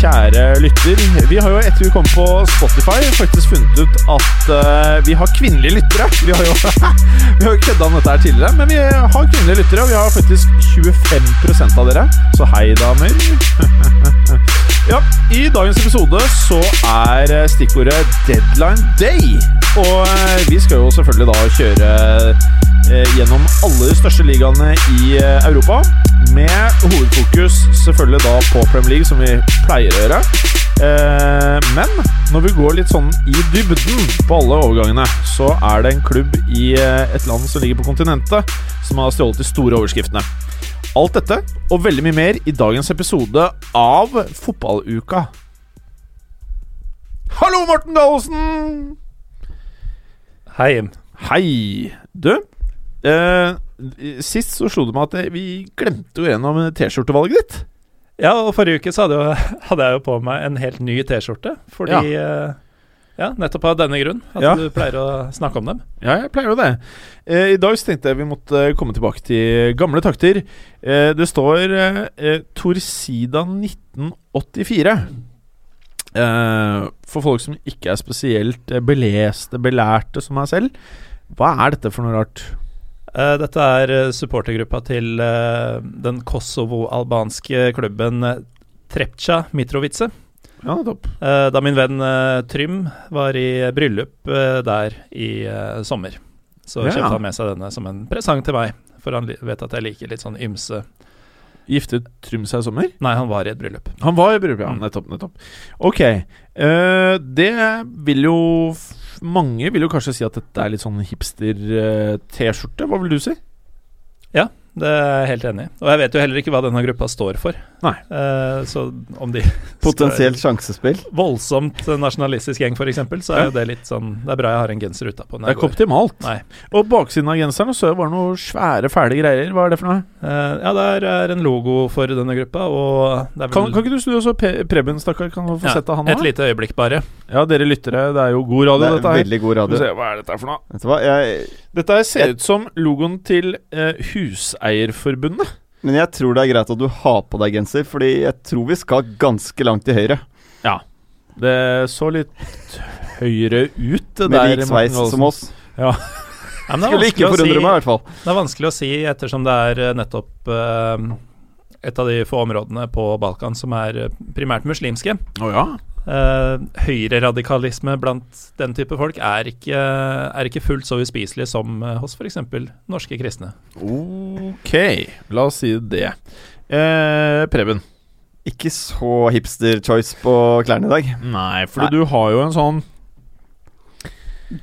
kjære lytter. Vi har jo etter vi kom på Spotify faktisk funnet ut at uh, vi har kvinnelige lyttere. Vi har jo vi har kødda om dette her tidligere, men vi har kvinnelige lyttere, og vi har faktisk 25% av dere. Så hei, damer. Ja, I dagens episode så er eh, stikkordet deadline day. Og eh, vi skal jo selvfølgelig da kjøre gjennom alle de største ligaene i eh, Europa. Med hovedfokus selvfølgelig da på Premier League, som vi pleier å gjøre. Eh, men når vi går litt sånn i dybden på alle overgangene, så er det en klubb i eh, et land som ligger på kontinentet, som har stjålet de store overskriftene. Alt dette og veldig mye mer i dagens episode av Fotballuka. Hallo, Morten Gallosen! Hei, Hei. Du, eh, sist så slo det meg at vi glemte jo gjennom T-skjortevalget ditt. Ja, og forrige uke så hadde, jo, hadde jeg jo på meg en helt ny T-skjorte. Fordi ja. ja, nettopp av denne grunn. At Ja. du pleier å snakke om dem. Ja, jeg pleier jo det. Eh, I dag så tenkte jeg vi måtte komme tilbake til gamle takter. Eh, det står eh, Torsida 1984. Eh, for folk som ikke er spesielt eh, beleste, belærte som meg selv. Hva er dette for noe rart? Eh, dette er eh, supportergruppa til eh, den kosovo-albanske klubben Trepcha Mitrovice. Ja, topp. Da min venn Trym var i bryllup der i sommer. Så Ja. kjøpte han med seg denne som en presang til meg. For han vet at jeg liker litt sånn ymse Giftet Trym seg i sommer? Nei, han var i et bryllup. Han var i bryllup, ja. Mm. Nettopp. nettopp Ok. det vil jo Mange vil jo kanskje si at dette er litt sånn hipster-T-skjorte. Hva vil du si? Det er jeg helt enig i. Og jeg vet jo heller ikke hva denne gruppa står for. Nei. Eh, så om de Potensielt sjansespill. voldsomt nasjonalistisk gjeng, f.eks., så er jo det litt sånn Det er bra jeg har en genser utapå. Det er ikke optimalt. Nei. Og baksiden av genseren så var det noe svære, fæle greier. Hva er det for noe? Eh, ja, det er, en logo for denne gruppa, og det er vel Kan, kan ikke du snu også så Preben, stakkar? Kan du få ja, sette han et lite øyeblikk, bare. Ja, dere lyttere. Det er jo god radio, Det er dette her. veldig god Skal vi radio. se, hva er dette for noe? Vet du hva, jeg, Dette ser ut som logoen til eh, Huseierforbundet. men jeg tror det er greit at du har på deg genser, fordi jeg tror vi skal ganske langt til høyre. Ja. Det så litt høyere ut. Det Med lik sveis som oss. Ja, men det, er Skulle ikke forundre si, meg, i hvert fall. det er vanskelig å si ettersom det er eh, nettopp eh, et av de få områdene på Balkan som er eh, primært muslimske. Oh, ja. Uh, Høyreradikalisme blant den type folk er ikke, er ikke fullt så uspiselig som uh, hos f.eks. norske kristne. Ok, la oss si det. Uh, Preben. Ikke så hipster-choice på klærne i dag. Nei, fordi Nei. du har jo en sånn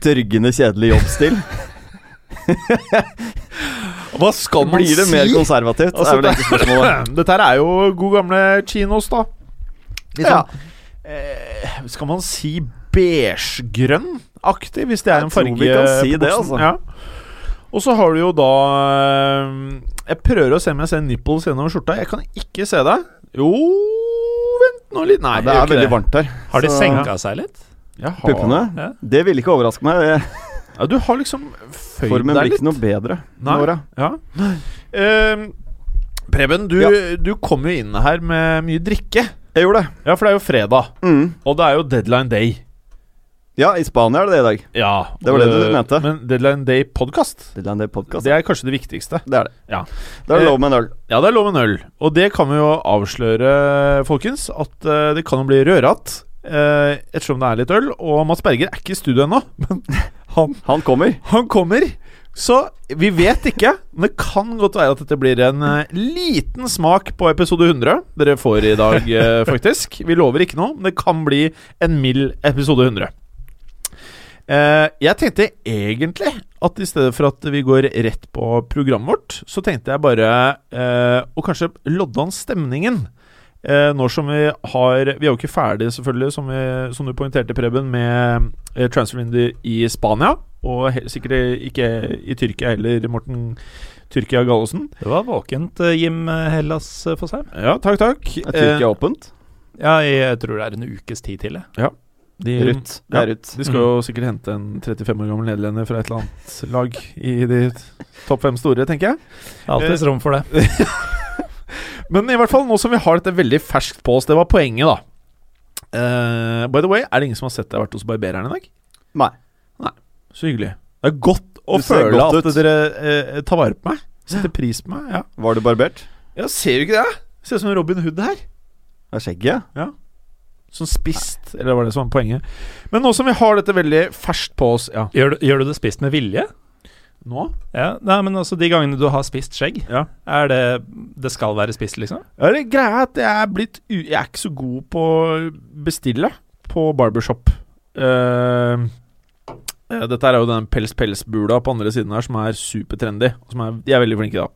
Dørgende kjedelig jobbstil. Hva skal man Blir det mer konservativt? Altså, er vel. Dette her er jo god gamle chinos, da. Litt Ja. Eh, skal man si beigegrønn-aktig, hvis det er Jeg en tror farge vi kan si det, altså. Ja. Og så har du jo da eh, Jeg prøver å se om jeg ser nipples gjennom skjorta. Jeg kan ikke se det. Jo Vent nå litt. Nei, det er veldig veldig varmt her. Har de Så- senka seg litt? Puppene? Ja. Det ville ikke overraske meg. Ja, du har liksom føyd Formen deg blir ikke noe bedre Nei. Ja. Uh, Preben, du, Ja. du kom jo inn her med mye drikke. Jeg gjorde det. Ja, for det er jo fredag, Mm. og det er jo deadline day. Ja, i Spania er det det i dag. Ja, Det var det du øh, mente. Men Deadline Day podcast Det er en del podcast. Det er kanskje det viktigste. Det er det. Ja. Da er det Eh, lov med en øl. Ja, det er lov med en øl. Og det kan vi jo avsløre, folkens, at øh, det kan jo bli rørat. uh, ettersom det er litt øl. Og Mats Berger er ikke i studio ennå, men han, Han kommer. han kommer. Så vi vet ikke. Men det kan godt være at dette blir en uh, liten smak på episode 100 dere får i dag, uh, faktisk. Vi lover ikke noe, men det kan bli en mild episode 100. Uh, jeg tenkte egentlig at i stedet for at vi går rett på programmet vårt, så tenkte jeg bare eh, å kanskje lodde an stemningen Eh, nå som vi har Vi er jo ikke ferdig, selvfølgelig, som, vi, som du poengterte, Preben, med eh, transfervindu i Spania. Og he sikkert ikke i Tyrkia heller, Morten Tyrkia Gallosen. Det var våkent, eh, Jim Hellas eh, Fosheim. Ja, takk, takk. Er Tyrkia åpent? Ja, jeg tror det er en ukes tid til. jeg. De, Rutt. Det er rutt De skal jo sikkert hente en 35 år gammel nederlender fra et eller annet lag i de topp fem store, tenker jeg. Alltids rom for det. Men i hvert fall nå som vi har dette veldig ferskt på oss, det var poenget, da. Uh, by the way, er det ingen som har sett deg vært hos barbereren i dag? Nei. Så hyggelig. Det er godt å Du føle godt at ut. dere eh, tar vare på meg. Setter pris på meg. Ja, Var du barbert? ja ser du ikke det? Ser ut som Robin Hood her. Det er skjegget? Ja. Sånn spist, eller var det som var poenget? Men nå som vi har dette veldig ferskt på oss Ja, Gjør, du- gjør du det spist med vilje? Nå? Ja, nei, men altså De gangene du har spist skjegg, Ja. er det Det skal være spist, liksom? Ja, det greia er at jeg er blitt u Jeg er ikke så god på å bestille på barbershop. Uh, dette er jo den pels-pels-bula på andre siden her som er supertrendy. Og som er, de er veldig flinke, da.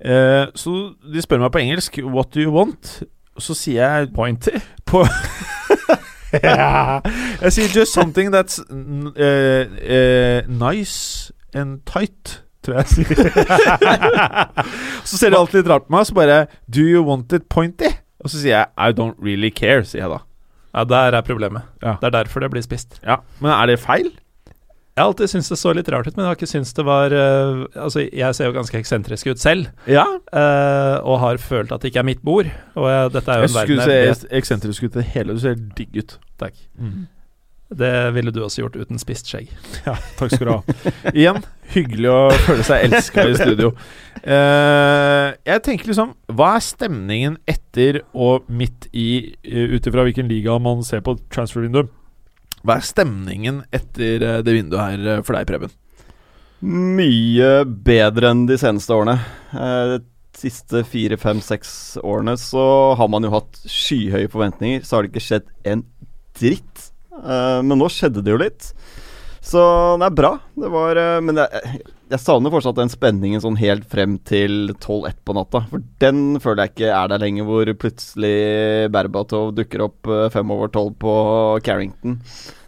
Uh, så de spør meg på engelsk 'What do you want?' Og så sier jeg Pointy? på. Jeg sier 'just something that's uh, nice and tight'. Tror jeg jeg så ser de alltid litt rart på meg, så bare 'Do you want it pointy?' Og så sier jeg 'I don't really care', sier jeg da. Ja, der er problemet. Ja. Det er derfor det blir spist. Ja, Men er det feil? Jeg har alltid syntes det så litt rart ut, men jeg har ikke syntes det var uh, Altså, jeg ser jo ganske eksentrisk ut selv, Ja. uh, og har følt at det ikke er mitt bord. Og jeg, dette er jo Jeg en verden skulle jeg se eksentrisk ut i det hele. Du ser digg ut. Takk. Mm. Det ville du også gjort uten spist skjegg. Ja, takk skal du ha. Igjen, hyggelig å føle seg elska i studio. Uh, jeg tenker liksom Hva er stemningen etter og midt i, uh, ut ifra hvilken liga man ser på transfer-vinduet? Hva er stemningen etter eh, det vinduet her for deg, Preben? Mye bedre enn de seneste årene. Eh, de siste fire, fem, seks årene så har man jo hatt skyhøye forventninger. Så har det ikke skjedd en dritt. Eh, men nå skjedde det jo litt. Så det er bra. Det var eh, Men jeg, jeg savner fortsatt den spenningen sånn helt frem til 12-1 på natta. For den føler jeg ikke er der lenger, hvor plutselig Berbatov dukker opp eh, fem over tolv på Carrington.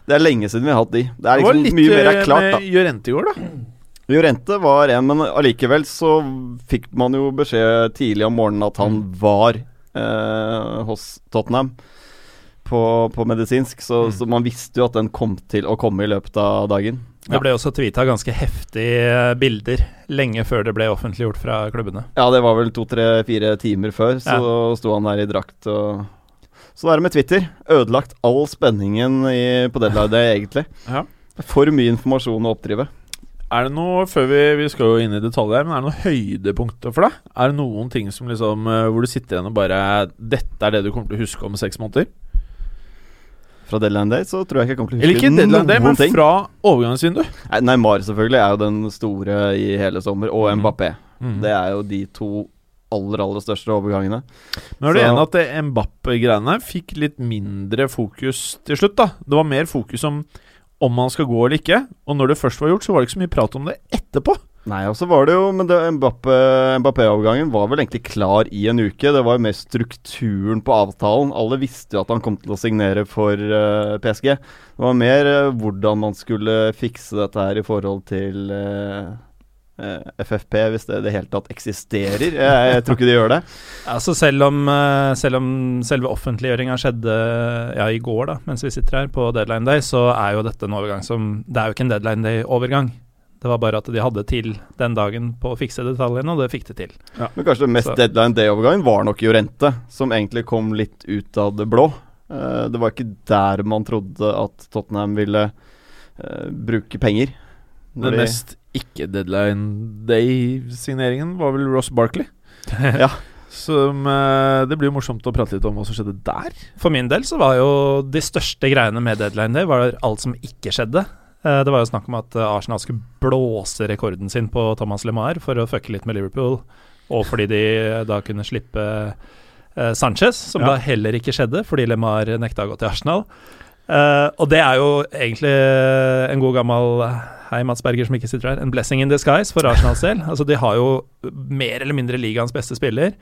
Det er lenge siden vi har hatt de. Det er Det liksom litt mye mer er klart, da. Llorente i går, da. Jorente var en, men allikevel så fikk man jo beskjed tidlig om morgenen at han var eh, hos Tottenham på, på medisinsk, så, Mm. så man visste jo at den kom til å komme i løpet av dagen. Det ble også tweeta ganske heftige bilder lenge før det ble offentliggjort fra klubbene. Ja, det var vel to-tre-fire timer før, så sto han der i drakt og Så er det med Twitter. Ødelagt all spenningen i, på deadline day, egentlig. Ja. For mye informasjon å oppdrive. Er det noe, før vi, vi skal jo inn i detaljer her, men er det noen høydepunkter for deg? Er det noen ting som liksom eh, hvor du sitter igjen og bare Dette er det du kommer til å huske om seks måneder? Fra deadline day så tror jeg ikke jeg kommer til å Eller ikke deadline day, men ting. fra overgangsvindu. Nei, Neymar selvfølgelig er jo den store i hele sommer, og Mhm. Mbappé. Mm. Det er jo de to aller, aller største overgangene. Men er du enig at det Mbapp-greiene fikk litt mindre fokus til slutt? da? Det var mer fokus om om man skal gå eller ikke. Og når det først var gjort, så var det ikke så mye prat om det etterpå. Nei, og så var det jo Men Mbappé- Mbappé-overgangen var vel egentlig klar i en uke. Det var jo mer strukturen på avtalen. Alle visste jo at han kom til å signere for uh, PSG. Det var mer uh, hvordan man skulle fikse dette her i forhold til eh, eh, FFP, hvis det i det hele tatt eksisterer. Jeg, jeg tror ikke de gjør det. Altså selv om, eh, selv om selve offentliggjøringa skjedde ja, i går, da, mens vi sitter her på deadline day, så er jo dette en overgang som Det er jo ikke en deadline day-overgang. Det var bare at de hadde til den dagen på å fikse detaljene, og det fikk de til. Men kanskje det mest Så- deadline day-overgangen var nok Jorente, som egentlig kom litt ut av det blå. Uh, det var ikke der man trodde at Tottenham ville uh, bruke penger. Den de- mest ikke-deadline day-signeringen var vel Ross Barkley. Ja. Som eh, Det blir jo morsomt å prate litt om hva som skjedde der. For min del så var jo de største greiene med deadline day var alt som ikke skjedde. Eh, Det var jo snakk om at eh, Arsenal skulle blåse rekorden sin på Thomas LeMar for å fucke litt med Liverpool, og fordi de eh, da kunne slippe Sanchez, som Ja. da heller ikke skjedde fordi LeMar nekta å gå til Arsenal. Og det er jo egentlig en god gammel Hei, Mats Berger som ikke sitter her. En blessing in disguise for Arsenals del. Altså, de har jo mer eller mindre ligaens beste spiller.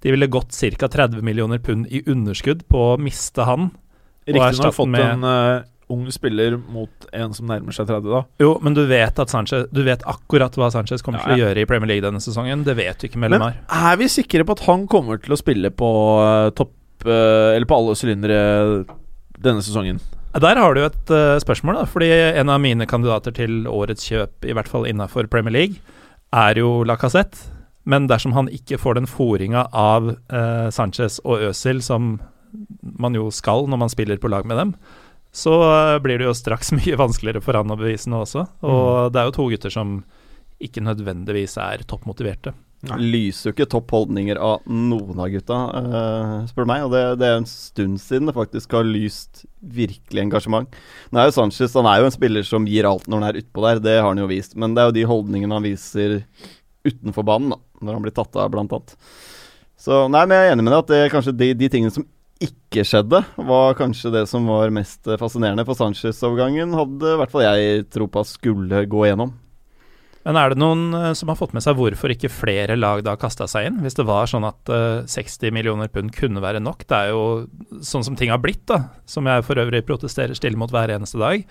De ville gått ca. 30 millioner pund i underskudd på å miste han. Riktignok har fått med- en eh, ung spiller mot en som nærmer seg 30, da. Jo, men du vet at Sanchez Du vet akkurat hva Sanchez kommer Ja, til å gjøre i Premier League denne sesongen. Det vet du ikke med Men er vi sikre på at han kommer til å spille på eh, topp eh, Eller på alle sylindere denne sesongen? Der har du et uh, spørsmål, da. Fordi en av mine kandidater til årets kjøp, i hvert fall innafor Premier League, er jo Lacassette. Men dersom han ikke får den fòringa av uh, Sanchez og Øzil som man jo skal når man spiller på lag med dem, så eh, blir det jo straks mye vanskeligere for han å bevise noe også. Og det er jo to gutter som ikke nødvendigvis er toppmotiverte. Lyser jo ikke topp holdninger av noen av gutta, uh, spør du meg. Og det, det er en stund siden det faktisk har lyst virkelig engasjement. Nå er jo Sanchez han er jo en spiller som gir alt når han er utpå der, det har han jo vist. Men det er jo de holdningene han viser utenfor banen, da, når han blir tatt av, blant annet. Så nei, men jeg er enig med deg at det er kanskje de, de tingene som ikke skjedde, var kanskje det som var mest eh, fascinerende. For Sanchez-overgangen hadde i hvert fall jeg tro på at skulle gå gjennom. Men er det noen eh, som har fått med seg hvorfor ikke flere lag da kasta seg inn? Hvis det var sånn at eh, 60 millioner pund kunne være nok. Det er jo sånn som ting har blitt, da. Som jeg for øvrig protesterer stille mot hver eneste dag.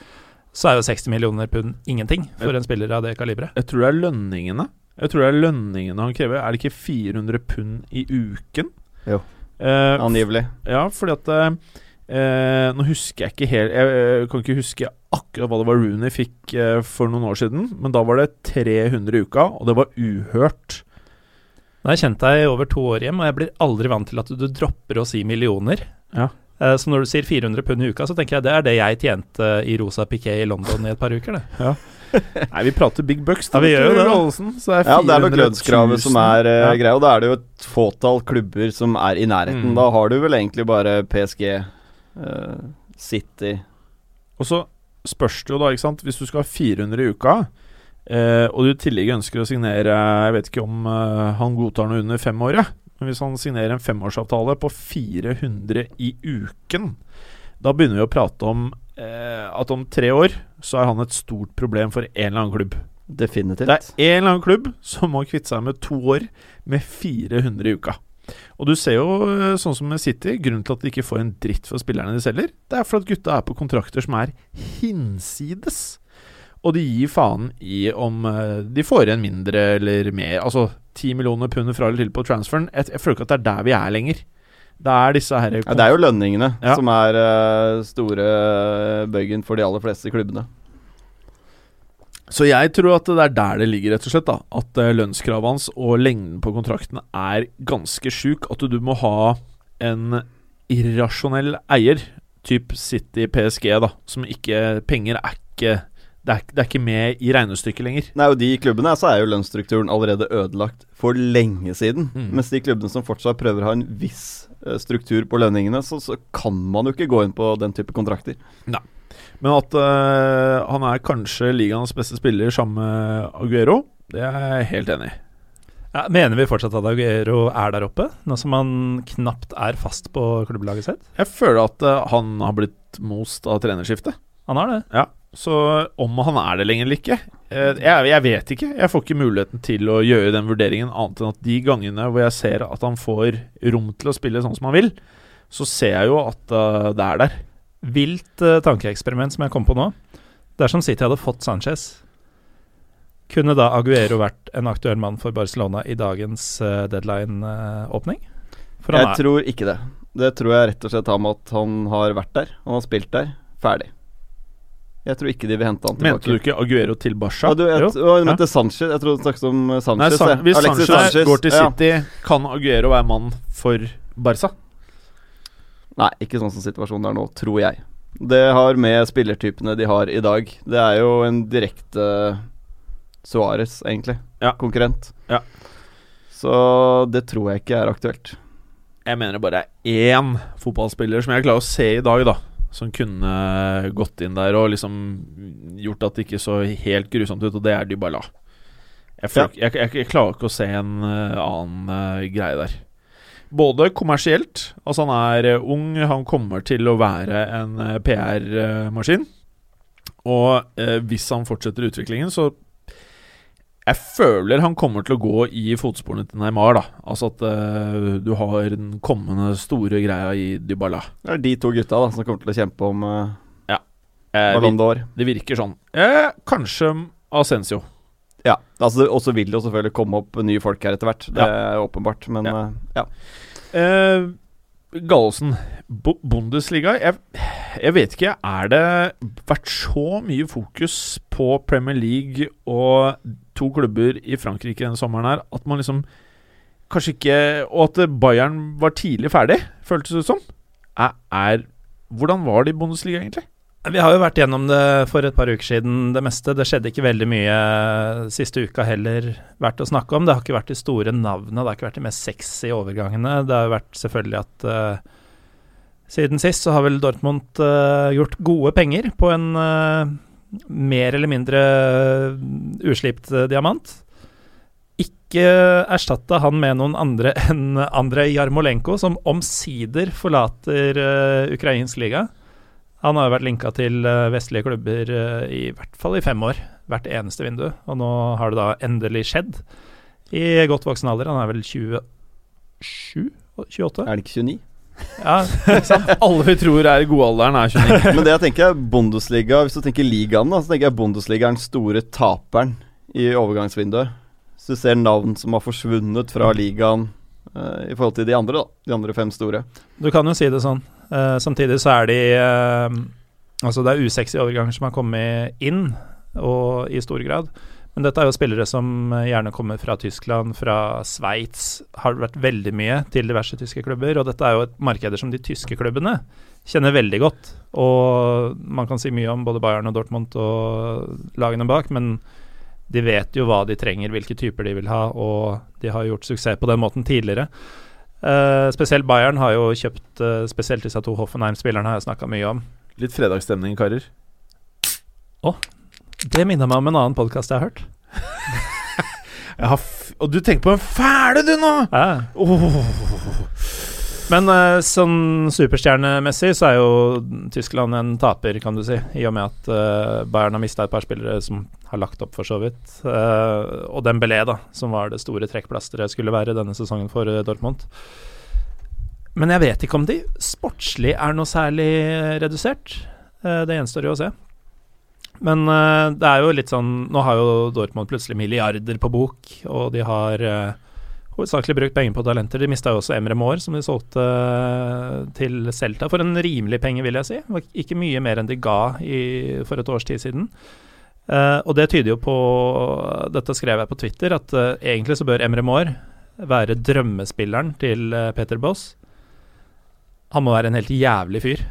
Så er jo 60 millioner pund ingenting for en spiller av det kaliberet. Jeg tror det er lønningene. Jeg tror det er lønningene han krever. Er det ikke 400 pund i uken? Jo. Eh, Angivelig. Ja, fordi at eh, eh, Nå husker jeg ikke helt Jeg jeg, kan ikke huske akkurat hva det var Rooney fikk uh, for noen år siden, men da var det 300 i uka, og det var uhørt. Nå har jeg kjent deg i over to år hjem, og jeg blir aldri vant til at du, du dropper å si millioner. Ja. Eh, så når du sier 400 pund i uka, så tenker jeg det er det jeg tjente i rosa piké i London i et par uker, det. Nei, vi prater big bucks. Ja, vi gjør jo det, da. Så det er Ja, det er nok 400 lønnskravet som er uh, Ja. greia, og da er det jo et fåtall klubber som er i nærheten. Mm. Da har du vel egentlig bare PSG, uh, City Og så spørs det jo da, ikke sant Hvis du skal ha 400 i uka, uh, og du i tillegg ønsker å signere Jeg vet ikke om eh, han godtar noe under fem år, ja. Men hvis han signerer en femårsavtale på 400 i uken, da begynner vi å prate om eh, at om tre år så er han et stort problem for en eller annen klubb. Definitivt. Det er en eller annen klubb som må kvitte seg med to år med 400 i uka. Og du ser jo, eh, sånn som med City, grunnen til at de ikke får en dritt for spillerne de selger, det er for at gutta er på kontrakter som er hinsides. Og de gir faen i om eh, de får igjen mindre eller mer. Altså 10 millioner pund fra eller til på transferen. Jeg, jeg føler ikke at det er der vi er lenger. Det er disse her Ja, det er jo lønningene Ja. som er uh, store eh, bøygen for de aller fleste klubbene. Så jeg tror at det er der det ligger, rett og slett. da At uh, lønnskravet hans og lengden på kontrakten er ganske sjuk. At du må ha en irrasjonell eier, typ City PSG, da som ikke Penger er ikke det er, det er ikke med i regnestykket lenger. Nei, og De klubbene så er jo lønnsstrukturen allerede ødelagt for lenge siden. Mm. Mens de klubbene som fortsatt prøver å ha en viss eh, struktur på lønningene, så, så kan man jo ikke gå inn på den type kontrakter. Nei. Men at uh, han er kanskje ligaens beste spiller sammen med Aguero, det er jeg helt enig i. Ja, mener vi fortsatt at Aguero er der oppe, nå som han knapt er fast på klubblaget sitt? Jeg føler at uh, han har blitt most av trenerskiftet. Han har det. Ja, så om han er det lenger eller ikke eh, jeg, jeg vet ikke. Jeg får ikke muligheten til å gjøre den vurderingen, annet enn at de gangene hvor jeg ser at han får rom til å spille sånn som han vil, så ser jeg jo at uh, det er der. Vilt uh, tankeeksperiment som jeg kom på nå. Dersom City hadde fått Sanchez, kunne da Aguero vært en aktuell mann for Barcelona i dagens uh, deadline-åpning? Jeg er, tror ikke det. Det tror jeg rett og slett har med at han har vært der, han har spilt der, ferdig. Jeg tror ikke de vil hente han tilbake. Mente du ikke Aguero til Barca? Ja, du, jeg, jeg mente Sanchez. Jeg trodde du snakket om Sanchez. Nei, San hvis Alexis Sanchez, går til ja. City, kan Aguero være mann for Barca? Nei, ikke sånn som situasjonen er nå, tror jeg. Det har med spillertypene de har i dag. Det er jo en direkte Suárez, egentlig. Ja. Konkurrent. Ja. Så det tror jeg ikke er aktuelt. Jeg mener det bare er én fotballspiller som jeg klarer å se i dag, da. Som kunne gått inn der og liksom gjort at det ikke så helt grusomt ut, og det er Dybala. Jeg, ja. jeg, jeg, jeg klarer ikke å se en uh, annen uh, greie der. Både kommersielt, altså han er uh, ung, han kommer til å være en PR-maskin. Og hvis han fortsetter utviklingen, så Jeg føler han kommer til å gå i fotsporene til Neymar, da. Altså at uh, du har den kommende store greia i Dybala. Det er de to gutta da som kommer til å kjempe om uh, Eh, Ballon d'Or. det virker sånn. Eh, kanskje Ascencio. Ja. Altså, og så vil det jo selvfølgelig komme opp nye folk her etter hvert. Det er åpenbart, men Ja. Uh, ja. Eh, Gallosen, Bundesliga jeg, jeg vet ikke, er det vært så mye fokus på Premier League og to klubber i Frankrike denne sommeren her at man liksom Kanskje ikke Og at Bayern var tidlig ferdig, føltes det som. Er, er Hvordan var det i Bundesliga, egentlig? Vi har jo vært gjennom det for et par uker siden, det meste. Det skjedde ikke veldig mye siste uka heller verdt å snakke om. Det har ikke vært de store navnene, det har ikke vært de mest sexy overgangene. Det har jo vært selvfølgelig at uh, siden sist så har vel Dortmund uh, gjort gode penger på en eh, mer eller mindre uslipt eh, diamant. Ikke erstatta han med noen andre enn Andrej Jarmolenko, som omsider forlater uh, ukrainsk liga. Han har jo vært linka til eh, vestlige klubber eh, i hvert fall i fem år. Hvert eneste vindu. Og nå har det da endelig skjedd. I godt voksen alder. Han er vel 27? 28? Er det ikke 29? Ja, sant? Alle vi tror er i godalderen, er 29. Men det jeg tenker er Bundesliga Hvis du tenker ligaen, da, så tenker jeg Bundesliga er den store taperen i overgangsvinduet. Så du ser navn som har forsvunnet fra ligaen uh, i forhold til de andre, da. De andre fem store. Du kan jo si det sånn. Uh, samtidig så er de uh, Altså, det er usexy overganger som har kommet inn, og i stor grad. Men dette er jo spillere som eh, gjerne kommer fra Tyskland, fra Sveits. Har vært veldig mye til diverse tyske klubber. Og dette er jo et markeder som de tyske klubbene kjenner veldig godt. Og man kan si mye om både Bayern og Dortmund og lagene bak, men de vet jo hva de trenger, hvilke typer de vil ha, og de har gjort suksess på den måten tidligere. Uh, spesielt Bayern har jo kjøpt uh, spesielt disse to Hoffenheim-spillerne har jeg snakka mye om. Litt fredagsstemning, karer. Det minner meg om en annen podkast jeg har hørt. Jeg har og du tenker på en fæle, du, nå! Ja. Men uh, sånn superstjernemessig så er jo Tyskland en taper, kan du si. I og med at uh, Bayern har mista et par spillere som har lagt opp, for så vidt. Uh, og Dembélé, da, som var det store trekkplasteret skulle være denne sesongen for Dortmund. Men jeg vet ikke om de sportslig er noe særlig redusert. Det gjenstår jo å se. Men uh, det er jo litt sånn Nå har jo Dortmund plutselig milliarder på bok, og de har uh, hovedsakelig brukt penger på talenter. De mista jo også Emre Moore, som de solgte eh, til Celta for en rimelig penge, vil jeg si. Ikke mye mer enn de ga i, for et års tid siden. Uh, og det tyder jo på Dette skrev jeg på Twitter, at egentlig så bør Emre Moore være drømmespilleren til Peter Boss. Han må være en helt jævlig fyr,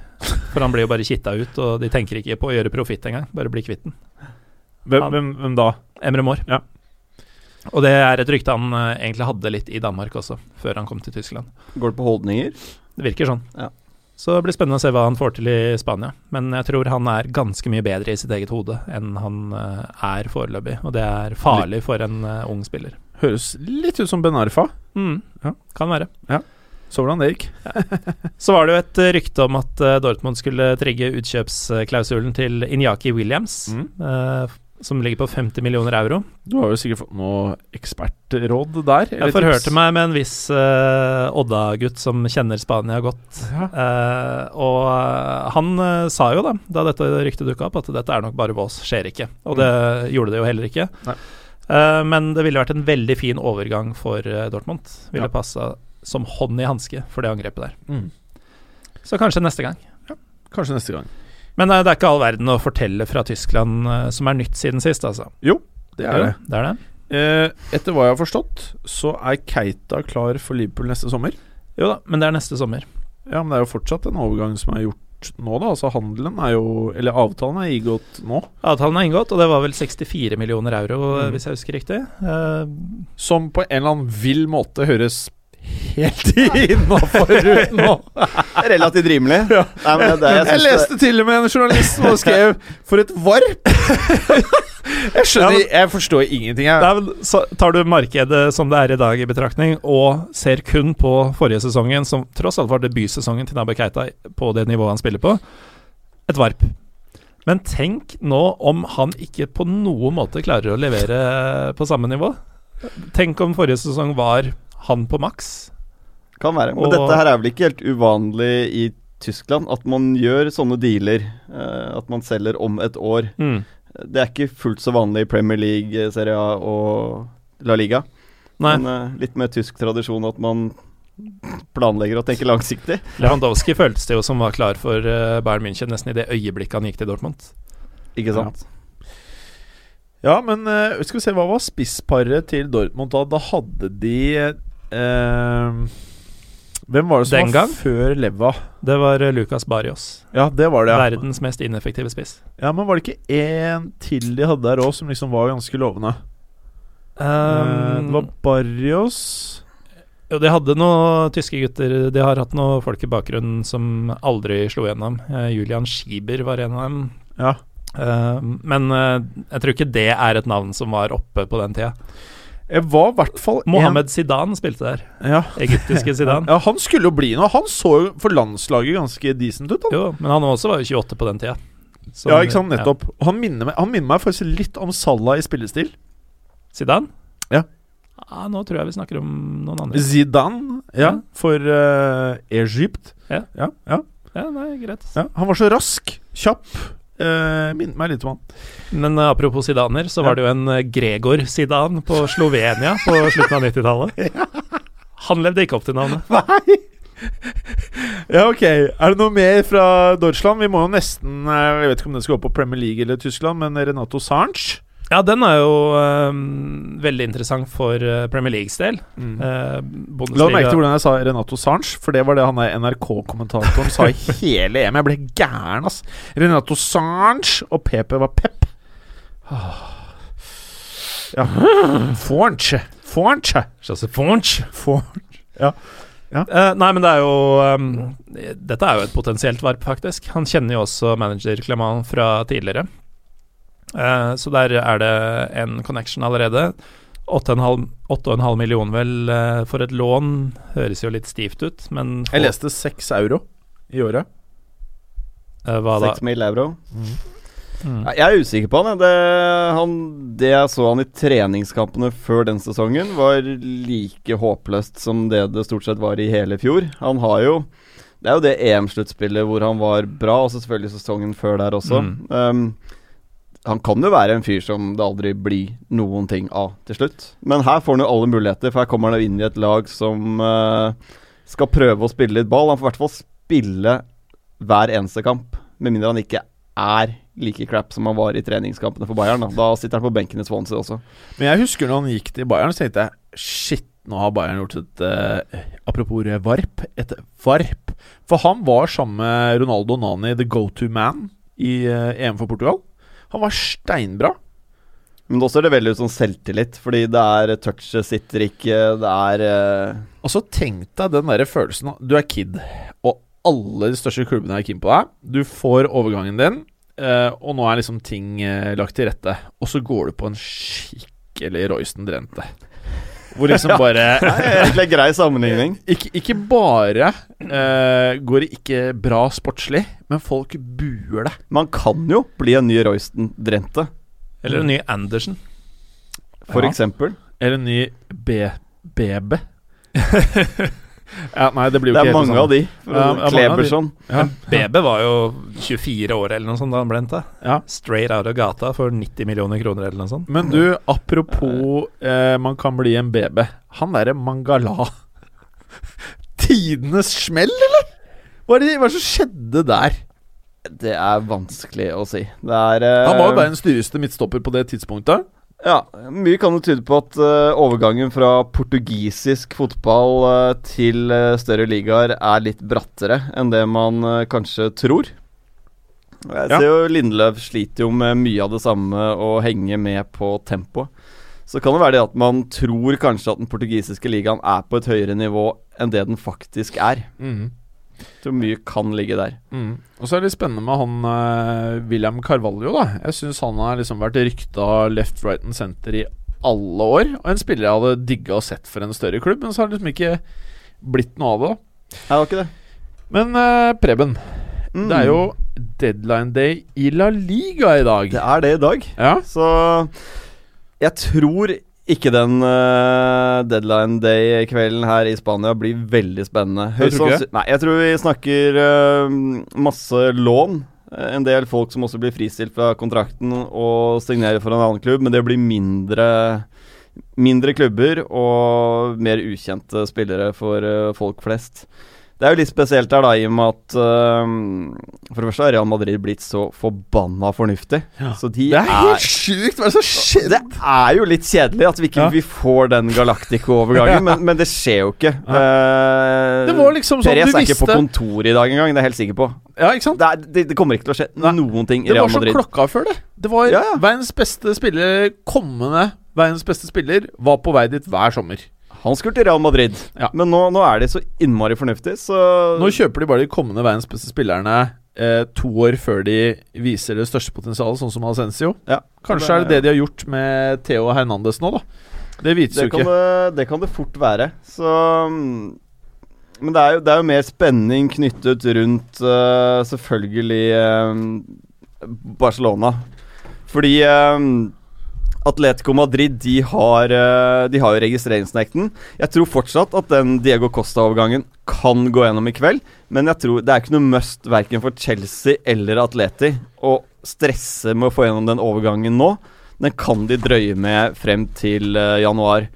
for han blir jo bare kitta ut, og de tenker ikke på å gjøre profitt engang, bare bli kvitt den. Hvem, hvem, hvem da? Emre Moore. Ja. Og det er et rykte han uh, egentlig hadde litt i Danmark også, før han kom til Tyskland. Går det på holdninger? Det virker sånn. Ja. Så det blir spennende å se hva han får til i Spania. Men jeg tror han er ganske mye bedre i sitt eget hode enn han uh, er foreløpig. Og det er farlig for en uh, ung spiller. Høres litt ut som Ben Arfa. Mm, Ja. Kan være. Så hvordan det gikk. Så var det jo et eh, rykte om at eh, Dortmund skulle trigge utkjøpsklausulen til Inyaki Williams, Mm. eh, som ligger på 50 millioner euro. Du har jo sikkert fått noe ekspertråd der? Jeg forhørte meg med en viss eh, Odda-gutt som kjenner Spania godt. Ja. Eh, og han eh, sa jo da, da dette ryktet dukka opp, at dette er nok bare vås, skjer ikke. Og det gjorde det jo heller ikke. Men det ville vært en veldig fin overgang for Dortmund. Ville Ja. passa som hånd i hanske for det angrepet der. Mm. Så kanskje neste gang. Ja, Kanskje neste gang. Men eh, det er ikke all verden å fortelle fra Tyskland eh, som er nytt siden sist, altså. Jo, Det er det. Det er det. Eh, etter hva jeg har forstått, så er Keita klar for Liverpool neste sommer. Jo da, men det er neste sommer. Ja, men det er jo fortsatt en overgang som er gjort nå, da. Altså handelen er jo Eller avtalen er inngått nå. Avtalen er inngått, og det var vel 64 millioner euro, eh, Mm. hvis jeg husker riktig. Eh, Som på en eller annen vill måte høres helt innafor nå. Relativt rimelig. Ja. Nei, men det, er- Jeg leste det- til og med en journalist som skrev 'For et varp'! Jeg skjønner Jeg forstår ingenting, jeg. Nei, men tar du markedet som det er i dag i betraktning, og ser kun på forrige sesongen, som tross alt var debutsesongen til Nabe Keita på det nivået han spiller på, et varp. Men tenk nå om han ikke på noen måte klarer å levere på samme nivå. Tenk om forrige sesong var han på maks. Kan være. Men Og- dette her er vel ikke helt uvanlig i Tyskland, at man gjør sånne dealer. Uh, at man selger om et år. Det er ikke fullt så vanlig i Premier League, Serie A og La Liga. Nei, Men uh, litt mer tysk tradisjon at man planlegger og tenker langsiktig. Lewandowski føltes det jo som var klar for uh, Bayern München nesten i det øyeblikket han gikk til Dortmund. Ikke sant? Ja, men eh, skal vi se, hva var spissparet til Dortmund da? Da hadde de eh, Hvem var det som Den var gang? før Leva? Det var eh, Lucas Barrios. Ja, det var det, ja. Verdens mest ineffektive spiss. ja. Men var det ikke én til de hadde der òg, som liksom var ganske lovende? Um, det var Barrios Jo, de hadde noen tyske gutter De har hatt noen folk i bakgrunnen som aldri slo gjennom. Julian Schieber var en av dem. Ja. Uh, men uh, jeg tror ikke det er et navn som var oppe på den tida. Jeg var i hvert fall en- Mohammed Zidane spilte der. ja. Egyptiske Zidane. ja, han skulle jo bli noe. Han så jo for landslaget ganske decent ut. Han. Jo, men han også var jo 28 på den tida. Så- ja, ikke sant, nettopp. Ja. Han minner, meg, han minner meg faktisk litt om Salah i spillestil. Zidane? Ja. ja nå tror jeg vi snakker om noen andre. Zidane, ja, Ja. for uh, Egypt. Ja. Ja, ja, Ja, nei, greit. ja. Han var så rask, kjapp. Uh, minner meg litt om han. Men uh, apropos sidaner, så var det jo en eh, Gregor Sidan på Slovenia på slutten av 90-tallet. Han levde ikke opp til navnet. Nei! ja, ok. Er det noe mer fra Deutschland? Vi må jo nesten eh, Jeg vet ikke om den skal gå på Premier League eller Tyskland, men Renato Sanch Ja, den er jo um, veldig interessant for eh, Premier Leagues del. mm. Uh, La merke til hvordan jeg sa Renato Sanch, for det var det han der NRK-kommentatoren sa i hele EM. Jeg ble gæren, ass. Renato Sanch og PP var Pep. Ah. Ja. Fornch. Fornch. Fornch. Fornch. Ja. Ja. Uh, nei, men det er jo um, Dette er jo et potensielt varp, faktisk. Han kjenner jo også manager Clement fra tidligere. Eh, så der er det en connection allerede. 8,5 8,5 millioner vel eh, for et lån høres jo litt stivt ut, men Jeg leste 6 euro i året. eh, hva da? Seks mil euro. Mm. Mm. Jeg er usikker på han. jeg. Det, han. det jeg så han i treningskampene før den sesongen, var like håpløst som det det stort sett var i hele fjor. Han har jo Det er jo det EM-sluttspillet hvor han var bra, og så selvfølgelig sesongen før der også. Mm. Um, han kan jo være en fyr som det aldri blir noen ting av til slutt. Men her får han jo alle muligheter, for her kommer han jo inn i et lag som uh, skal prøve å spille litt ball. Han får i hvert fall spille hver eneste kamp, med mindre han ikke er like crap som han var i treningskampene for Bayern. Da, da sitter han på benken i Swansea også. Men jeg husker når han gikk til Bayern, så tenkte jeg shit, nå har Bayern gjort et uh, Apropos varp, et varp. For han var sammen med Ronaldo Nani, the go to man, i uh, EM for Portugal. Han var steinbra. Men da ser det veldig ut som selvtillit, fordi det er touchet sitter ikke, det er uh... Og så tenk deg den der følelsen Du er kid, og alle de største klubbene er keen på deg. Du får overgangen din, uh, og nå er liksom ting uh, lagt til rette. Og så går du på en skikkelig Royston Drenthe. Hvor liksom bare Det er egentlig grei sammenligning. Ikke, ikke bare uh, går det ikke bra sportslig, men folk buer det. Man kan jo bli en ny Royston Drenthe, Eller en ny Andersen. for Ja. eksempel. Eller en ny B BB. ja, nei, det blir jo Det er ikke mange sånn. av de. Ja, ja, mange av de. Kleberson. Ja. BB var jo 24 år eller noe sånt da han ble henta. Ja. Straight out of gata for 90 millioner kroner eller noe sånt. Men du, apropos eh, man kan bli en BB. Han derre Mangala Tidenes smell, eller? Hva er, det, hva er det som skjedde der? Det er vanskelig å si. Det er eh, Han var jo verdens dyreste midtstopper på det tidspunktet. Ja, mye kan jo tyde på at uh, overgangen fra portugisisk fotball uh, til uh, større ligaer er litt brattere enn det man kanskje tror. Jeg Ja. ser jo Lindløv sliter jo med mye av det samme å henge med på tempoet. Så kan det være det at man tror kanskje at den portugisiske ligaen er på et høyere nivå enn det den faktisk er. Jeg tror mye kan ligge der. Mm. Og så er det litt spennende med han uh, William Carvalho. da Jeg syns han har liksom vært rykta left, right and center i alle år. Og en spiller jeg hadde digga og sett for en større klubb, men så har det liksom ikke blitt noe av det. Jeg Nei, det ikke det. Men uh, Preben, Mm. det er jo deadline day i La Liga i dag. Det er det i dag. Ja. Så jeg tror ikke den uh, deadline day-kvelden her i Spania blir veldig spennende. Jeg tror ikke Nei, jeg tror vi snakker uh, masse lån. Eh, En del folk som også blir fristilt fra kontrakten og signerer for en annen klubb, men det blir mindre Mindre klubber og mer ukjente spillere for uh, folk flest. Det er jo litt spesielt her, da, i og med at uh, For det første har Real Madrid blitt så forbanna fornuftig. Så de Det er helt sjukt! Hva er det som skjedde? det er jo litt kjedelig at vi ikke Ja. vi får den Galactico-overgangen, men, men det skjer jo ikke. Det var liksom sånn Perez du er ikke på visste kontoret i dag engang, det er jeg helt sikker på. Ja, ikke sant? Det, er, det, det kommer ikke til å skje noen ting i Real Madrid. Det var så klokka før, det. Det var Ja, ja. verdens beste spiller Kommende verdens beste spiller var på vei dit hver sommer. Han skulle til Real Madrid, Ja. men nå, nå er de så innmari fornuftige, så Nå kjøper de bare de kommende verdens beste spillerne eh, to år før de viser det største potensialet, sånn som Ascencio. ja. Kanskje er det det de har gjort med Theo Hernandez nå, da. Det vites jo ikke. det, det kan det fort være. Så mm, Men det er, jo, det er jo mer spenning knyttet rundt uh, selvfølgelig uh, Barcelona. Fordi eh, Atletico Madrid de har, eh, de har jo registreringsnekten. Jeg tror fortsatt at den Diego Costa-overgangen kan gå gjennom i kveld. Men jeg tror det er ikke noe must verken for Chelsea eller Atleti å stresse med å få gjennom den overgangen nå. Den kan de drøye med frem til eh, januar.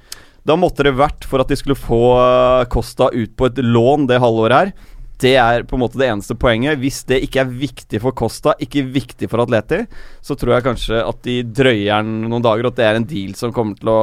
Da måtte det vært for at de skulle få eh, Costa ut på et lån det halvåret her. Det er på en måte det eneste poenget. Hvis det ikke er viktig for Costa, ikke viktig for Atleti, så tror jeg kanskje at de drøyer den noen dager, og at det er en deal som kommer til å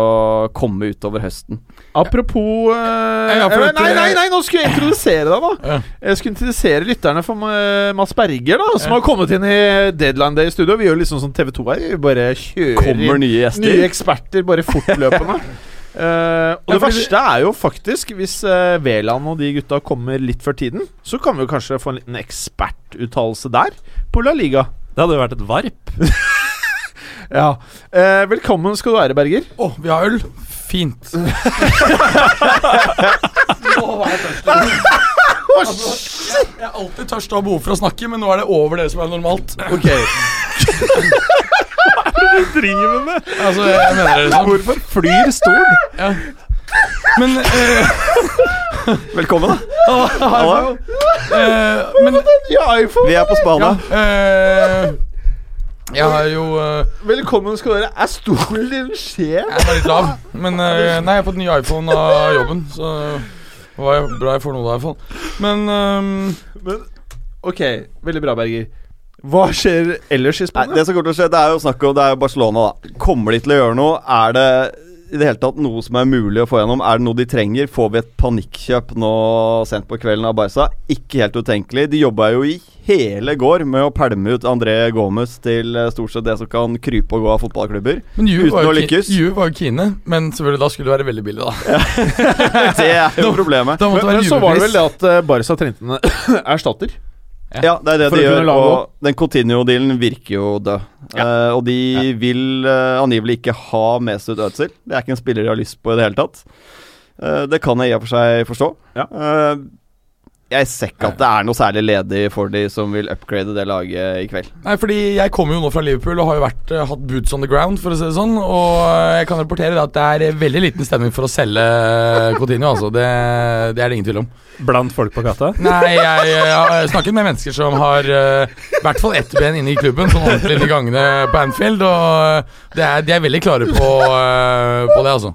komme utover høsten. Apropos eh, Ja, eh, Nei, nei, eh, nei, nå skulle jeg introdusere deg, da. Jeg skulle introdusere lytterne for eh, Mads Berger, da som har kommet inn i Deadline Day Studio. Vi gjør liksom som TV2 her. Vi bare kjører Kommer nye gjester. nye eksperter bare fortløpende. Eh, og Ja, det verste er jo faktisk, hvis uh, Veland og de gutta kommer litt før tiden, så kan vi jo kanskje få en liten ekspertuttalelse der, på La Liga. Det hadde jo vært et varp. Ja. Uh, velkommen skal du være, Berger. Å, vi har øl. Fint. Nå var jeg tørst. Altså, jeg, jeg er alltid tørst og har behov for å snakke, men nå er det over det som er normalt. Ok. driver med? Altså, jeg mener det liksom. Hvorfor flyr stolen? Ja. Men eh, Velkommen, da. Hallo. eh, Men Vi er på Spania. eh, Jeg har jo eh, Velkommen skal du være. Er stolen din skjev? Jeg er litt lav. Men eh, nei, jeg har fått ny iPhone av jobben, så det var jo bra jeg får noe da, iallfall. Men ehm, Men, ok, veldig bra, Berger. Hva skjer ellers i Nei, Spania? det som kommer til å skje, det er jo snakk om Det er Barcelona, da. Kommer de til å gjøre noe? Er det i det hele tatt noe som er mulig å få gjennom? Er det noe de trenger? Får vi et panikkjøp nå sent på kvelden av Barca? Ikke helt utenkelig. De jobba jo i hele går med å pælme ut André Gomez til eh, stort sett det som kan krype og gå av fotballklubber. Men Juve var, var jo kine, men selvfølgelig da skulle det være veldig billig, da. Det er jo problemet. Da da Men, men så var det vel det at uh, Barca trengte en erstatter. Ja, det er det For de gjør. Og den Coutinho-dealen virker jo død. Eh, og de vil uh, angivelig ikke ha Mesut Özil. Det er ikke en spiller de har lyst på i det hele tatt. Uh, det kan jeg i og for seg forstå. Ja. Eh, jeg ser ikke at det er noe særlig ledig for de som vil upgrade det laget i kveld. Nei, fordi jeg kommer jo nå fra Liverpool og har jo vært, hatt boots on the ground, for å si det sånn. Og jeg kan rapportere at det er veldig liten stemning for å selge Cotinio, Coutinho, altså. Det, det er det ingen tvil om. Blant folk på gata. Nei, jeg, jeg har snakket med mennesker som har uh, i hvert fall ett ben inne i klubben, sånn ordentlig de gangene på Anfield, og det er, de er veldig klare på, uh, på det, altså.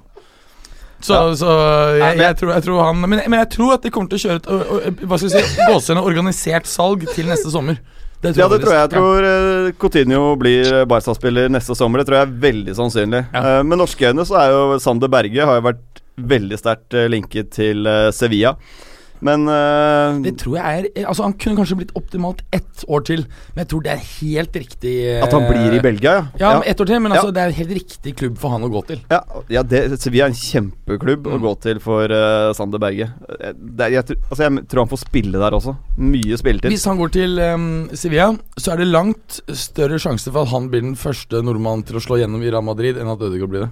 Så, så jeg, jeg, tror, jeg tror han men, men jeg tror at de kommer til å kjøre et ø- Hva skal vi si organisert salg til neste sommer. Det Ja, det tror jeg. Jeg tror eh, Coutinho blir eh, Barca-spiller neste sommer. Det tror jeg er veldig sannsynlig. Ja. Uh, med norske øyne så er jo Sander Berge har jo vært veldig sterkt eh, linket til eh, Sevilla. Men uh, Det tror jeg er Altså Han kunne kanskje blitt optimalt ett år til, men jeg tror det er helt riktig uh, at han blir i Belgia, ja. Ja, ja. ett år til, men altså Ja. det er helt riktig klubb for han å gå til. Ja, ja det, Sevilla er en kjempeklubb å Mm. gå til for uh, Sander Berge. Eh, Det, jeg, tror- altså jeg tror han får spille der også. Mye spilletid. Hvis han går til um, Sevilla, så er det langt større sjanse for at han blir den første nordmannen til å slå gjennom i Real Madrid, enn at Ødegaard blir det.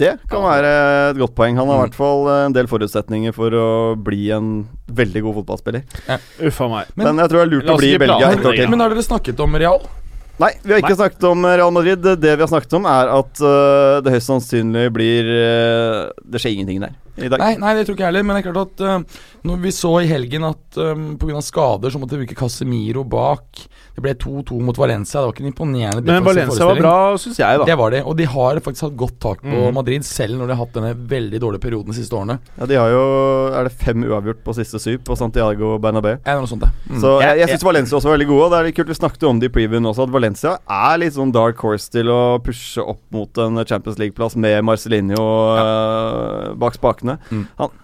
Det kan være et godt poeng. Han har i hvert fall eh, en del forutsetninger for å bli en veldig god fotballspiller. Uffa meg. Men- Men, jeg tror det er lurt å bli i Belgia et år til. Men har dere snakket om Real? Nei, vi har ikke Nei. snakket om Real Madrid. Det vi har snakket om, er at uh, det høyst sannsynlig blir uh, Det skjer ingenting der. Nei, nei, det tror ikke jeg heller. Men det er klart at uh, når vi så i helgen at um, pga. skader så måtte vi bruke Casemiro bak. Det ble 2-2 mot Valencia. Det var ikke en imponerende Men Valencia var bra, syns jeg, da. Det var det. Og de har faktisk hatt godt tak på mm. Madrid, selv når de har hatt denne veldig dårlige perioden de siste årene. Ja, de har jo Er det fem uavgjort på siste syv på Santiago Bernabeu? Ja, noe sånt, det? Mm. Så jeg, jeg syns Valencia også var veldig gode. Og det er litt kult Vi snakket jo om det i previewen også, at Valencia er litt sånn dark horse til å pushe opp mot en Champions League-plass med Marcelinho øh, bak spakene. Mm. Han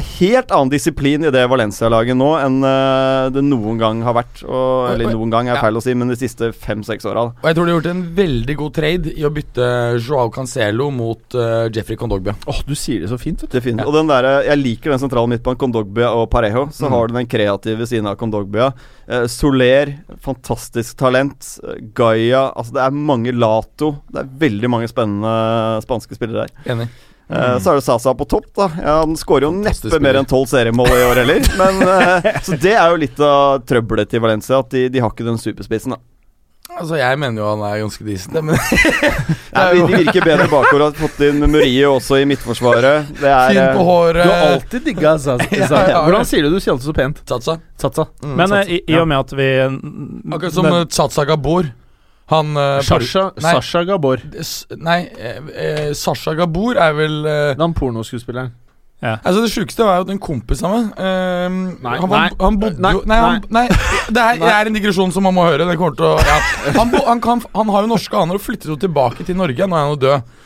helt annen disiplin i det Valencia-laget nå enn øh, det noen gang har vært. Og, eller noen gang er Ja. feil å si, men de siste fem-seks åra. Og jeg tror de har gjort en veldig god trade i å bytte Joao Cancelo mot uh, Jeffrey Kondogbia. Åh, du sier det så fint, vet du. Definitivt. Ja. Og den der, Jeg liker den sentrale midtbanen, Kondogbia og Parejo. Så Mm. har du den kreative siden av Kondogbia. Uh, Soler, fantastisk talent. Uh, Gaia, altså det er mange Lato. Det er veldig mange spennende spanske spillere der. Enig. Eh, så er det Sasa på topp, da. Ja, han skårer jo Fantastisk neppe mer enn tolv seriemål i år heller. Men, uh, så det er jo litt av trøbbelet til Valencia, at de, de har ikke den superspissen. da Altså, jeg mener jo han er ganske decent, men Nei, de, virker bedre bakover. Har fått inn Murie også i midtforsvaret. Det er Fint på eh, håret. Du har alltid digga ja. Hvordan sier du det? Du sier alltid så pent. Satsa. Satsa. Mm, Men Satsa. i, i og med at vi Akkurat som Tsatsa Gabor. Han uh, Sasha, Nei. Sasha Gabor. Nei, eh, eh, Sasha Gabor er vel eh, Den pornoskuespilleren. Altså Det sjukeste var jo at en kompis av meg ehm, Nei, han, nei, han bodde nei, jo Nei, han, nei det, er, det er en digresjon som man må høre. Det til å ja. han, bo, han, kan, han har jo norske aner og flyttet jo tilbake til Norge. Nå er han jo død.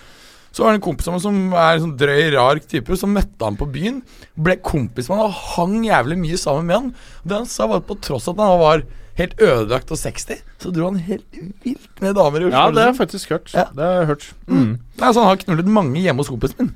Så var det en kompis av meg som er en sånn drøy, rar type, som møtte han på byen. Ble kompis med han og hang jævlig mye sammen med han. Det han sa, var at på tross av at han var helt ødelagt og 60, så dro han helt vilt med damer i Oslo. Ja, det har jeg faktisk hørt. Ja. Det har jeg hørt. Mm. Nei, altså, han har knullet mange hjemme hos kompisen min.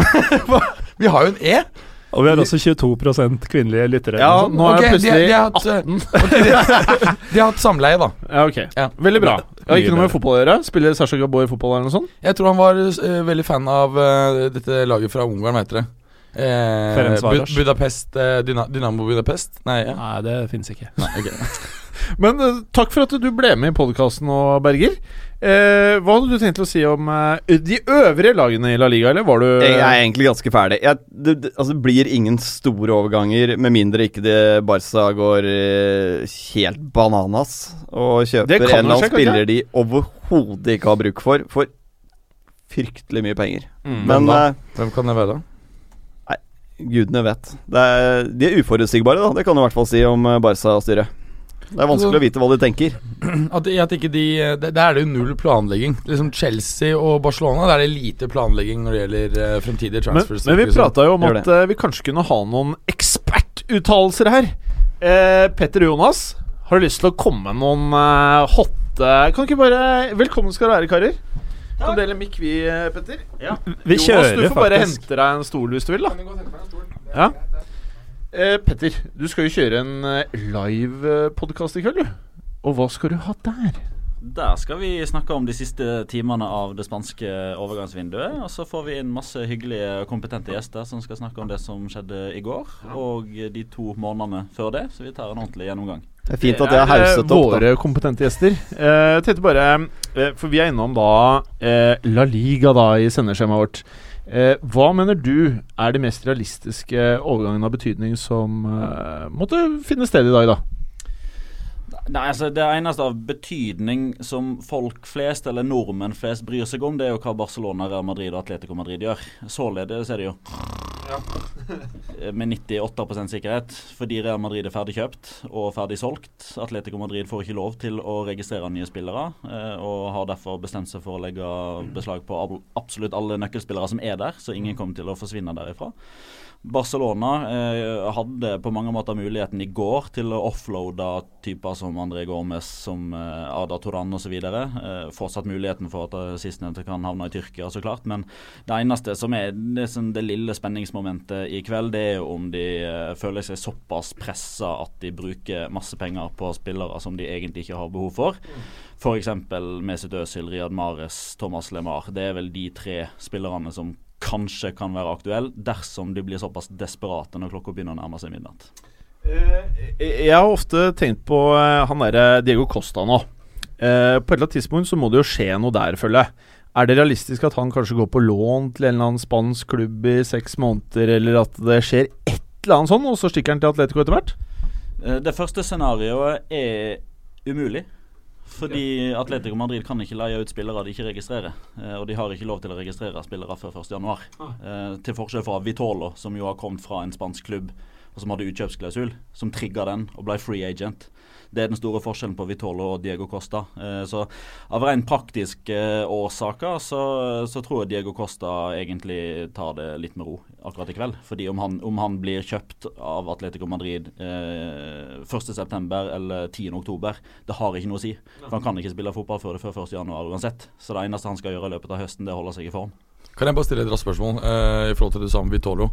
Vi har jo en E. Og vi har også 22% kvinnelige lyttere. Ja, sånt. nå er okay, det de- plutselig de har hatt, eh, ok, de, de har hatt samleie, da. Ja, ok. Ja. Veldig bra. Har ikke noe med fotball å gjøre. Spiller Sasha Gabor fotball eller noe sånt? Jeg tror han var uh, veldig fan av uh, dette laget fra Ungarn, heter det? Eh. Budapest eh, Dyna Dynamo Budapest? Nei, ja. Nei, det finnes ikke. Nei, okay. Men uh, takk for at du ble med i podkasten nå, Berger. Eh, hva hadde du tenkt å si om uh, de øvrige lagene i La Liga, eller var du Jeg er egentlig ganske ferdig. Jeg, det, det, altså, det blir ingen store overganger med mindre ikke det Barca går uh, helt bananas og kjøper en eller annen spiller de overhodet ikke har bruk for, for fryktelig mye penger. Mm. Men da? eh, Hvem kan det være, da? Gudene vet. Det er, de er uforutsigbare, da. Det kan du i hvert fall si om eh, Barca-styret. Det er vanskelig Altså- å vite hva de tenker. At, at ikke de Der der er det jo null planlegging. Liksom Chelsea og Barcelona Der er det lite planlegging når det gjelder uh, fremtidige transfers. men vi prata jo om at eh, vi kanskje kunne ha noen ekspertuttalelser her. Eh, Petter Jonas, har du lyst til å komme med noen eh, hotte Kan ikke bare Velkommen skal dere være, karer. Kan dele mikk, vi, Petter. Petter. Vi Jonas, kjører du får bare faktisk. hente deg en stol hvis du vil, da. Ja. Eh, Petter, du skal jo kjøre en eh, live-podkast i kveld, du. Og hva skal du ha der? Der skal vi snakke om de siste timene av det spanske overgangsvinduet. Og så får vi inn masse hyggelige, og kompetente gjester som skal snakke om det som skjedde i går. Og de to månedene før det. Så vi tar en ordentlig gjennomgang. Det er fint at jeg har er, hauset opp, da. Våre kompetente gjester. Eh, jeg tenkte bare eh, For vi er innom da eh, La Liga da i sendeskjemaet vårt. Eh, hva mener du er de mest realistiske overgangene av betydning som eh, måtte finne sted i dag, da? Nei, altså Det eneste av betydning som folk flest, eller nordmenn flest, bryr seg om, det er jo hva Barcelona, Real Madrid og Atletico Madrid gjør. Således er det jo med 98% sikkerhet, fordi Real Madrid er ferdig kjøpt og ferdig solgt. Atletico Madrid får ikke lov til å registrere nye spillere, eh, og har derfor bestemt seg for å legge beslag på absolutt alle nøkkelspillere som er der, så ingen kommer til å forsvinne derifra. Barcelona eh, hadde på mange måter muligheten i går til å offloade typer som André Gormes, som eh, Ada Toran osv. Eh, fortsatt muligheten for at eh, sistnevnte kan havne i Tyrkia, så klart. Men det eneste som er det, som det lille spenningsmomentet i kveld, det er jo om de eh, føler seg såpass pressa at de bruker masse penger på spillere som de egentlig ikke har behov for. F.eks. Mesut Özil, Riyad Mares, Thomas LeMar. Det er vel de tre spillerne som kanskje kan være aktuelle dersom de blir såpass desperate når klokka begynner å nærme seg midnatt. Jeg har ofte tenkt på han derre Diego Costa nå. på et eller annet tidspunkt så må det jo skje noe der, føler jeg. Er det realistisk at han kanskje går på lån til en eller annen spansk klubb i seks måneder, eller at det skjer et eller annet sånn, og så stikker han til Atletico etter hvert? Det første scenarioet er umulig. Fordi Atletico Madrid kan ikke leie ut spillere de ikke registrerer. Og de har ikke lov til å registrere spillere før 1.1. Ah. til forskjell fra Vitolo, som jo har kommet fra en spansk klubb og som hadde utkjøpsklausul, som trigga den og ble free agent. Det er den store forskjellen på Vitolo og Diego Costa. Eh, så av rent praktiske eh, årsaker så, så, tror jeg Diego Costa egentlig tar det litt med ro akkurat i kveld. Fordi om han, om han blir kjøpt av Atletico Madrid eh, 1.9. eller 10.10, det har ikke noe å si. For han kan ikke spille fotball før det før 1.1 uansett. Så det eneste han skal gjøre i løpet av høsten, det er å holde seg i form. Kan jeg bare stille et raskt spørsmål uh, i forhold til det samme Vitolo?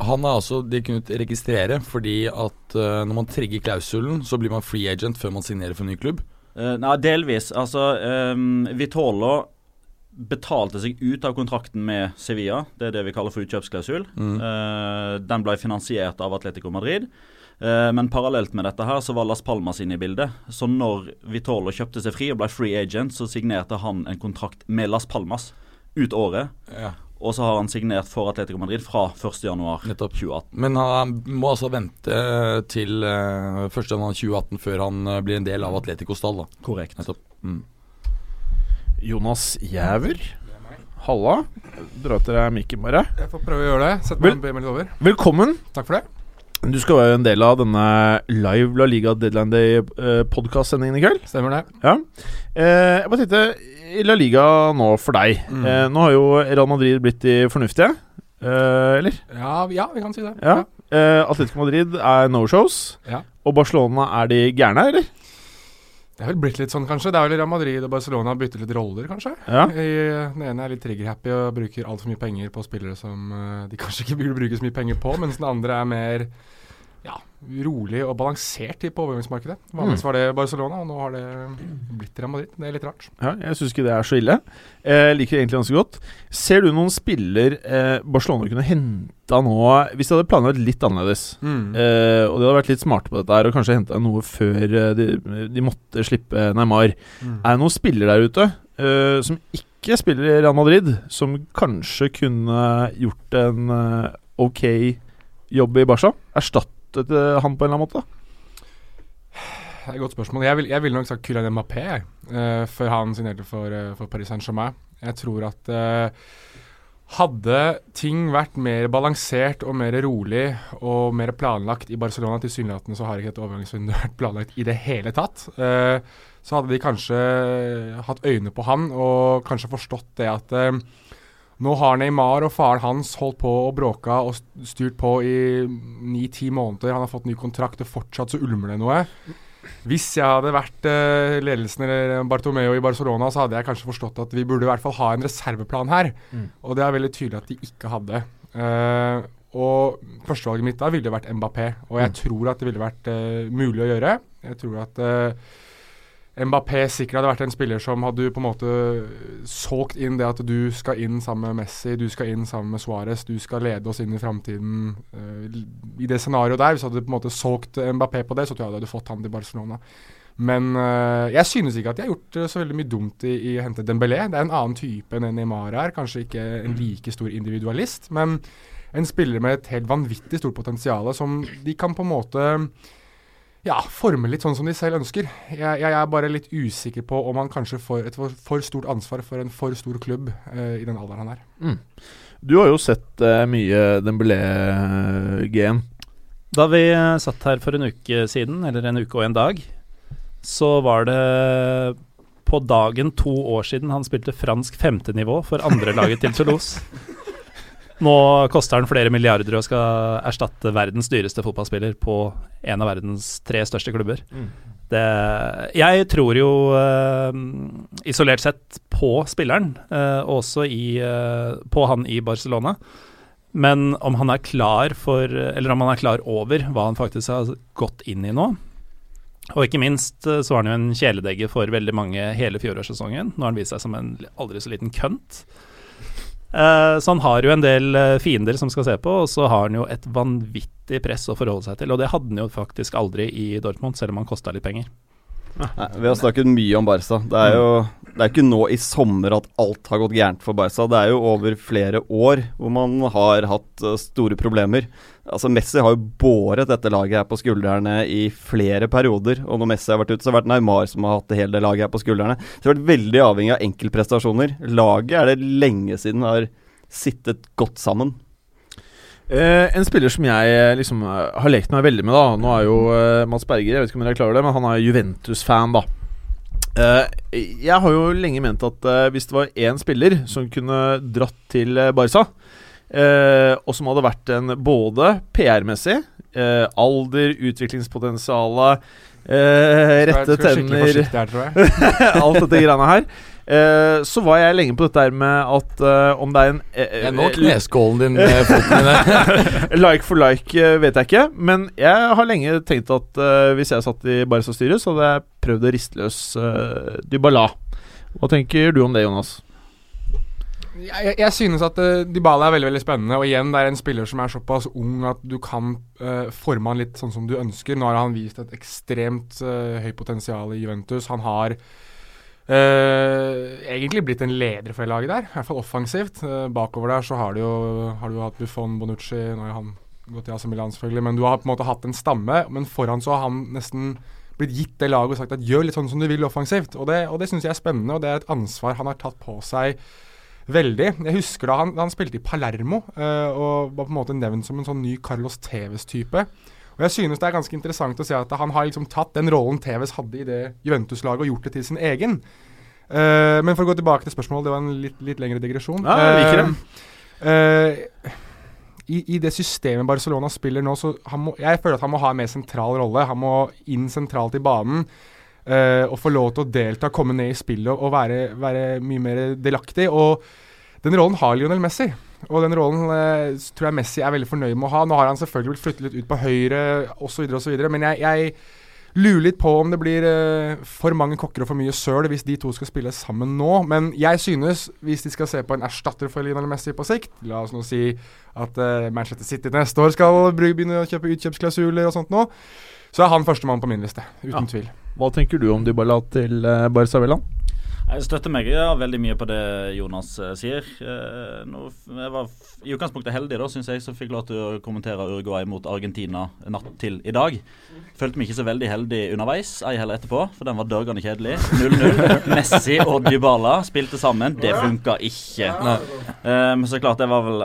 Han er altså de kunne registrere fordi at uh, når man trigger klausulen, så blir man free agent før man signerer for en ny klubb? Uh, nei, delvis. Altså, um, Vitolo betalte seg ut av kontrakten med Sevilla. Det er det vi kaller for utkjøpsklausul. Mm. Uh, den ble finansiert av Atletico Madrid. men parallelt med dette her så var Las Palmas inne i bildet. Så når Vitolo kjøpte seg fri og ble free agent, så signerte han en kontrakt med Las Palmas ut året. Ja. Og så har han signert for Atletico Madrid fra 1.1.2018. Men han må altså vente til uh, 1.1.2018 før han uh, blir en del av Atletico stall, da. Korrekt. Nettopp. Mm. Jonas Jæver. Halla. Dra til deg mikken, bare. Jeg får prøve å gjøre det. Sett meg, Vel, over. Velkommen. Takk for det. Du skal være en del av denne live La Liga Deadline Day-podkast-sendingen i kveld. Stemmer det. Ja. Eh, jeg bare tenkte i La Liga nå for deg. Mm. Eh, nå har jo Real Madrid blitt de fornuftige, eh, eller? Ja, ja, vi kan si det. Ja. Atletico Madrid er no-shows, ja. og Barcelona er de gærne, eller? Det er vel blitt litt sånn, kanskje. Det er vel Real Madrid og Barcelona har byttet litt roller, kanskje. Ja. I, den ene er litt trigger-happy og bruker altfor mye penger på spillere som uh, de kanskje ikke burde bruke så mye penger på, mens den andre er mer ja, rolig og balansert på overgangsmarkedet. Vanligvis var det Barcelona, og nå har det blitt Real Madrid. Det er litt rart. Ja, jeg syns ikke det er så ille. Jeg liker det egentlig ganske godt. Ser du noen spiller eh, Barcelona kunne henta nå, hvis de hadde planlagt litt annerledes, mm. eh, og de hadde vært litt smarte på dette her og kanskje henta noe før de, de, måtte slippe Neymar, mm. er det noen spiller der ute eh, som ikke spiller i Real Madrid, som kanskje kunne gjort en eh, ok jobb i Barca? Erstatt støtte han på en eller annen måte? Det er et godt spørsmål. Jeg ville vil nok sagt Kylian Mbappé uh, før han signerte for, uh, for Paris Saint-Germain. Jeg tror at uh, hadde ting vært mer balansert og mer rolig og mer planlagt i Barcelona Tilsynelatende så har ikke dette overgangsvinduet vært planlagt i det hele tatt. så hadde de kanskje hatt øyne på han og kanskje forstått det at nå har Neymar og faren hans holdt på og bråka og styrt på i ni-ti måneder. Han har fått ny kontrakt, og fortsatt så ulmer det noe. Hvis jeg hadde vært uh, ledelsen eller Bartomeo i Barcelona, så hadde jeg kanskje forstått at vi burde i hvert fall ha en reserveplan her. Mm. Og det er veldig tydelig at de ikke hadde. Uh, og førstevalget mitt da ville vært Mbappé, og jeg mm. tror at det ville vært uh, mulig å gjøre. Jeg tror at Mbappé sikkert hadde vært en spiller som hadde på en måte solgt inn det at du skal inn sammen med Messi, du skal inn sammen med Suárez, du skal lede oss inn i framtiden. Uh, I det scenarioet der, hvis du hadde på en måte solgt Mbappé på det, så tror jeg du hadde fått han til Barcelona. Men uh, jeg synes ikke at de har gjort uh, så veldig mye dumt i, i å hente Dembélé. Det er en annen type enn Neymar er. Kanskje ikke en like stor individualist, men en spiller med et helt vanvittig stort potensial som de kan på en måte ja, forme litt sånn som de selv ønsker. Jeg, jeg, er bare litt usikker på om han kanskje får et for, for stort ansvar for en for stor klubb uh, i den alderen han er. Mm. Du har jo sett uh, mye Dembélé-gen. Da vi uh, satt her for en uke siden, eller en uke og en dag, så var det på dagen to år siden han spilte fransk femtenivå for andrelaget til Toulouse. Nå koster han flere milliarder og skal erstatte verdens dyreste fotballspiller på en av verdens tre største klubber. Mm. Det, jeg tror jo uh, isolert sett på spilleren, uh, også i, uh, på han i Barcelona. Men om han er klar for Eller om han er klar over hva han faktisk har gått inn i nå. Og ikke minst så var han jo en kjæledegge for veldig mange hele fjorårssesongen. Nå har han vist seg som en aldri så liten kønt. Eh, så han har jo en del eh, fiender som skal se på, og så har han jo et vanvittig press å forholde seg til. Og det hadde han jo faktisk aldri i Dortmund, selv om han kosta litt penger. Nei, vi har snakket mye om Barca. Det er jo det er ikke nå i sommer at alt har gått gærent for Barca. Det er jo over flere år hvor man har hatt uh, store problemer. Altså Messi har jo båret dette laget her på skuldrene i flere perioder. Og når Messi har vært ute, så har det vært Neymar som har hatt det hele laget her på skuldrene. Så det har vært veldig avhengig av enkeltprestasjoner. Laget er det lenge siden har sittet godt sammen. Uh, en spiller som jeg eh, liksom eh, har lekt meg veldig med, da Nå er jo uh, Mats Berger Jeg vet ikke om dere er klar over det, men han er Juventus-fan, da. Uh, jeg har jo lenge ment at hvis det var én spiller som kunne dratt til Barca, og som hadde vært en både PR-messig, alder, utviklingspotensialet, rette tenner Alt dette greiene her. Eh, så var jeg lenge på dette her med at eh, om det er en eh, Jeg Nå kneskålen din med foten din like for like vet jeg ikke. Men jeg har lenge tenkt at hvis jeg satt i Barca-styret, så hadde jeg prøvd å riste løs Dybala. Hva tenker du om det, Jonas? Jeg, jeg, synes at uh, Dybala er veldig veldig spennende. Og igjen, det er en spiller som er såpass ung at du kan uh, forme han litt sånn som du ønsker. Nå har han vist et ekstremt uh, høyt potensial i Juventus. Han har Uh, egentlig blitt en leder for laget der, i hvert fall offensivt. Uh, bakover der så har du jo, har du hatt Buffon, Bonucci Nå har han gått til AC Milan, selvfølgelig, men du har på en måte hatt en stamme. Men foran så har han nesten blitt gitt det laget og sagt at gjør litt sånn som du vil offensivt. Og det, og det syns jeg er spennende, og det er et ansvar han har tatt på seg veldig. Jeg husker da han, han spilte i Palermo uh, og var på en måte nevnt som en sånn ny Carlos Tevez-type. Og jeg synes det er ganske interessant å se at han har liksom tatt den rollen Tevez hadde i det Juventus-laget, og gjort det til sin egen. Uh, men for å gå tilbake til spørsmålet, det var en litt, litt lengre digresjon. Ja, jeg liker det. Uh, i, i, det systemet Barcelona spiller nå, så må, jeg føler at han må ha en mer sentral rolle. Han må inn sentralt i banen. Uh, å få lov til å delta, komme ned i spillet og, og være, være, mye mer delaktig. Og den rollen har Lionel Messi. Og den rollen uh, tror jeg Messi er veldig fornøyd med å ha. Nå har han selvfølgelig blitt flyttet litt ut på høyre osv., osv., men jeg, jeg lurer litt på om det blir uh, for mange kokker og for mye søl hvis de to skal spille sammen nå. Men jeg synes, hvis de skal se på en erstatter for Lionel Messi på sikt La oss nå si at Manchester City neste år skal begynne å kjøpe utkjøpsklausuler og sånt nå. Så er han førstemann på min liste, uten ja. tvil. Hva tenker du om Dybala til eh, Barca Velland? Jeg støtter meg ja, veldig mye på det Jonas uh, sier. Uh, nå, jeg var i utgangspunktet heldig, da, syns jeg, som fikk lov til å kommentere Uruguay mot Argentina natt til i dag. Følte meg ikke så veldig heldig underveis, ei heller etterpå, for den var dørgende kjedelig. 0-0. Messi og Dybala spilte sammen. Det funka ikke. Men men så klart, det var vel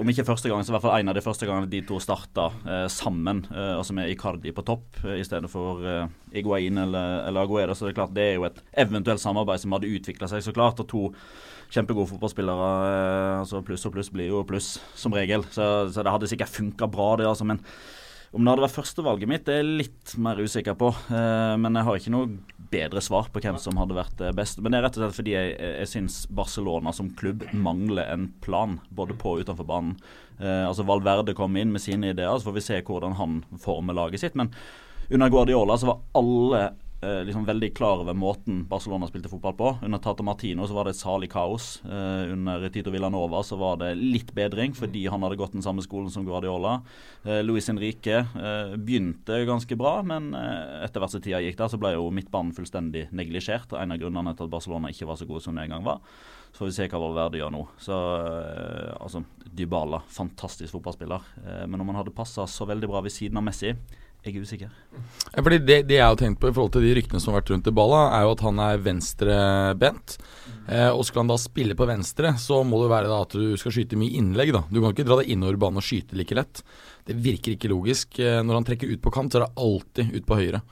Om ikke første gang, så i hvert fall en av de første gangene de to starta sammen. altså med Icardi på topp i stedet for Iguain eller, eller Aguero. Så det er klart, det er jo et eventuelt samarbeid som hadde utvikla seg, så klart. Og to kjempegode fotballspillere. Eh, altså Pluss og pluss blir jo pluss, som regel. Så, så det hadde sikkert funka bra, det. altså, men om det hadde vært førstevalget mitt, det er jeg litt mer usikker på. Eh, men jeg har ikke noe bedre svar på hvem som hadde vært eh, best. Men det er rett og slett fordi jeg, jeg syns Barcelona som klubb mangler en plan, både på og utenfor banen. Altså Valverde kom inn med sine ideer, så får vi se hvordan han former laget sitt. Men under Guardiola så var alle eh, liksom veldig klar over måten Barcelona spilte fotball på. Under Tata Martino så var det et salig kaos. Eh, under Tito Villanova så var det litt bedring, fordi han hadde gått den samme skolen som Guardiola. Eh, Luis Henrique eh, begynte ganske bra, men eh, etter hvert som tida gikk der, så ble jo midtbanen fullstendig neglisjert. En av grunnene til at Barcelona ikke var så gode som de en gang var. Så får vi se hva Valverde gjør nå. Så eh, altså, Dybala, fantastisk fotballspiller. men om han hadde passa så veldig bra ved siden av Messi jeg er usikker. Ja, fordi det, det, jeg har tenkt på i forhold til de ryktene som har vært rundt i balla, er jo at han er venstrebent. Eh, og skal han da spille på venstre, så må det være da at du skal skyte mye innlegg. da. Du kan ikke dra deg innover banen og skyte like lett. Det virker ikke logisk. Eh, når han trekker ut på kant, så er det alltid ut på høyre.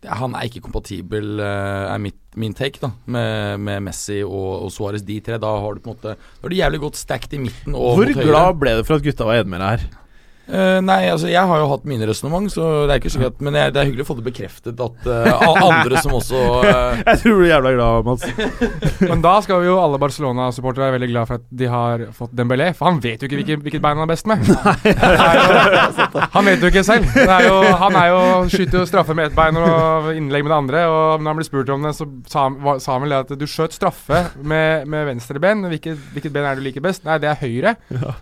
Det, han er ikke kompatibel, eh, er mitt, min take, da, med, med Messi og, og Suárez. De tre. Da har du på en måte Da er du jævlig godt stacked i midten. Hvor glad ble du for at gutta var enige med deg her? Eh, nei, altså jeg har jo hatt mine resonnement, så det er ikke sikkert Men jeg, det er hyggelig å få det bekreftet at uh, andre som også uh... Jeg tror du er jævla glad, Mats. Men da skal jo alle Barcelona-supportere være veldig glad for at de har fått Dembélé, for han vet jo ikke hvilket, hvilket bein han er best med. Jo, han vet jo ikke selv. Det er jo, han er jo, skyter jo straffe med ett bein og innlegg med det andre. Og når han ble spurt om det, så sa han, sa han vel det at du skjøt straffe med, med venstre ben. Hvilket, hvilket ben er det du liker best? Nei, det er høyre.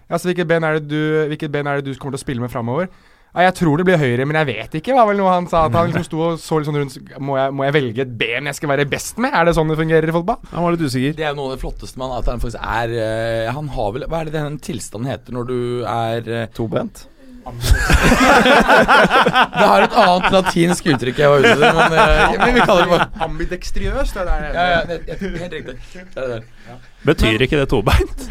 Altså, hvilket ben er det du, hvilket ben er det du kommer til å spille med framover? Jeg tror det blir høyre, men jeg vet ikke. var vel noe han sa. At han liksom sto og så litt sånn rundt må jeg, må jeg velge et ben jeg skal være best med? Er det sånn det fungerer i fotball? Han var litt usikker. Det er jo noe av det flotteste med han, at han faktisk er eh, Han har vel Hva er det den tilstanden heter når du er eh, Tobent. Det har et annet latinsk uttrykk jeg var ute etter, men eh, vi, kaller det bare Ambidekstriøst, det er det ja, ja, Helt riktig. Det er det der. Betyr ikke det tobeint?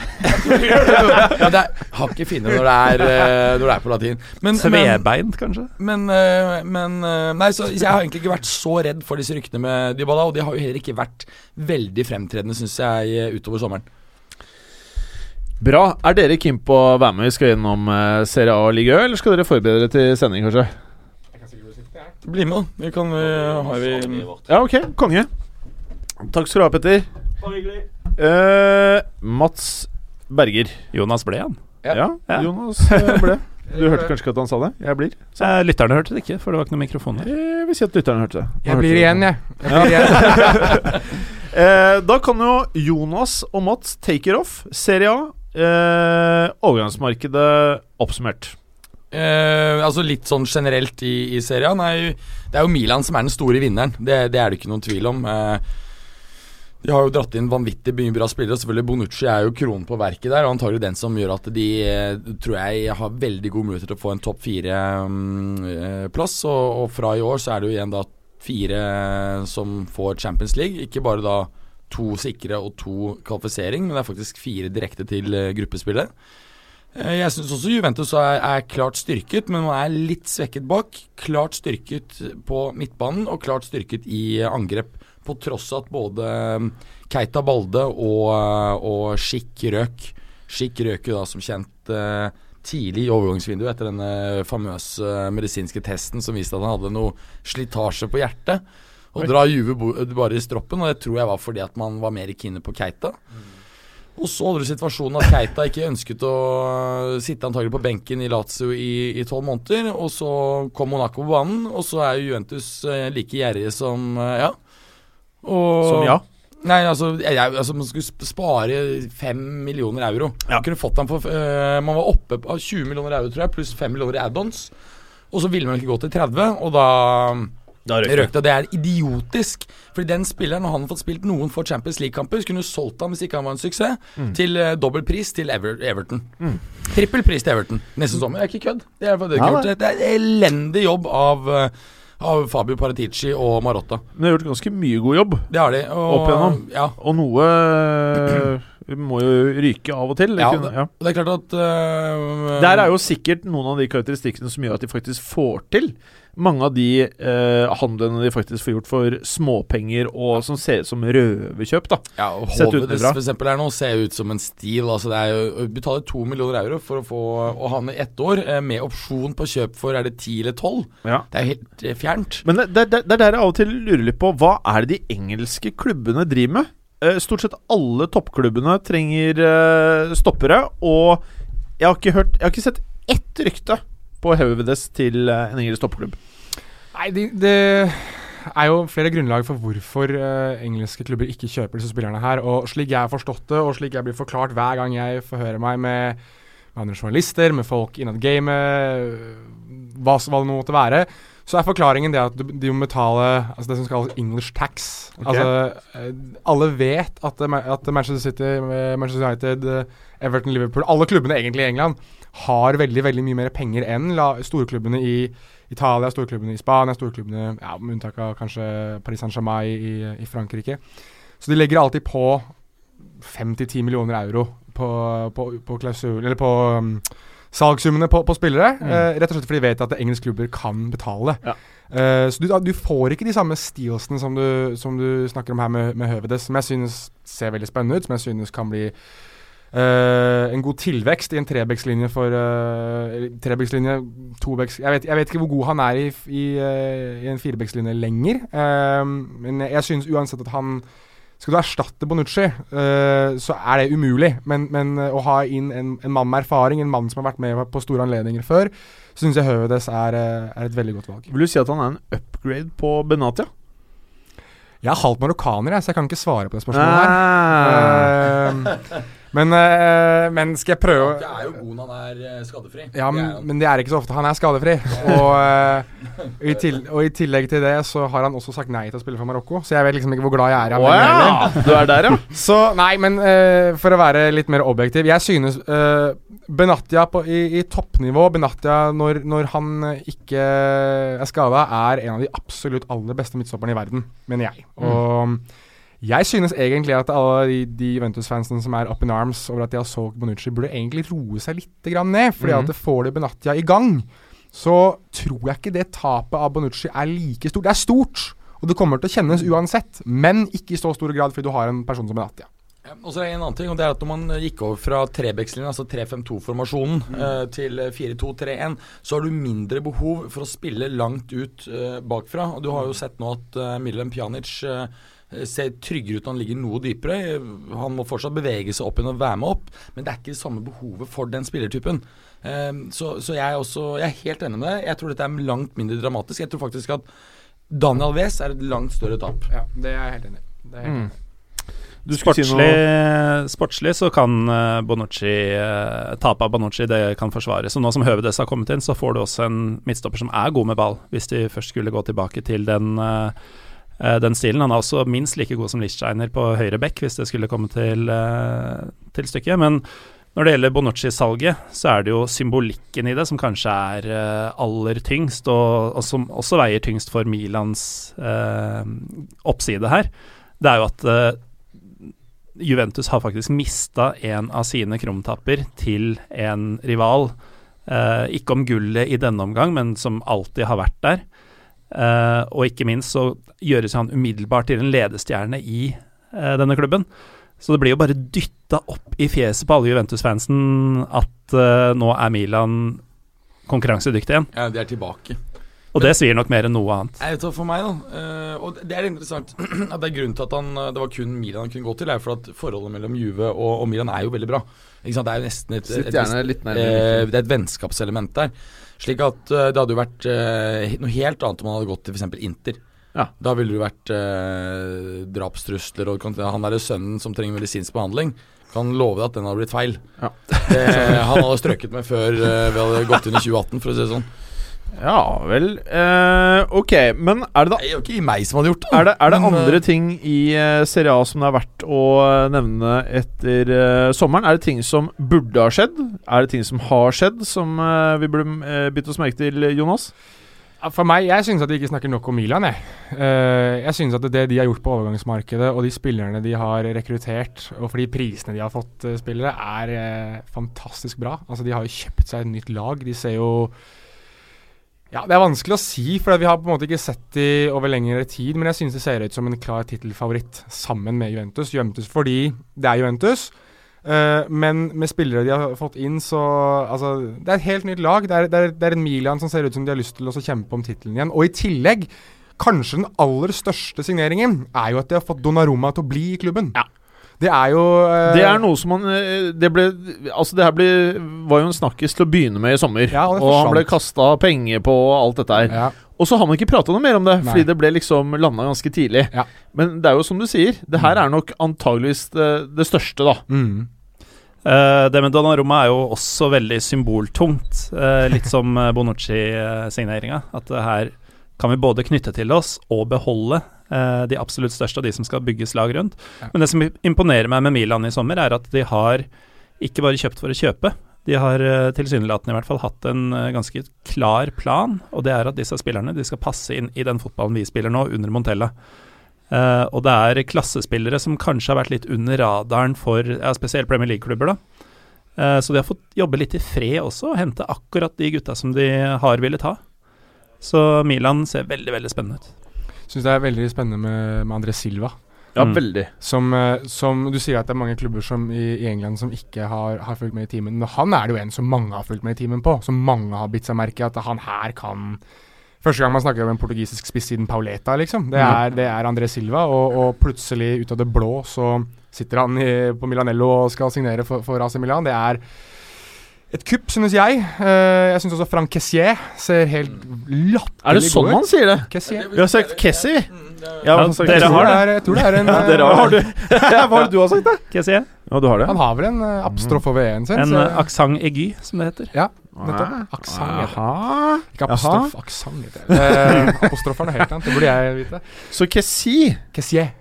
Ja, det er hakket finere når det eh, når det er på latin. Men, Svebeint, kanskje? men, eh, men eh, Nei, så jeg har egentlig ikke vært så redd for disse ryktene med Dybala, og de har jo heller ikke vært veldig fremtredende, syns jeg, utover sommeren. Bra. Er dere keen på å være med? Vi skal gjennom uh, Serie A og Ligø eller skal dere forberede dere til sending, kanskje? Bli med, da. Vi kan uh, har vi Ja, ok. Konge. Takk skal du ha, Petter. Eh, Mats Berger. Jonas ble han. Ja. Ja, Ja. Jonas eh, ble. Du hørte kanskje ikke at han sa det? Jeg blir. Eh, lytterne hørte det ikke, for det var ikke noen mikrofon her. Jeg vil si at lytterne hørte det. Han Jeg hørte blir det. igjen, jeg. jeg blir igjen. Eh, da kan jo Jonas og Mats take it off. Serie A. Eh, overgangsmarkedet oppsummert. Eh, altså Litt sånn generelt i, i serien er Det er jo Milan som er den store vinneren. Det, det er det ikke noen tvil om. Eh, de har jo dratt inn vanvittig mye bra spillere. Selvfølgelig Bonucci er jo kronen på verket der, og antagelig den som gjør at de eh, tror jeg har veldig gode muligheter til å få en topp fire-plass. og, og fra i år så er det jo igjen da fire som får Champions League. Ikke bare da to sikre og to kvalifisering, men det er faktisk fire direkte til eh, gruppespillet. Eh, Jeg syns også Juventus er, er klart styrket, men man er litt svekket bak. Klart styrket på midtbanen og klart styrket i eh, angrep. På tross av at både eh, Keita Balde og, eh, og Skikk røk. Skikk røk jo da som kjent eh, tidlig i overgangsvinduet etter denne famøse eh, medisinske testen som viste at han hadde noe slitasje på hjertet. Og dra Juve bare i stroppen, og det tror jeg var fordi at man var mer keen på Keita. Og så hadde du situasjonen at Keita ikke ønsket å sitte antagelig på benken i Lazio i tolv måneder. Og så kom Monaco på banen, og så er Juventus eh, like gjerrige som eh, ja. Og, Som ja. Nei, altså, jeg, altså Man skulle spare fem millioner euro. Ja. Man kunne fått dem for uh, Man var oppe på 20 millioner euro, tror jeg, pluss fem millioner i add-ons. Og så ville man ikke gå til 30, og da Da røk det. Det er idiotisk. Fordi den spilleren, når han har fått spilt noen få Champions League-kamper, skulle du solgt ham hvis ikke han var en suksess, til uh, dobbel pris til Ever Everton. Trippel pris til Everton neste sommer. Det er ikke kødd. Det er, det Ja, det er elendig jobb av, eh, av Fabio Paratici og Marotta. Men de har gjort ganske mye god jobb. Det har de. Og, Opp igjennom. Ja. Og noe eh, må jo ryke av og til. Ja, kunne- ja. Det er klart at uh, Der er jo sikkert noen av de karakteristikkene som gjør at de faktisk får til mange av de eh, handlene de faktisk får gjort for småpenger, og som ser ut som røverkjøp, da. Ja, og utenfra. for eksempel er nå ser ut som en stil. Altså det er jo å betale to millioner euro for å få å ha med i ett år, eh, med opsjon på kjøp for er det ti eller tolv. Ja. Det er helt eh, fjernt. Men det, det, det er der jeg av og til lurer litt på hva er det de engelske klubbene driver med? Eh, stort sett alle toppklubbene trenger stoppere, og jeg har ikke hørt Jeg har ikke sett ett rykte på Hauvedes til eh, en engelsk toppklubb. Nei, det, det er jo flere grunnlag for hvorfor uh, engelske klubber ikke kjøper disse spillerne her. Og slik jeg har forstått det, og slik jeg blir forklart hver gang jeg forhører meg med, med andre journalister, med folk innad gamet, hva, hva det nå måtte være, så er forklaringen det at de må betale altså det som kalles English tax. Okay. Altså, eh, alle vet at, eh, at Manchester City, eh, Manchester United, Everton, Liverpool Alle klubbene egentlig i England har veldig veldig mye mer penger enn storklubbene i Italia, storklubbene i Spania, storklubbene ja, med unntak av kanskje Paris Saint-Germain i, i Frankrike. Så de legger alltid på 5-10 millioner euro på, på, på klausul Eller på um, salgssummene på, på spillere. eh, rett og slett fordi de vet at engelske klubber kan betale. Ja. Uh, så du, du får ikke de samme steelsene som du, som du snakker om her med, med Høvedes, som jeg synes ser veldig spennende ut, som jeg synes kan bli Uh, en god tilvekst i en trebekslinje for uh, Trebekslinje, tobeks jeg, vet- jeg vet ikke hvor god han er i, i, uh, i en firebekslinje lenger. Uh, men jeg synes uansett at han Skal du erstatte Bonucci, uh, så er det umulig. Men, men uh, å ha inn en, en mann med erfaring, en mann som har vært med på store anledninger før, så syns jeg Høvedes er, eh, er et veldig godt valg. Vil du si at han er en upgrade på Benatia? Jeg er halvt marokkaner, jeg, så jeg kan ikke svare på det spørsmålet her. Men, eh, men skal jeg prøve å er jo god når han er eh, skadefri. Ja, men, men det er ikke så ofte han er skadefri. Og, eh, i til, og i tillegg til det så har han også sagt nei til å spille for Marokko, så jeg vet liksom ikke hvor glad jeg er i ham. Ja! Du er der, ja. Så nei, men uh, for å være litt mer objektiv Jeg synes uh, Benatia på, i, i toppnivå Benatia når, når han ikke er skada, er en av de absolutt aller beste midtstopperne i verden, mener jeg. Og jeg synes egentlig at alle de, Juventus-fansene som er up in arms over at de har solgt Bonucci, burde egentlig roe seg litt ned. Fordi mm. at det får de Benatia i gang, så tror jeg ikke det tapet av Bonucci er like stort. Det er stort, og det kommer til å kjennes uansett, men ikke i så stor grad fordi du har en person som Benatia. Og så er det en annen ting, og det er at når man eh, gikk over fra trebekslinjen, altså 3-5-2-formasjonen, eh, til 4-2-3-1, så har du mindre behov for å spille langt ut eh, bakfra. Og du har jo sett nå at Milan Pjanic eh, ser tryggere ut når han ligger noe dypere. Han må fortsatt bevege seg opp igjen og være med opp, men det er ikke det samme behovet for den spillertypen. Eh, så så jeg, er også, jeg er helt enig med deg. Jeg tror dette er langt mindre dramatisk. Jeg tror faktisk at Daniel Wes er et langt større tap. Ja, det er jeg helt enig i. Skulle si Sportslig, sportslig så kan eh, Bonucci uh, Tapet av Bonucci det kan forsvares. Og nå som Høvedes har kommet inn, så får du også en midtstopper som er god med ball, hvis de først skulle gå tilbake til den, eh, eh, den stilen. Han er også minst like god som Lichtsteiner på høyre bekk, hvis det skulle komme til, eh, til stykket. Men når det gjelder Bonucci-salget, så er det jo symbolikken i det som kanskje er eh, aller tyngst, og, og som også veier tyngst for Milans eh, oppside her. Det er jo at eh, Juventus har faktisk mista en av sine krumtapper til en rival. Eh, ikke om gullet i denne omgang, men som alltid har vært der. Eh, og ikke minst så gjøres han umiddelbart til en ledestjerne i eh, denne klubben. Så det blir jo bare dytta opp i fjeset på alle Juventus-fansen at eh, nå er Milan konkurransedyktig igjen. Ja, de er tilbake. Og det svir nok mer enn noe annet. Jeg vet hva for meg, da. eh, og det er interessant at det er grunnen til at han, eh, det var kun Milan han kunne gå til, er for at forholdet mellom Juve og, og Milan er jo veldig bra. Ikke sant? Det er jo nesten et, et, et, et, eh, det er et vennskapselement der. Slik at det hadde jo vært noe helt annet om han hadde gått til f.eks. Inter. Ja. Da ville det vært eh, drapstrusler og han derre sønnen som trenger medisinsk behandling. Kan love deg at den hadde blitt feil. Ja. Det, han hadde strøket med før eh, vi hadde gått inn i 2018, for å si det sånn. Ja vel. Eh, ok, men er det da Det er jo ikke meg som hadde gjort det. Er det, er det Men, eh, andre ting i uh, Serie A som det er verdt å eh, nevne etter uh, sommeren? Er det ting som burde ha skjedd? Er det ting som har skjedd, som uh, vi burde uh, bitt oss merke til, Jonas? For meg, Jeg syns at de ikke snakker nok om Milan. Jeg, Eh, jeg synes at det de har gjort på overgangsmarkedet, og de spillerne de har rekruttert, og for de prisene de har fått spillere, er fantastisk bra. Altså De har jo kjøpt seg et nytt lag. De ser jo Ja, Det er vanskelig å si, for vi har på en måte ikke sett de over lengre tid. Men jeg synes det ser ut som en klar tittelfavoritt sammen med Juventus. Juventus fordi det er Juventus. Uh, men med spillere de har fått inn, så Altså, det er et helt nytt lag. Det er, det er, det er en Milan som ser ut som de har lyst til å kjempe om tittelen igjen. Og i tillegg, kanskje den aller største signeringen er jo at de har fått Donnarumma til å bli i klubben. Ja. Det er jo eh, Det er noe som man eh, Det ble Altså, det her ble, var jo en snakkis til å begynne med i sommer. Ja, og og han ble kasta penger på og alt dette her. ja. Og så har man ikke prata noe mer om det, Nei. fordi det ble liksom landa ganske tidlig. Ja. Men det er jo som du sier, det her er nok antageligvis det, det største, da. Mm. Uh, det med Donnarumma er jo også veldig symboltungt. Uh, litt som Bonucci-signeringa. At det her kan vi både knytte til oss og beholde eh, de absolutt største og de som skal bygges lag rundt. Ja. Men det som imponerer meg med Milan i sommer, er at de har ikke bare kjøpt for å kjøpe. De har uh, tilsynelatende i hvert fall hatt en eh, ganske klar plan, og det er at disse spillerne de skal passe inn i den fotballen vi spiller nå, under Montella. Eh, og det er klassespillere som kanskje har vært litt under radaren for ja, spesielt Premier League-klubber. da. Eh, så de har fått jobbe litt i fred også, og hente akkurat de gutta som de har villet ha. Så Milan ser veldig, veldig spennende ut. Syns det er veldig spennende med, med André Silva. Ja, Mm. veldig. Som, eh, som Du sier at det er mange klubber som i, i England som ikke har, har fulgt med i timen. Men han er det jo en som mange har fulgt med i timen på. Som mange har bitt seg merke i at han her kan Første gang man snakker om en portugisisk spiss siden Pauleta, liksom. Det er, det er André Silva, og, og plutselig, ut av det blå, så sitter han i, på Milanello og skal signere for, for AC Milan. Det er et kupp, synes jeg. Eh, jeg syns også Frank Kessier ser helt latterlig Er det sånn han sier det? Kessier. Vi har sagt Kessie. Ja, dere har det. Jeg tror det er en ja, Dere eh, har, du. Hva har du har sagt, da? Kessier. Ja, du har det? Han har vel en uh, abstrof over e-en sin. En uh, aksent aigu, som det heter. ja, nettopp. Aksent heter det. Ikke apostrof, aksent heter det. Eh, apostrof er noe helt annet, det burde jeg vite. Så Kessie Kessier.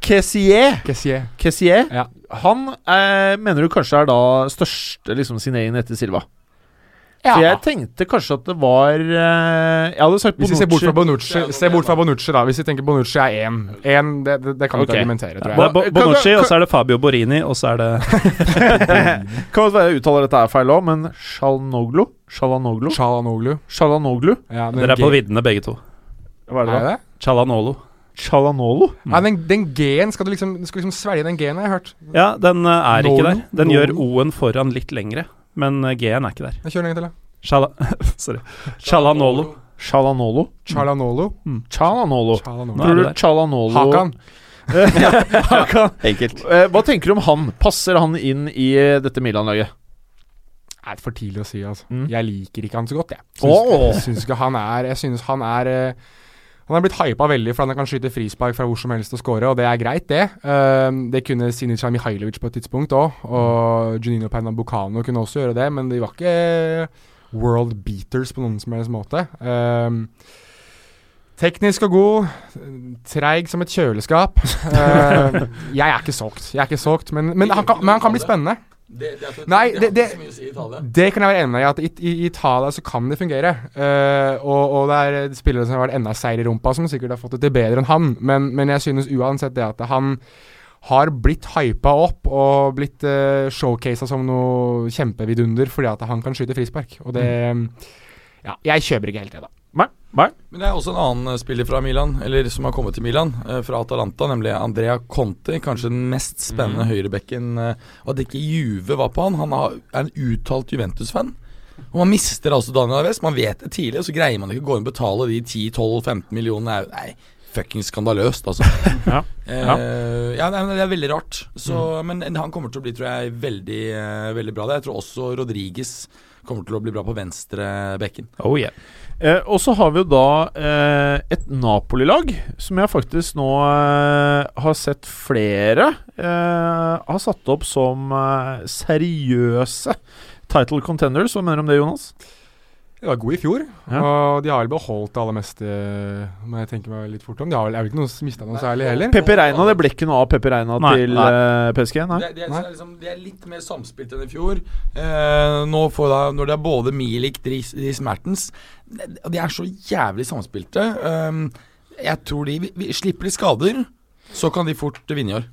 Kessier Kessier. Kessier Ja. Han eh, mener du kanskje er da største liksom, egen etter Silva? For jeg tenkte kanskje at det var eh, Jeg hadde sagt Hvis vi ser bort fra Bonucci. Bonucci, se bort fra Bonucci da Hvis vi tenker Bonucci er én. Én, det, det, det kan vi okay. ikke argumentere, tror Det jeg. er Bo Bonucci, og så er det Fabio Borini, og så er det Kan godt være jeg uttaler dette her feil òg, men Shalnoglu? Shalanoglu? Shalanoglu. Shalanoglu? Ja, Dere er på viddene, begge to. Hva er det Er da? det? Chalanolo. Chalanolo? Nei, den, den G-en skal du liksom Du skal liksom svelge den G-en, har jeg hørt. Ja, den er er ikke der. Den gjør Nolo? O-en foran litt lengre, men uh, G-en er ikke der. Jeg kjører lenge til, da. Chala Sorry. Chalanolo. Chalanolo? Chalanolo. Chalanolo. Chalanolo. Tror du. Chalanolo Hakan. Hakan. Enkelt. Eh, hva tenker du om han? Passer han inn i eh, dette Milan-laget? Det er for tidlig å si, altså. Mm. Jeg liker ikke han så godt, jeg. Syns, Åh. jeg syns ikke han er Jeg synes han er eh, Han er blitt hypa veldig for han kan skyte frispark fra hvor som helst og score, og det er greit, det. Um, det kunne Sinica Mihailovic på et tidspunkt òg, og Junino Pernambucano kunne også gjøre det, men de var ikke world beaters på noen som helst måte. Um, teknisk og god, treig som et kjøleskap. Uh, jeg er ikke solgt, jeg er ikke solgt, men, men, han, kan, men han kan bli spennende. Det, det, Nei, det- kan jeg være enig med i, at i, Italia så kan det fungere. Uh, og, og det er eh, spillere som har vært enda seigere i rumpa, som sikkert har fått det til bedre enn han. Men, men jeg synes uansett det at han har blitt hypa opp og blitt uh, showcasa som noe kjempevidunder fordi at han kan skyte frispark. Og det Ja, jeg kjøper ikke helt det, da. Nei. Nei. Men det er også en annen eh, spiller fra Milan, eller som har kommet til Milan, eh, fra Atalanta, nemlig Andrea Conte. Kanskje den mest spennende høyrebekken. eh, at ikke Juve var på han. Han er en uttalt Juventus-fan. Og man mister altså Daniel Aves Man vet det tidlig, og så greier man ikke å gå inn og betale de 10-12-15 millionene. Nei, fucking skandaløst, altså. Ja. Eh, ja, nei, det er veldig rart. Så, Men han kommer til å bli, tror jeg, veldig, eh, veldig bra. Jeg tror også Rodriges kommer til å bli bra på venstrebekken. Oh yeah. Eh, og så har vi jo da eh, et Napoli-lag som jeg faktisk nå eh, har sett flere eh, har satt opp som eh, seriøse title contenders. Hva mener du om det, Jonas? De var gode i fjor, Ja. og de har vel beholdt det aller meste, må jeg tenke meg litt fort om. De har vel, er vel ikke noe mista noe særlig heller. Pepper Reina, det ble ikke noe av Pepper Reina Nei, til nei. eh, PSG? Nei. Det, det, er, Nei. liksom, de er litt mer samspilt enn i fjor. Eh, nå får da, når det er både Milik og Dris Mertens det- De er så jævlig samspilte. Um, jeg tror de vi- vi Slipper de skader, så kan de fort vinne i år.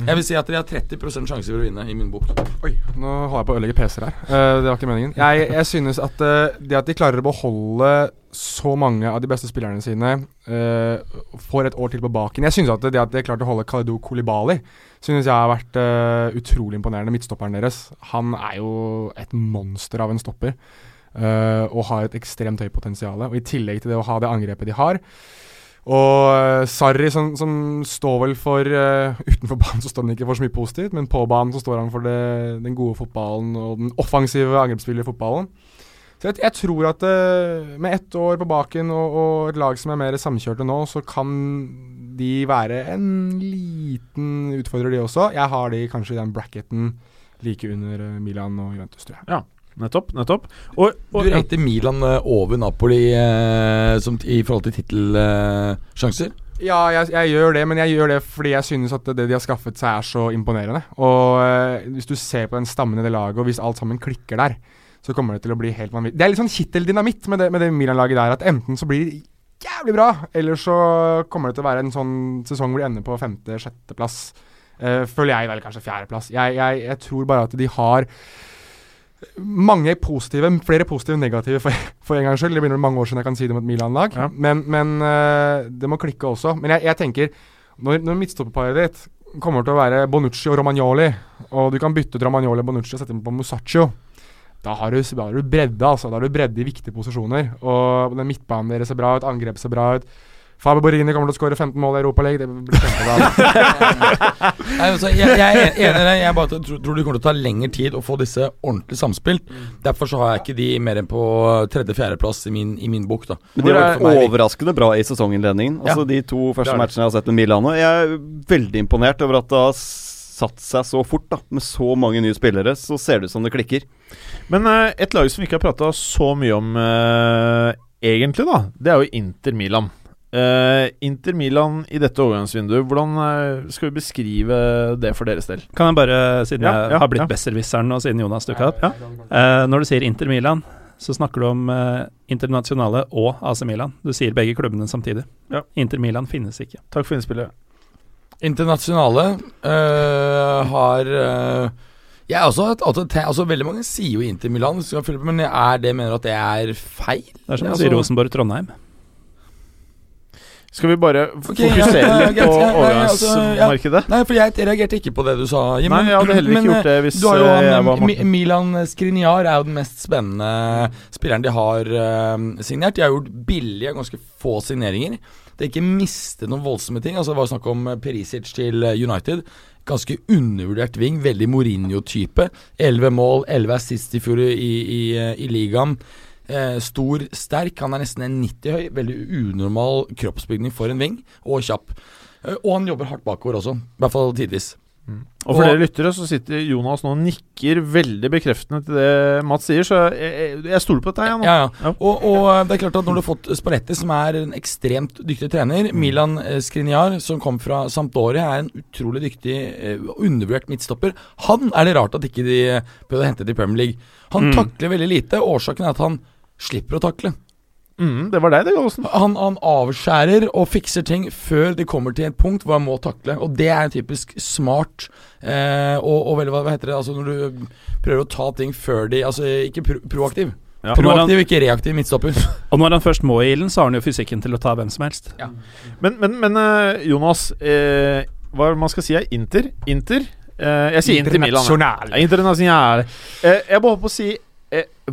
Jeg vil si at de har 30% sjanse for å vinne, i min bok. Oi, nå holder jeg på å ødelegge PC-er her. Uh, det var ikke meningen. Jeg, jeg synes at uh, det at de klarer å beholde så mange av de beste spillerne sine, uh, får et år til på baken Jeg synes at det at de har klart å holde Kalidou Kolibali, synes jeg har vært utrolig imponerende. Midtstopperen deres. Han er jo et monster av en stopper. eh, og har et ekstremt høyt potensial. Og I tillegg til det å ha det angrepet de har, og uh, Sarri, som, som står vel for uh, Utenfor banen så står han ikke for så mye positivt, men på banen så står han for det, den gode fotballen og den offensive angrepsspillet i fotballen. Så jeg, jeg tror at uh, med ett år på baken og, og et lag som er mer samkjørte nå, så kan de være en liten utfordrer, de også. Jeg har de kanskje i den bracketen like under eh, Milan og Juventus, tror jeg. Nettopp. nettopp Og, Du og rater Milan eh, over Napoli eh, som, i forhold til tittelsjanser? Ja, jeg, jeg gjør det, men jeg gjør det fordi jeg synes at det de har skaffet seg, er så imponerende. Og eh, hvis du ser på den stammen i det laget, og hvis alt sammen klikker der, så kommer det til å bli helt vanvittig. Det er litt sånn kitteldynamitt med det, med det Milan-laget der, at enten så blir det jævlig bra, eller så kommer det til å være en sånn sesong hvor de ender på femte-sjetteplass. Uh, føler jeg vel kanskje fjerdeplass. Jeg, jeg, jeg tror bare at de har mange positive, flere positive enn negative for, for en gangs skyld. Det begynner mange år siden jeg kan si det om et Milan-lag. Ja. Men, men eh, det må klikke også. Men jeg, jeg tenker, når, når midtstopperparet ditt kommer til å være Bonucci og Romagnoli, og du kan bytte ut Romagnoli og Bonucci og sette dem på Musaccio da har, du, da har du bredde, altså. Da har du bredde i viktige posisjoner. Og den midtbanen deres ser bra ut, angrep ser bra ut. Faber Borini kommer til å skåre 15 mål i Europaligaen. Det blir kjempebra. Altså, jeg, jeg er enig i det. Jeg bare tror, tror det kommer til å ta lengre tid å få disse ordentlig samspilt. Derfor så har jeg ikke de mer enn på tredje-fjerdeplass i, min- i min bok. da Men de er- overraskende bra i sesonginnledningen. Ja. Altså De to første matchene jeg har sett med Milano. Jeg er veldig imponert over at det har satt seg så fort. da Med så mange nye spillere, så ser det ut som det klikker. Men eh, et lag som vi ikke har prata så mye om eh, egentlig, da, det er jo Inter Milan. Eh, Inter Milan i dette overgangsvinduet, hvordan uh, skal vi beskrive det for deres del? Kan jeg bare, siden Ja, jeg ja, har blitt ja. besserwisseren og siden Jonas dukka opp eh, Når du sier Inter Milan, så snakker du om Internasjonale og AC Milan. Du sier begge klubbene samtidig. Ja. Inter Milan finnes ikke. Takk for innspillet. Internasjonale har Jeg er også, altså, te- altså Veldig mange sier jo Inter Milan, men er det mener at det er feil? Det er som å Altså- si Rosenborg-Trondheim. Skal vi bare okay, fokusere ja, ja, litt på altså, overgangsmarkedet? Nei, for jeg reagerte ikke på det du sa. Jim, Nei, jeg hadde heller ikke men, gjort det hvis Du har jo eh, han, Milan Skriniar er jo den mest spennende spilleren de har uh, signert. De har gjort billige, ganske få signeringer. Det er ikke mistet noen voldsomme ting. Altså Det var snakk om eh, Perisic til eh, United. Ganske undervurdert ving. Veldig Mourinho-type. 11 mål, 11 assist i fjor i, i, i, i ligaen. Eh, stor, sterk. Han er nesten en 90 høy. Veldig unormal kroppsbygning for en ving, og kjapp. Eh, og han jobber hardt bakover også, i hvert fall tidvis. Og for dere lyttere så sitter Jonas nå og nikker veldig bekreftende til det Mats sier, så jeg, jeg, jeg stoler på dette. Jeg, nå. Ja, ja. Ja. Og, og eh, det er klart at når du har fått Spalletti, som er en ekstremt dyktig trener Milan eh, Skriniar, som kom fra Sampdoria, er en utrolig dyktig, eh, undervurdert midtstopper. Han er det rart at ikke de prøvde å hente til Premier League. Han Mm. takler veldig lite. Årsaken er at han slipper å takle. Mm, det var deg, det, Gallosen. Han, han avskjærer og fikser ting før de kommer til et punkt hvor han må takle. Og det er typisk smart eh, og, og veldig, hva, heter det Altså når du prøver å ta ting før de Altså ikke pro proaktiv. Ja. Proaktiv, ikke reaktiv midtstopper. Og når han først må i ilden, så har han jo fysikken til å ta hvem som helst. Men, men, men eh, Jonas, eh, hva man skal si er Inter? Inter? Eh, jeg sier Inter Milan. jeg. Internasjonal. Ja, Eh, jeg bare håper å si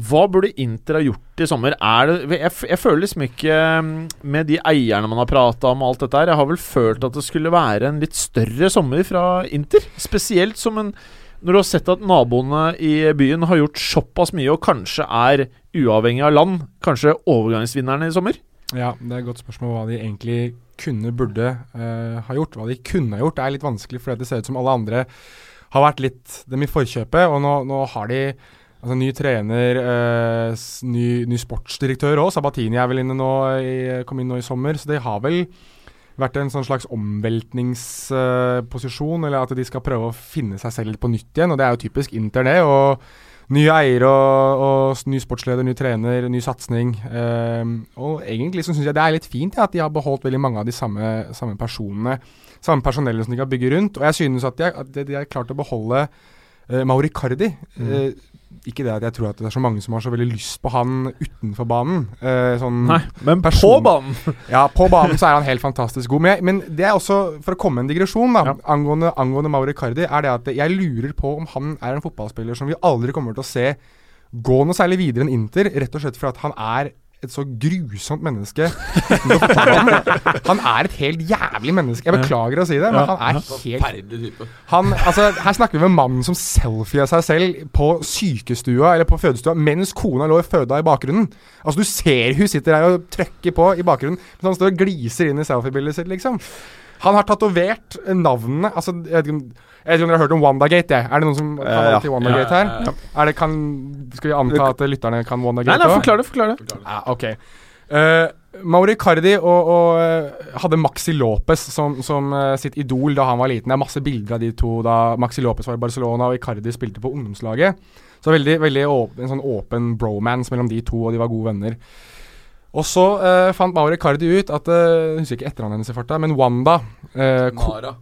Hva burde Inter ha gjort i sommer? Er det, jeg, jeg føler liksom ikke mm, Med de eierne man har prata om og alt dette her Jeg har vel følt at det skulle være en litt større sommer fra Inter. Spesielt som en når du har sett at naboene i byen har gjort såpass mye og kanskje er, uavhengig av land, kanskje overgangsvinnerne i sommer? Ja, det er et godt spørsmål hva de egentlig kunne, burde uh, ha gjort. Hva de kunne ha gjort, er litt vanskelig, fordi det ser ut som alle andre har vært litt dem i forkjøpet. Og nå, nå har de altså, ny trener, eh, ny, ny sportsdirektør òg. Sabatini er vel inne nå, i, kom inn nå i sommer. Så det har vel vært en sånn slags omveltningsposisjon, eller at de skal prøve å finne seg selv litt på nytt igjen. Og det er jo typisk Inter, det. og Nye eiere og, og ny sportsleder, ny trener, ny satsing. Eh, og egentlig så syns jeg det er litt fint ja, at de har beholdt veldig mange av de samme, samme personene. Samme personellet som de kan bygge rundt. Og jeg synes at de, at de, de har klart å beholde uh, Mauri Cardi. Eh, ikke det at jeg tror at det er så mange som har så veldig lyst på han utenfor banen. Eh, sånn, Nei, men på banen! ja, på banen så er han helt fantastisk god. Men, jeg, men det er også, for å komme med en digresjon da, Ja. angående, angående Mauri Cardi, er det at jeg lurer på om han er en fotballspiller som vi aldri kommer til å se gå noe særlig videre enn Inter, rett og slett for at han er et så grusomt menneske. han er et helt jævlig menneske. Jeg beklager å si det, men han er helt han, altså, her snakker vi med mannen som selfier seg selv på sykestua eller på fødestua mens kona lå i føda i bakgrunnen. Altså Du ser hun sitter der og trykker på i bakgrunnen, mens han står og gliser inn i selfiebildet sitt, liksom. Han har tatovert navnene Altså, jeg vet ikke om jeg vet ikke om dere har hørt om WandaGate? jeg. Er det noen som kan uh, ja. til WandaGate her? Ja, Er det, kan, skal vi anta at lytterne kan Wandagate òg? nei, nei, forklar det. forklar det Ja, ok. Uh, Mauri Cardi og, og eh, hadde Maxi Lopez som, som sitt idol da han var liten. Det er masse bilder av de to da Maxi Lopez var i Barcelona og Icardi spilte på ungdomslaget. Så veldig, veldig åpen, en sånn åpen bromance mellom de to, og de var gode venner. Og så eh, fant Mauri Cardi ut at uh, Jeg husker ikke etternavnet hennes i farta, men Wanda eh, ko Mara.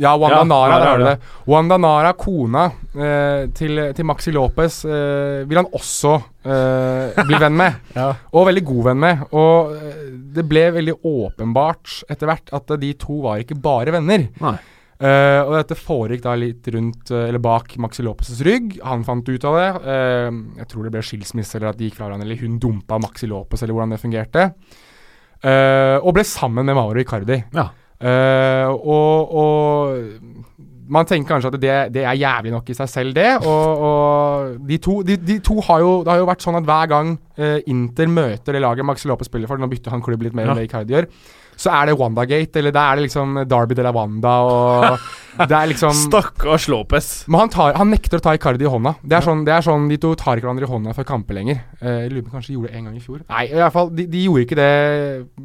Ja, Wanda Ja, Nara, det der ja. det. Wanda Nara, kona eh, til, til Maxi Lopez, eh, vil han også eh, bli venn med. Ja. Og veldig god venn med. Og eh, det ble veldig åpenbart etter hvert at de to var ikke bare venner. Nei. Eh, og dette foregikk da litt rundt, uh, eller bak Maxi Lopez' rygg. Han fant ut av det. Uh, jeg tror det ble skilsmisse, eller at de gikk fra hverandre, eller hun dumpa Maxi Lopez, eller hvordan det fungerte. Og ble sammen med Mauro Icardi. Ja. Og, og man tenker kanskje at det, det er jævlig nok i seg selv, det. Og, og de, to, de, de to har jo Det har jo vært sånn at hver gang Inter møter det laget Maxi Lopez spiller for, nå bytter han klubb litt mer Ja. enn det Icardi gjør, så er det Wandagate, eller da er det liksom Derby de la Wanda, og det er liksom Stakkars Lopez. men han, tar, han nekter å ta Icardi i hånda. Det er, sånn, det er sånn De to tar ikke hverandre i hånda for kamper lenger. Eh, lurer på om de kanskje gjorde det en gang i fjor. Nei, i hvert fall, de, de gjorde ikke det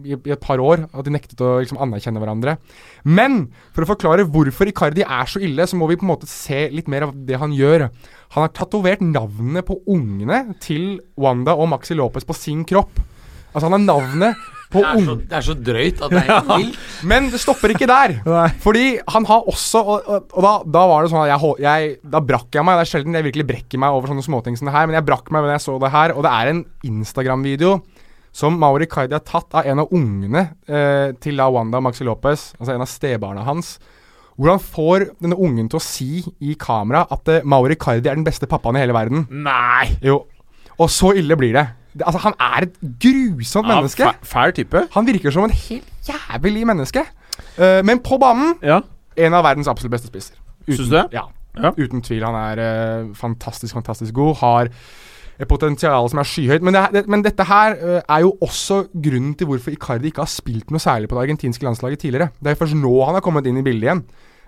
i, i et par år. At de nektet å liksom anerkjenne hverandre. Men for å forklare hvorfor Icardi er så ille, så må vi på en måte se litt mer av det han gjør. Han har tatovert navnene på ungene til Wanda og Maxi Lopez på sin kropp. Altså, han har navnet Det er, så, det er så drøyt at det er helt vilt. men det stopper ikke der. Fordi han har også Og, og, og da, da var det sånn at jeg, jeg Da brakk jeg meg. Det er sjelden jeg virkelig brekker meg over sånne småting som det her, men jeg brakk meg da jeg så det her. Og det er en Instagram-video som Mauri Kaidi har tatt av en av ungene eh, til La Wanda Maxi Lopez, altså en av stebarna hans. Hvor han får denne ungen til å si i kamera at eh, Mauri Kaidi er den beste pappaen i hele verden. Nei! Jo. Og så ille blir det. Altså, han er et grusomt. Ja, menneske. fæl type. Han virker som en helt jævlig menneske. Uh, men på banen Ja. en av verdens absolutt beste spisser. Syns du det? Ja. Ja. Uten tvil. Han er uh, fantastisk, fantastisk god. Har et potensial som er skyhøyt. Men, det, det, men dette her uh, er jo også grunnen til hvorfor Icardi ikke har spilt noe særlig på det argentinske landslaget tidligere. Det er først nå han har kommet inn i bildet igjen.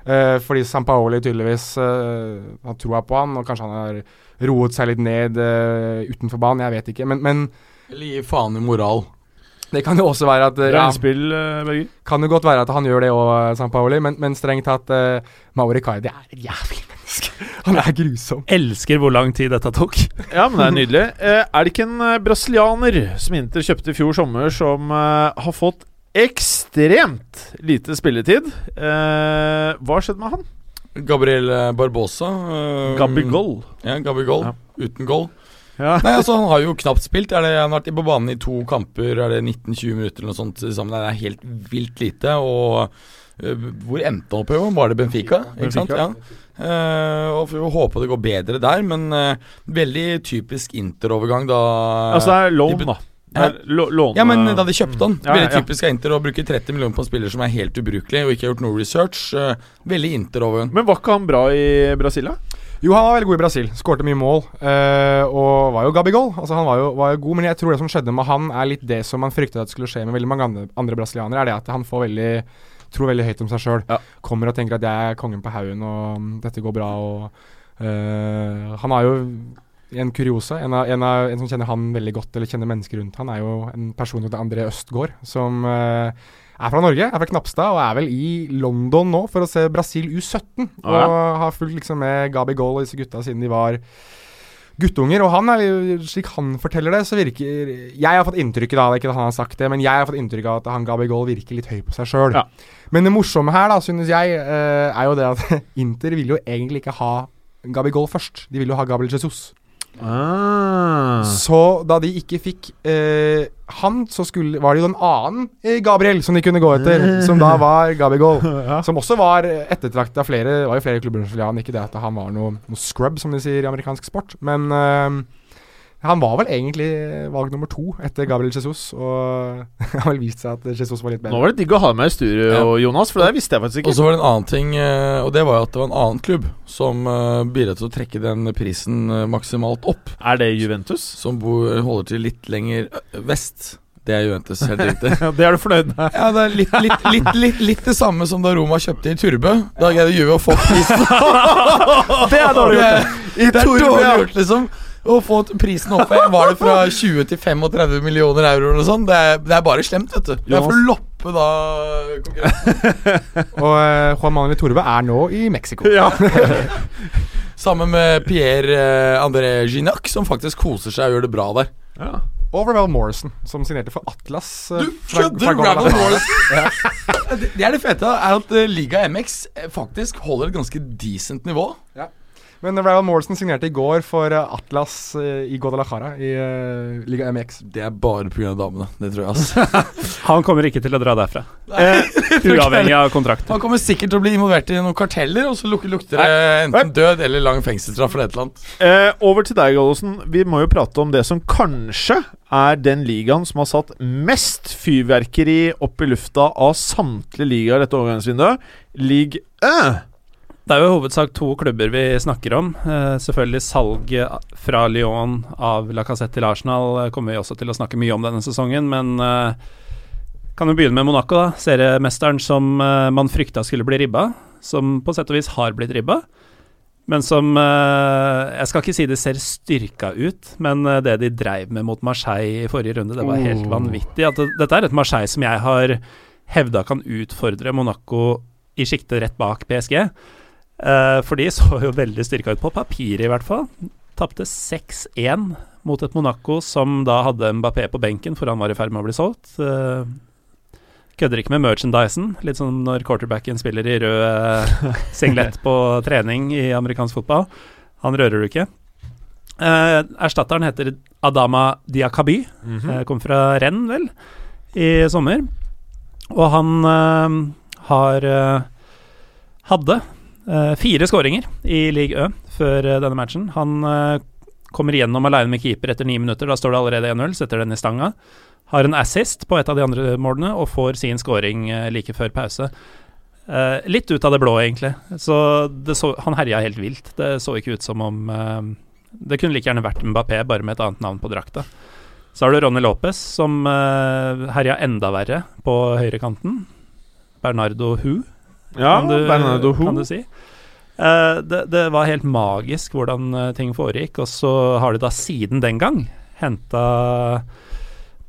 Eh, fordi Sampaoli tydeligvis uh, har troa på han, og kanskje han har roet seg litt ned uh, utenfor banen. Jeg vet ikke. Men, men Eller gi faen i moral. det kan jo også være at Bra ja, innspill, Berger. Kan jo godt være at han gjør det òg, Sampaoli, men, men strengt tatt uh, Mauri Kaidi er et jævlig menneske. Han er grusom. Elsker hvor lang tid dette tok. Ja, men det er nydelig. Er det ikke en brasilianer som Inter kjøpte i fjor sommer, som har fått ekstremt lite spilletid? Eh, hva har skjedd med han? Gabriel eh, Barbosa. Uh, Gabigol. Ja, Gabigol. Ja. Uten goal. Ja. Nei, altså Han har jo knapt spilt. Er det, han har vært på banen i to kamper. Er det 19-20 minutter eller noe sånt sammen? Det er helt vilt lite. Og uh, hvor endte han opp i? Var det Benfica? Ikke sant? Ja. Uh, og får håpe det går bedre der, men uh, veldig typisk Inter-overgang da Altså, det er lån, da. Låne- Ja, men da de kjøpte han. Ja, veldig typisk av Inter å bruke 30 millioner på en spiller som er helt ubrukelig og ikke har gjort noe research. Eh, veldig Inter over Men var ikke han bra i Brasil, da? Jo, han var veldig god i Brasil. Skårte mye mål. eh, og var jo Gabigol. Altså, han var jo, var jo god, men jeg tror det som skjedde med han, er litt det som man fryktet at skulle skje med veldig mange andre, andre brasilianere. Er det at han får veldig tror veldig høyt om seg sjøl. Ja. Kommer og tenker at jeg er kongen på haugen, og mm, dette går bra. Og eh, Han har jo en kuriosa. En, av, en, av, en som kjenner han veldig godt, eller kjenner mennesker rundt han, er jo en person som heter André Østgaard, som eh, er fra Norge, er fra Knapstad, og er vel i London nå for å se Brasil U17. Ah, ja. Og har fulgt liksom med Gabi Goal og disse gutta siden de var guttunger. Og han er slik han forteller det, så virker Jeg har fått inntrykk da, det ikke at han har sagt det, men jeg har fått inntrykk av at han Gabi Goal virker litt høy på seg sjøl. Ja. Men det morsomme her, da, synes jeg, eh, er jo det at Inter vil jo egentlig ikke ha Gabi Goal først. De vil jo ha Gabriel Jesus. Ah. Så da de ikke fikk eh, han, så skulle, var det jo en annen eh, Gabriel som de kunne gå etter, som da var Gabigol. Som også var ettertrakta av flere. Var jo flere klubber. Ikke det at han var noe, noe scrub, som de sier i amerikansk sport. Men eh, han var vel egentlig valg nummer to etter Gabriel Jesus. Og det har vel vist seg at Jesus var litt Nå var det digg å ha deg med i studio, Jonas, for det visste jeg faktisk Og så var det en annen ting, eh, og det var jo at det var en annen klubb som eh, bidro til å trekke den prisen eh, maksimalt opp. Er det Juventus? Som bor, holder til litt lenger vest. Det er Juventus, helt riktig. Ja, Det er du fornøyd med? Ja, det er litt, litt, litt, litt, litt det samme som da Roma kjøpte i Turbø. Da greide Juve å få prisen Det er dårlig gjort. Det er dårlig gjort, liksom. Å få prisen oppe. Var det fra 20 til 35 millioner euro eller sånt? Det er, det er bare slemt, vet du. Det er for å loppe da. Og uh, Juan Manuel Torve er nå i Mexico. Ja. Sammen med Pierre eh, André Ginac, som faktisk koser seg og gjør det bra der. Ja. Og Ravel Morrison, som signerte for Atlas. eh, Du kødder! Ravel Morrison! det, det er det fete, er at uh, Liga MX faktisk holder et ganske decent nivå. Men Ryan Morrison signerte i går for eh, Atlas eh, i Guadalajara i uh, Liga MX. Det er bare pga. damene. Det tror jeg, altså. Han kommer ikke til å dra derfra. Eh, uavhengig av kontrakt. Han kommer sikkert til å bli involvert i noen karteller, og så luk lukter det enten død eller lang fengselsstraff eller et eller annet. Eh, over til deg, Gallosen. Vi må jo prate om det som kanskje er den ligaen som har satt mest fyrverkeri opp i lufta av samtlige ligaer dette overgangsvinduet. League Ø. Det er jo i hovedsak to klubber vi snakker om. Eh, selvfølgelig salget fra Lyon av Lacassette til Arsenal eh, kommer vi også til å snakke mye om denne sesongen, men eh, kan jo begynne med Monaco, da. Seriemesteren som eh, man frykta skulle bli ribba. Som på sett og vis har blitt ribba. Men som eh, Jeg skal ikke si det ser styrka ut, men eh, det de dreiv med mot Marseille i forrige runde, det var helt Oh. vanvittig. At det, dette er et Marseille som jeg har hevda kan utfordre Monaco i sjiktet rett bak PSG. Eh, for de så jo veldig styrka ut på papiret, i hvert fall. Tapte 6-1 mot et Monaco som da hadde Mbappé på benken, for han var i ferd med å bli solgt. Uh, kødder ikke med merchandisen. Litt sånn når quarterbacken spiller i rød eh, singlet på trening i amerikansk fotball. Han rører du ikke. Eh, erstatteren heter Adama Diakaby. Eh, kom fra Renn, vel, i sommer. Og han eh, har hadde fire skåringer i league Ø før eh, denne matchen. Han eh, kommer igjennom alene med keeper etter ni minutter. Da står det allerede 1-0, setter den i stanga. Har en assist på et av de andre målene og får sin scoring eh, like før pause. Eh, litt ut av det blå, egentlig. Så, det så Han herja helt vilt. Det så ikke ut som om eh, Det kunne like gjerne vært Mbappé, bare med et annet navn på drakta. Så har du Ronny Lopez, som uh, herja enda verre på høyrekanten. Bernardo Hu, Ja, kan du, kan du si. Uh, det, det var helt magisk hvordan eh, ting foregikk, og så har de da siden den gang henta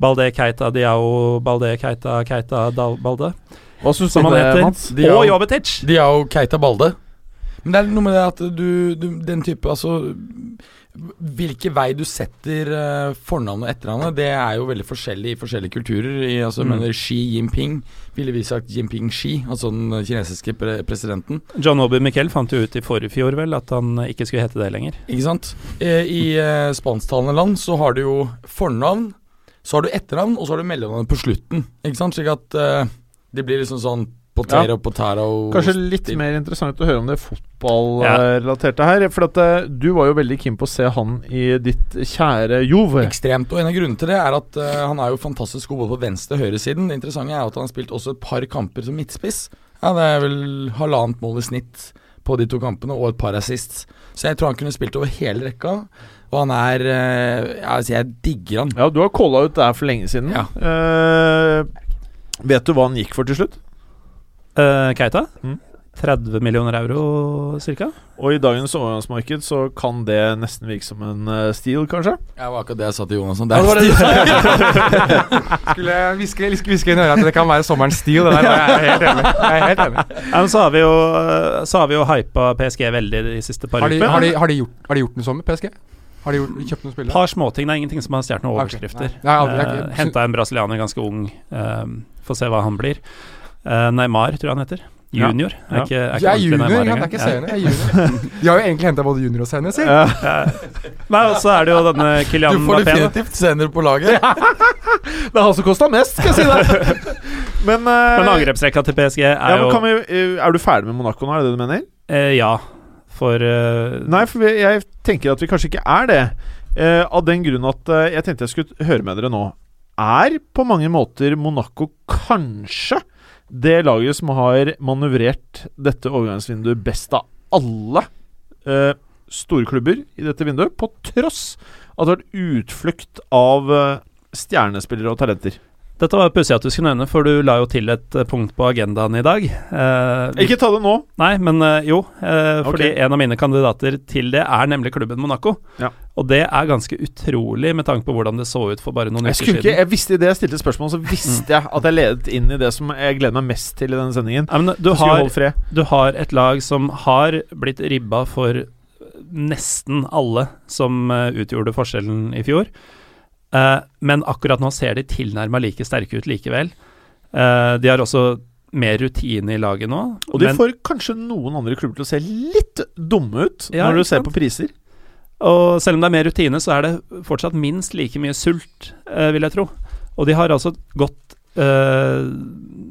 Balde Keita Diao, Balde Keita Keita Dal Balde, Hva syns som du om han det, heter. Mats? Diao, Og Jovetic! Diao Keita Balde. Men det er noe med det at du, du Den type Altså Hvilken vei du setter uh, fornavnet og etternavnet, det er jo veldig forskjellig i forskjellige kulturer. I, altså, Mm. mener Xi Jinping ville vi sagt Jinping Xi, altså den kinesiske pre presidenten. John Obi Miquel fant jo ut i forrige fjor vel at han eh, ikke skulle hete det lenger. Ikke sant? Eh, I uh, spansktalende land så har du jo fornavn, så har du etternavn, og så har du mellomnavn på slutten. Ikke sant? Slik at uh, det blir liksom sånn Potero, potero Kanskje litt stil. mer interessant å høre om det fotballrelaterte her. For at eh, du var jo veldig keen på å se han i ditt kjære Jove. Ekstremt. Og en av grunnene til det er at uh, han er jo fantastisk god både på venstre- og høyresiden. Det interessante er at han har spilt også et par kamper som midtspiss. Ja, det er vel halvannet mål i snitt på de to kampene, og et par assists. Så jeg tror han kunne spilt over hele rekka. Og han er uh, ja, altså Jeg digger han. Ja, du har calla ut det her for lenge siden. Ja. Vet du hva han gikk for til slutt? Eh, Keita? Mm. 30 millioner euro cirka? Og i dagens overgangsmarked så kan det nesten virke som en uh, steal, kanskje? Ja, det var akkurat det jeg sa til Jonas. Det er Skulle jeg hviske, hviske inn i øret at det kan være sommerens steal. Det der, jeg er helt enig. Er helt enig. Ja, men så har vi jo, eh, så har vi jo hypa PSG veldig de siste par Har de, ukene. har, har, gjort, har de gjort noe sånt med PSG? Har de gjort, kjøpt noen spillere? par småting. Det er ingenting som har stjålet noen overskrifter. jeg- uh, Henta en brasilianer ganske ung. Uh, Få se hva han blir. Eh, Neymar, tror jeg han heter. Junior. Ja. Er ikke, er ikke Jeg er junior, Neymar ja, det er ikke senior. Jeg er junior. De har jo egentlig henta både junior og senior, si. Ja. Nei, og så er det jo denne Kylian Du får definitivt senior på laget. Det er han som kosta mest, skal jeg si deg! men uh, Men angrepsrekka til PSG er ja, men jo vi, eh, Er du ferdig med Monaco nå, er det det du mener? eh, Ja. For uh, Nei, for vi, jeg tenker at vi kanskje ikke er det. Uh, av den grunn at jeg tenkte jeg skulle høre med dere nå. Er på mange måter Monaco kanskje det laget som har manøvrert dette overgangsvinduet best av alle eh, storklubber i dette vinduet, på tross at det har vært utflukt av eh, stjernespillere og talenter? Dette var pussig at du skulle nevne, for du la jo til et eh, punkt på agendaen i dag. Eh, Ikke ta det nå! Nei, men eh, jo. eh, fordi Ok. en av mine kandidater til det er nemlig klubben Monaco. Ja. Og det er ganske utrolig med tanke på hvordan det så ut for bare noen Jeg, uker ikke, siden. jeg visste Idet jeg stilte spørsmål, så visste jeg at jeg ledet inn i det som jeg gleder meg mest til i denne sendingen. Ja, men du, har, du har et lag som har blitt ribba for nesten alle som eh, utgjorde forskjellen i fjor. Eh, men akkurat nå ser de tilnærma like sterke ut likevel. Eh, de har også mer rutine i laget nå. Og de men- får kanskje noen andre klubber til å se litt dumme ut Ja, når du ser på priser. Og selv om det er mer rutine, så er det fortsatt minst like mye sult, eh, vil jeg tro. Og de har altså gått eh,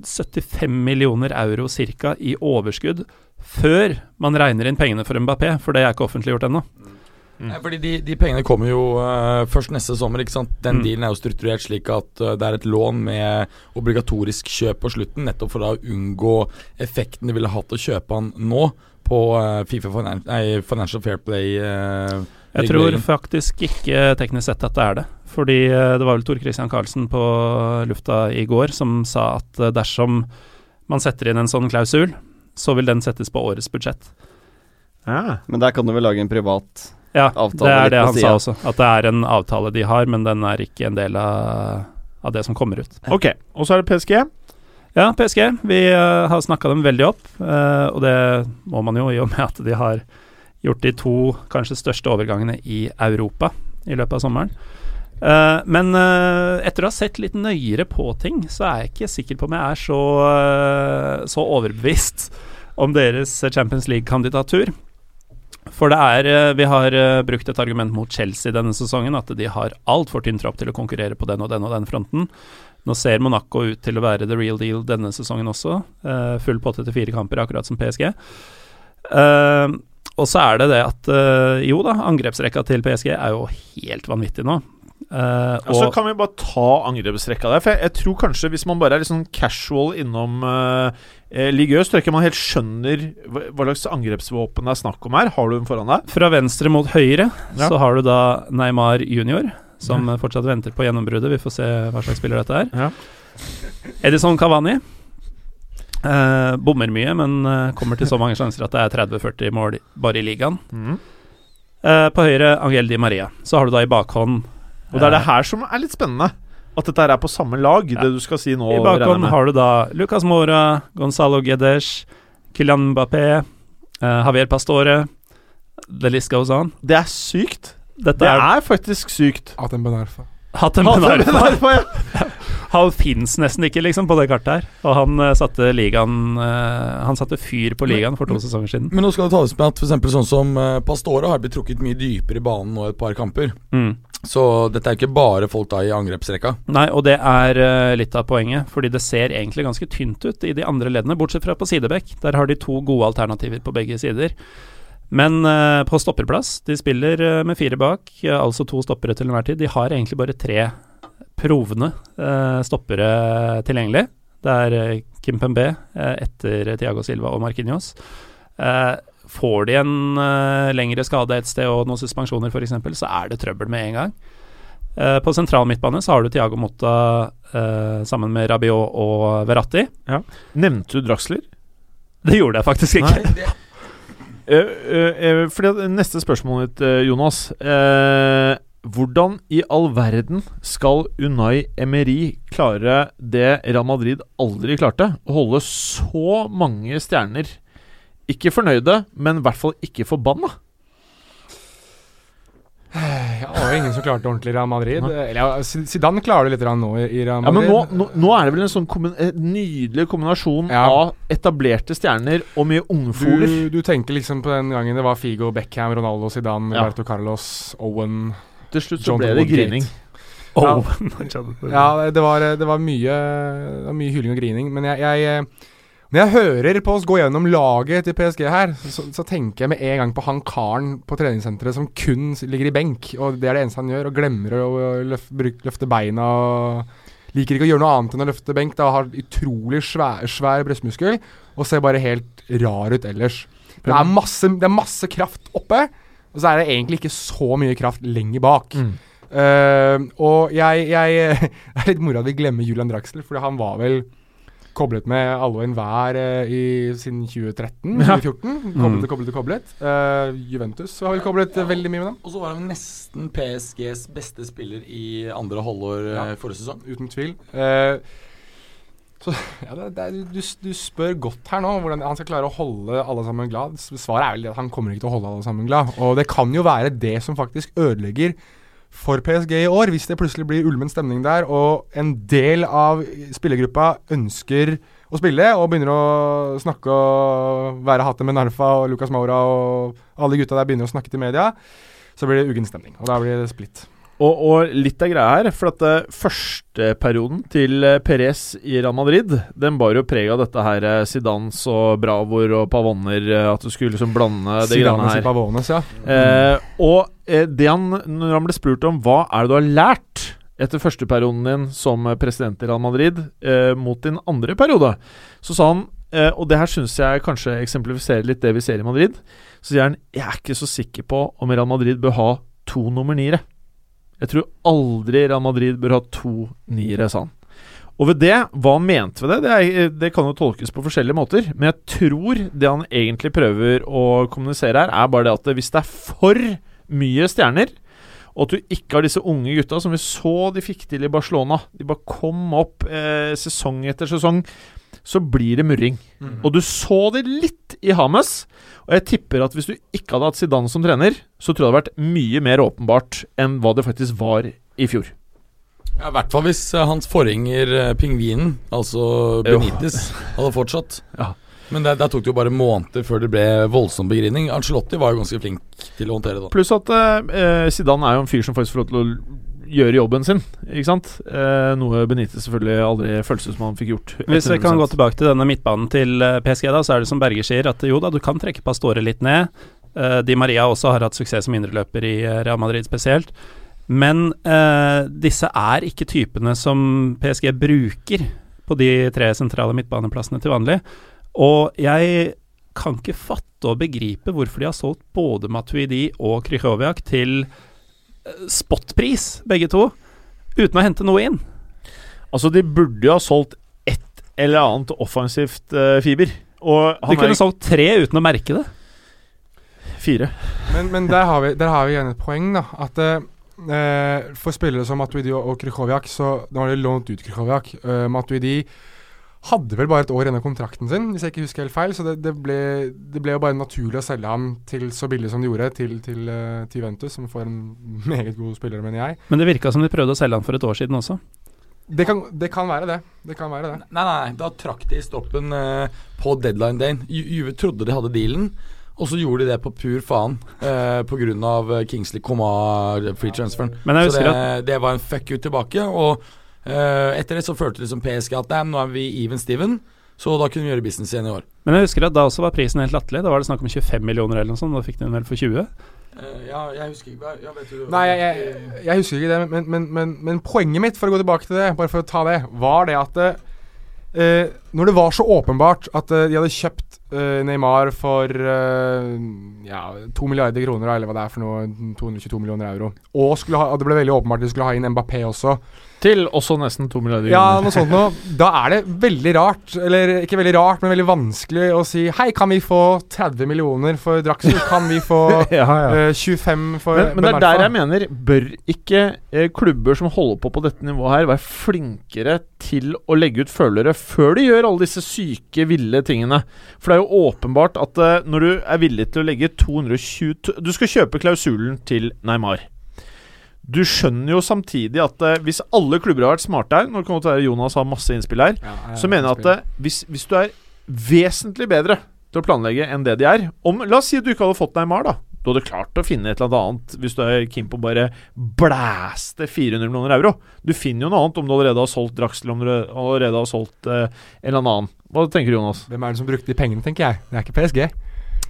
75 millioner euro ca. i overskudd før man regner inn pengene for Mbappé, for det er ikke offentliggjort ennå. Nei, fordi de, de pengene kommer jo uh, først neste sommer. ikke sant? Den Mm. dealen er jo strukturert slik at uh, det er et lån med obligatorisk kjøp på slutten, nettopp for da å unngå effekten de ville hatt å kjøpe han nå på uh, Fifa Finan nei, Financial Fair Play. Jeg tror faktisk ikke teknisk sett at det er det. Fordi det var vel Tor Christian Karlsen på lufta i går som sa at dersom man setter inn en sånn klausul, så vil den settes på årets budsjett. Ja. Men der kan du vel lage en privat Ja, det er det han sa også. At det er en avtale de har, men den er ikke en del av, av det som kommer ut. Ok, og så er det PSG. Ja, PSG. Vi uh, har snakka dem veldig opp, uh, og det må man jo i og med at de har gjort de to kanskje største overgangene i Europa i løpet av sommeren. Uh, men uh, etter å ha sett litt nøyere på ting, så er jeg ikke sikker på om jeg er så, uh, så overbevist om deres Champions League-kandidatur. For det er eh, Vi har eh, brukt et argument mot Chelsea denne sesongen, at de har altfor tynn trapp til å konkurrere på den og den og den fronten. Nå ser Monaco ut til å være the real deal denne sesongen også. Eh, full potte til fire kamper, akkurat som PSG. Og så er det det at jo da, angrepsrekka til PSG er jo helt vanvittig nå. Uh, Og så kan vi bare ta angrepsrekka der. For jeg, jeg tror kanskje hvis man bare er litt sånn casual innom uh, Ligue Øst, tror jeg ikke man helt skjønner hva, slags angrepsvåpen det er snakk om her. Har du den foran deg? fra venstre mot høyre Ja. så har du da Neymar junior, som ja. fortsatt venter på gjennombruddet. Vi får se hva slags spiller dette er. Ja. Edison Cavani. Eh, bommer mye, men eh, kommer til så mange sjanser at det er 30-40 mål bare i ligaen. Mm. Eh, på høyre Angel Di Maria. Så har du da i bakhånd Og det er det eh, her som er litt spennende. At dette er på samme lag, Ja. det du skal si nå. I bakgrunnen bakhånd har du da Lucas Mora, Gonzalo Guedes, Kylian Mbappé, uh, Javier Pastore. The list goes on. Det er sykt. Dette Det er er faktisk sykt. Atem Ben Arfa. Hatem Ben Arfa. er derfor jeg- Han fins nesten ikke liksom på det kartet her. Og han eh, satte ligaen eh, Han satte fyr på ligaen for to sesonger siden. Men nå skal det tales med at for eksempel sånn som uh, Pastore har blitt trukket mye dypere i banen nå et par kamper. Mm. Så dette er ikke bare folk da i angrepsrekka. Nei, og det er eh, litt av poenget, fordi det ser egentlig ganske tynt ut i de andre leddene, bortsett fra på sidebekk. Der har de to gode alternativer på begge sider. Men uh, på stopperplass, de spiller uh, med fire bak, uh, altså to stoppere til enhver tid. De har egentlig bare tre provende eh, stoppere tilgjengelig. Det er Kim Pembe etter Tiago Silva og Marquinhos. Eh, får de en lengre skade et sted og noen suspensjoner f.eks., så er det trøbbel med en gang. På sentral midtbane så har du Tiago Motta sammen med Rabiot og Verratti. Nevnte du Draxler? Det gjorde jeg faktisk ikke. Eh, eh, uh, fordi Neste spørsmål ditt, Jonas. Hvordan i all verden skal Unai Emery klare det Real Madrid aldri klarte? Å holde så mange stjerner ikke fornøyde, men i hvert fall ikke forbanna. Ja, det var jo ingen som klarte ordentlig i Real Madrid. Eller Zidane klarer det litt nå i Real Madrid. Ja, men nå, nå, nå er det vel en sånn kommun, eh, nydelig kombinasjon Ja. av etablerte stjerner og mye ungfoler. du, du tenker liksom på den gangen det var Figo, Beckham, Ronaldo, Zidane, Ja. Roberto Carlos, Owen Til slutt så John ble det Woodgate. grining. Ja. Oh. Ja, det var, det var mye Det var mye hyling og grining. Men jeg, jeg Når jeg hører på oss gå gjennom laget til PSG her, så, så tenker jeg med en gang på han karen på treningssenteret som kun ligger i benk, og det er det eneste han gjør, og glemmer å løfte, løfte beina og Liker ikke å gjøre noe annet enn å løfte benk. Da har utrolig svær, svær brystmuskel og ser bare helt rar ut ellers. Det er, masse, det er masse kraft oppe, og så er det egentlig ikke så mye kraft lenger bak. Mm. Uh, og jeg, jeg Det er litt moro at vi glemmer Julian Draxler, for han var vel koblet med alle og enhver eh, i, siden 2013-2014. Koblet og koblet og koblet. Uh, Juventus har vel koblet ja. veldig mye med dem, Og så var han nesten PSGs beste spiller i andre halvår Ja. eh, forrige sesong. uten tvil. Uh, så ja, det, det du, du spør godt her nå hvordan han skal klare å holde alle sammen glad. Svaret er vel at han kommer ikke til å holde alle sammen glad. Og det kan jo være det som faktisk ødelegger for PSG i år, hvis det plutselig blir ulmen stemning der, og en del av spillergruppa ønsker å spille og begynner å snakke og være hatet med Narfa og Lucas Maura og alle gutta der begynner å snakke til media, så blir det uggen stemning. Og da blir det splitt. Og, og, litt av greia her, for at uh, førsteperioden til uh, Perez i Real Madrid, den bar jo preg av dette her uh, Zidans og Bravoer og Pavoner, at du skulle liksom blande det greiene her. Pavones, ja. Uh, og det han, når han ble spurt om hva er det du har lært etter første perioden din som president i Real Madrid mot din andre periode, så sa han og det her syns jeg kanskje eksemplifiserer litt det vi ser i Madrid. Så sier han jeg er ikke så sikker på om Real Madrid bør ha to nummer niere. Jeg tror aldri Real Madrid bør ha to niere, sa han. Og ved det, hva han mente ved det, det, er, det, kan jo tolkes på forskjellige måter. Men jeg tror det han egentlig prøver å kommunisere her, er bare det at hvis det er for mye stjerner, og at du ikke har disse unge gutta som vi så de fikk til i Barcelona De bare kom opp eh, sesong etter sesong. Så blir det murring. Mm. Og du så det litt i Hames. Og jeg tipper at hvis du ikke hadde hatt Zidane som trener, så tror jeg det hadde vært mye mer åpenbart enn hva det faktisk var i fjor. Ja, I hvert fall hvis uh, hans forgjenger uh, Pingvinen, altså Benitez, hadde fortsatt. Ja. Men der, der, tok det jo bare måneder før det ble voldsom begrining. Angelotti var jo ganske flink til å håndtere det. Pluss at eh, Zidane er jo en fyr som faktisk får lov til å gjøre jobben sin, ikke sant? Eh, noe Benitez selvfølgelig aldri føltes som han fikk gjort. Hvis vi kan gå tilbake til denne midtbanen til eh, PSG, da, så er det som Berger sier, at jo da, du kan trekke Pastore litt ned. Eh, Di Maria også har hatt suksess som indreløper i eh, Real Madrid spesielt. Men eh, disse er ikke typene som PSG bruker på de tre sentrale midtbaneplassene til vanlig. Og jeg kan ikke fatte og begripe hvorfor de har solgt både Matuidi og Krychowiak til spotpris, begge to, uten å hente noe inn. Altså, de burde jo ha solgt ett eller annet offensivt uh, fiber. Og de kunne er... solgt tre uten å merke det. Fire. Men, men der, har vi, der har vi igjen et poeng, da. At uh, for spillere som Matuidi og Krychowiak, så da har de lånt ut Krychowiak. Uh, Matuidi hadde vel bare et år igjen av kontrakten sin, hvis jeg ikke husker helt feil. Så det, det, ble, det, ble, jo bare naturlig å selge ham til så billig som de gjorde, til, til, uh, til Juventus, som får en meget god spiller, mener jeg. Men det virka som de prøvde å selge ham for et år siden også? Det kan, det kan, være det. Det kan være det. Nei, nei, da trakk de stoppen uh, på deadline dayen. Juve trodde de hadde dealen. Og så gjorde de det på pur faen eh, pga. Kingsley Comar free transferen. så det, det, var en fuck you tilbake. Og etter det så følte liksom PSG at nei, nå er vi even Steven, så da kunne vi gjøre business igjen i år. Men jeg husker at da også var prisen helt latterlig. Da var det snakk om 25 millioner eller noe sånt. Da fikk de den vel for 20? Uh, eh, ja, jeg husker ikke ja, vet du, Nei, jeg, jeg, jeg, husker ikke det, men, men, men, men, poenget mitt, for å gå tilbake til det, bare for å ta det, var det at uh, når det var så åpenbart at de hadde kjøpt Neymar for ja, to milliarder kroner, eller hva det er for noe, 222 millioner euro, og ha, det ble veldig åpenbart at de skulle ha inn Mbappé også til også nesten to milliarder Ja, noe sånt noe. Da er det veldig rart, eller ikke veldig rart, men veldig vanskelig å si Hei, kan vi få 30 millioner for Draxler? Kan vi få ja, ja. Uh, 25 for Men, men det er der jeg mener Bør ikke uh, klubber som holder på på dette nivået her, være flinkere til å legge ut følere før de gjør alle disse syke, ville tingene? For det er jo åpenbart at uh, når du er villig til å legge 220 Du skal kjøpe klausulen til Neymar. Du skjønner jo samtidig at uh, hvis alle klubber har vært smarte her Nå kan det være Jonas har masse innspill her. Ja, så mener jeg at uh, hvis, hvis, du er vesentlig bedre til å planlegge enn det de er om, La oss si at du ikke hadde fått Neymar, da. Du hadde klart å finne et eller annet hvis du er keen på å bare blæste 400 millioner euro. Du finner jo noe annet om du allerede har solgt Draxel, om du allerede har solgt uh, en eller annen. Hva tenker du, Jonas? Hvem er det som brukte de pengene, tenker jeg. Det er ikke PSG.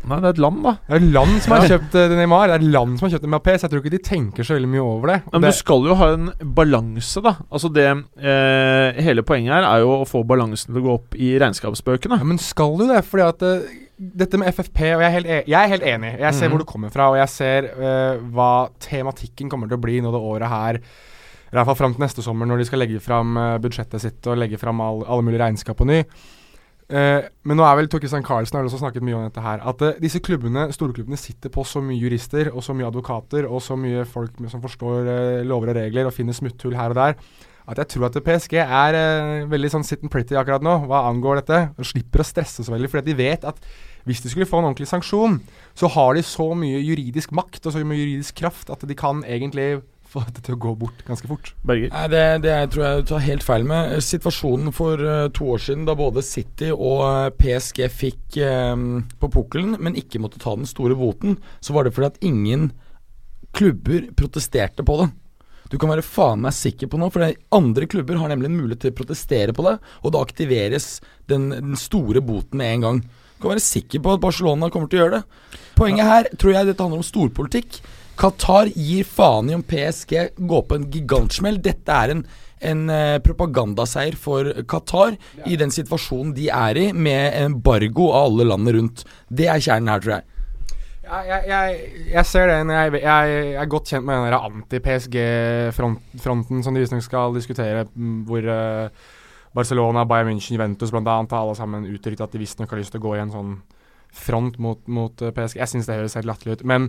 Nei, det er et land, da. Det er et land som har kjøpt uh, Neymar. Det er land som har kjøpt MAP, så jeg tror ikke de tenker så veldig mye over det. Men det du skal jo ha en balanse, da. Altså det eh, Hele poenget her er jo å få balansen til å gå opp i regnskapsbøkene. Ja, Men skal du det? Fordi at uh, dette med FFP Og jeg er helt, e jeg er helt enig. Jeg ser mm. hvor du kommer fra, og jeg ser uh, hva tematikken kommer til å bli nå det året her. I hvert fall fram til neste sommer, når de skal legge fram budsjettet sitt og legge fram all, alle mulige regnskap på ny. Eh, men nå er vel Tokistan Carlsen har også snakket mye om dette her. At uh, disse klubbene, storklubbene sitter på så mye jurister og så mye advokater og så mye folk som forstår uh, lover og regler og finner smutthull her og der. At jeg tror at PSG er veldig sånn sit and pretty akkurat nå hva angår dette. Og slipper å stresse så veldig, fordi de vet at hvis de skulle få en ordentlig sanksjon, så har de så mye juridisk makt og så mye juridisk kraft at de kan egentlig få dette til å gå bort ganske fort. Berger? Nei, det, det tror jeg du tar helt feil med. Situasjonen for eh, to år siden da både City og eh, PSG fikk eh, på pukkelen, men ikke måtte ta den store boten, så var det fordi at ingen klubber protesterte på det. Du kan være faen meg sikker på noe, for andre klubber har nemlig en mulighet til å protestere på det, og da aktiveres den, den store boten med en gang. Du kan være sikker på at Barcelona kommer til å gjøre det. Poenget her tror jeg dette handler om storpolitikk. Qatar gir faen i om PSG går på en gigantsmell. Dette er en, en eh, propagandaseier for Qatar i den situasjonen de er i, med embargo av alle landene rundt. Det er kjernen her, tror jeg. Jeg, jeg, jeg, ser det. Jeg, jeg, er godt kjent med den anti-PSG-fronten som de visstnok skal diskutere, mm, hvor eh, Barcelona, Bayern München, Juventus annet har alle sammen uttrykt at de visstnok har lyst til å gå i en sånn front mot, mot eh, PSG. Jeg syns det høres helt latterlig ut. Men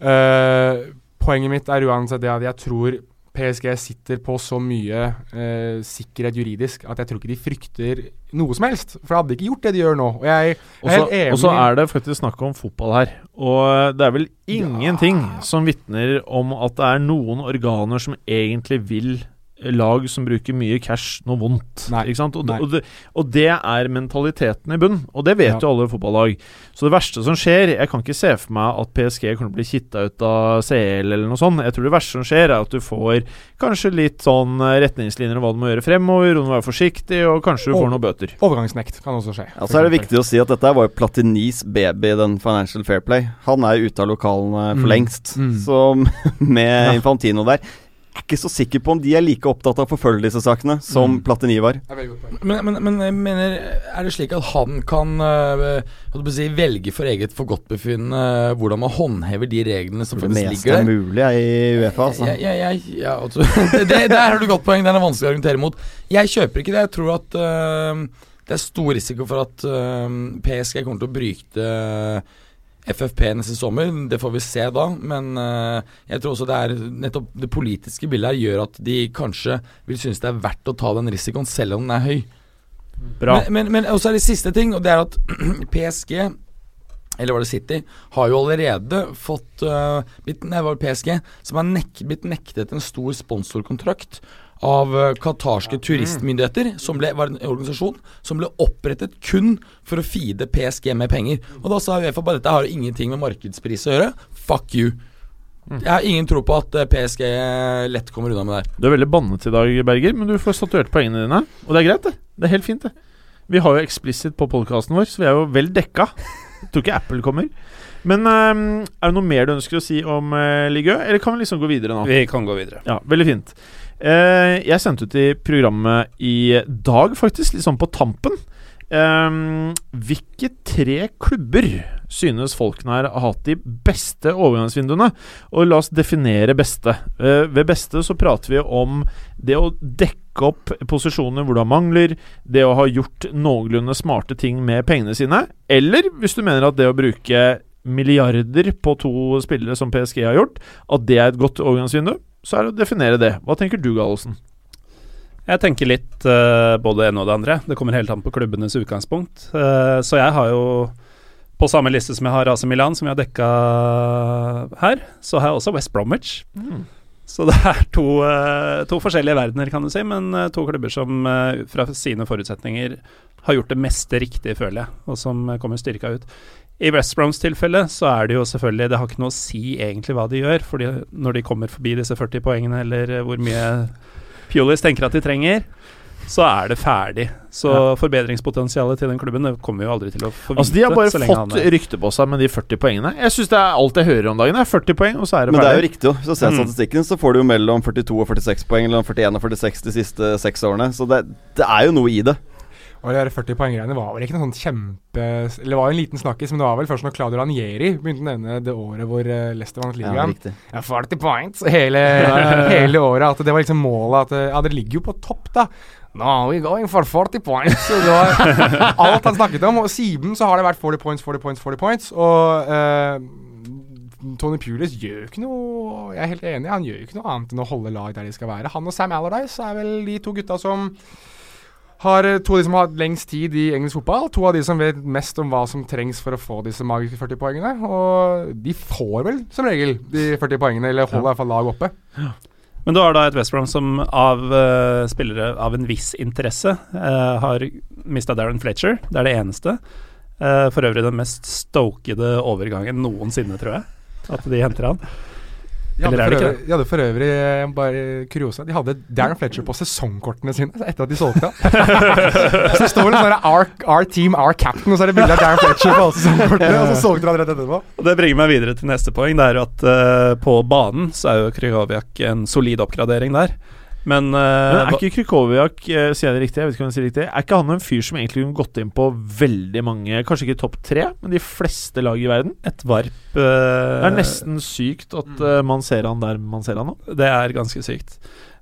eh, poenget mitt er uansett det at jeg tror PSG sitter på så mye eh, sikkerhet juridisk at jeg tror ikke de frykter noe som helst. For de hadde ikke gjort det de gjør nå. Og jeg, jeg er helt enig Og så er det faktisk snakk om fotball her. Og det er vel ingenting som vitner om at det er noen organer som egentlig vil lag som bruker mye cash, noe vondt. Nei. Ikke sant? Og, Nei. det, og, det, og det er mentaliteten i bunn, og det vet Ja. jo alle fotballag. Så det verste som skjer Jeg kan ikke se for meg at PSG kommer til å bli kitta ut av CL eller noe sånt. Jeg tror det verste som skjer, er at du får kanskje litt sånn eh, retningslinjer om hva du må gjøre fremover, og du må være forsiktig, og kanskje du Og- får noen bøter. Overgangsnekt kan også skje. Ja, så er det viktig å si at dette var jo Platinis baby, den Financial Fair Play. Han er ute av lokalene for Mm. lengst. Mm. Så med Infantino der er ikke så sikker på om de er like opptatt av å forfølge disse sakene som Mm. Platini var. Det er. Men, men, men jeg mener, er det slik at han kan øh, si, velge for eget forgodtbefinnende øh, hvordan man håndhever de reglene som Det faktisk meste ligger er der? mulig er i Uefa, altså. Jeg, jeg, jeg, ja, altså, det, det, Der har du godt poeng. Den er vanskelig å argumentere mot. Jeg kjøper ikke det. Jeg tror at øh, det er stor risiko for at øh, PSG kommer til å bryte FFP neste sommer. Det får vi se da. Men øh, jeg tror også det er nettopp det politiske bildet her gjør at de kanskje vil synes det er verdt å ta den risikoen, selv om den er høy. Bra. Men, men, men også er det siste ting, og det er at PSG eller var det City, har jo allerede fått uh, blitt, Nei, PSG som har nek blitt nektet en stor sponsorkontrakt av qatarske turistmyndigheter, som ble, var en organisasjon som ble opprettet kun for å feede PSG med penger. Og da sa Uefa bare dette har ingenting med markedspris å gjøre. Fuck you. Jeg har ingen tro på at uh, PSG lett kommer unna med det her. Du er veldig bannet i dag, Berger, men du får statuert poengene dine. Og det er greit, det. Det er helt fint, det. Vi har jo Explicit på podkasten vår, så vi er jo vel dekka. Jeg tror ikke Apple kommer. Men um, er det noe mer du ønsker å si om uh, Ligø, eller kan vi liksom gå videre nå? Vi kan gå videre. Ja, veldig fint. Eh, jeg sendte ut i programmet i dag, faktisk, litt sånn på tampen. Um, hvilke tre klubber synes folkene her har hatt de beste overgangsvinduene? Og la oss definere beste. Uh, ved beste så prater vi om det å dekke opp posisjoner hvor du har mangler, det å ha gjort noenlunde smarte ting med pengene sine, eller hvis du mener at det å bruke milliarder på to spillere som PSG har gjort, at det er et godt overgangsvindu, så er det å definere det. Hva tenker du, Gallosen? Jeg tenker litt uh, både det ene og det andre. Det kommer helt an på klubbenes utgangspunkt. Uh, så jeg har jo på samme liste som jeg har AC Milan, som vi har dekka her, så har jeg også West Bromwich. Så det er to, uh, to forskjellige verdener, kan du si, men to klubber som fra sine forutsetninger har gjort det meste riktig, føler jeg, og som kommer styrka ut. I West Broms tilfelle så er det jo selvfølgelig Det har ikke noe å si egentlig hva de gjør, fordi når de kommer forbi disse 40 poengene, eller eh, hvor mye Pulis tenker at de trenger, så er det ferdig. Så forbedringspotensialet til den klubben det kommer vi jo aldri til å få vite. Altså De har bare så lenge fått er- rykte på seg med de 40 poengene. Jeg syns det er alt jeg hører om dagen. Det er 40 poeng, og så er det ferdig. Men det er jo riktig, jo. Hvis du ser Mm. statistikken, så får du jo mellom 42 og 46 poeng, eller 41 og 46 de siste seks årene. Så det, det er jo noe i det. Og de 40 poeng-greiene var vel ikke noe sånn kjempe Eller det var jo en liten snakkis, men det var vel først når Claudio Ranieri begynte å nevne det året hvor eh, Leicester vant ligaen. Ja, Ja, 40 points hele, hele året. At det var liksom målet at eh, Ja, dere ligger jo på topp, da. No, we're going for 40 points. Så det var alt han snakket om. Og siden så har det vært 40 points, 40 points, 40 points. Og eh, Tony Pulis gjør ikke noe Jeg er helt enig, han gjør ikke noe annet enn å holde lag der de skal være. Han og Sam Allardyce er vel de to gutta som har eh, to av de som har hatt lengst tid i engelsk fotball. To av de som vet mest om hva som trengs for å få disse magiske 40 poengene. Og de får vel som regel de 40 poengene, eller holder i hvert fall lag oppe. Men du har da et West Brom som av uh, spillere av en viss interesse uh, har mista Darren Fletcher. Det er det eneste. Uh, for øvrig den mest stokede overgangen noensinne, tror jeg. At de henter han. De hadde, øvrig, de hadde for øvrig eh, bare kuriosa De hadde Darren Fletcher på sesongkortene sine etter at de solgte så står det sånn our, our team, our captain, og så er det bilde av Darren Fletcher på alle sesongkortene. Og så solgte de han rett etterpå. Og Det bringer meg videre til neste poeng. Det er at uh, på banen så er jo Krygoviak en solid oppgradering der. Men, uh, Men er ikke Krykowiak, uh, sier jeg det riktig, jeg vet ikke om jeg sier det riktig, er ikke han en fyr som egentlig kunne gått inn på veldig mange, kanskje ikke topp tre, men de fleste lag i verden? et varp Det eh, er nesten sykt at eh, man ser han der man ser han nå. Det er ganske sykt.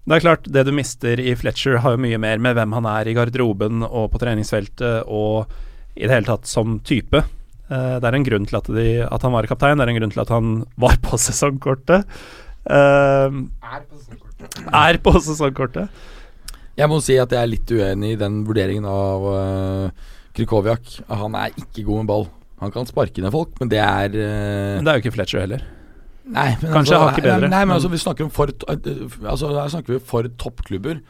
Det er klart, det du mister i Fletcher, har jo mye mer med hvem han er i garderoben og på treningsfeltet og i det hele tatt som type. Eh, det er en grunn til at, de, at han var kaptein, det er en grunn til at han var på sesongkortet. Eh, er på sesongkortet. Jeg må si at jeg er litt uenig i den vurderingen av uh, Krykowiak. Han er ikke god med ball. Han kan sparke ned folk, men det er uh, Men det er jo ikke Fletcher heller. Nei, men Kanskje altså, hakket bedre, Nei, men altså, vi snakker om for Altså, her snakker vi for toppklubber.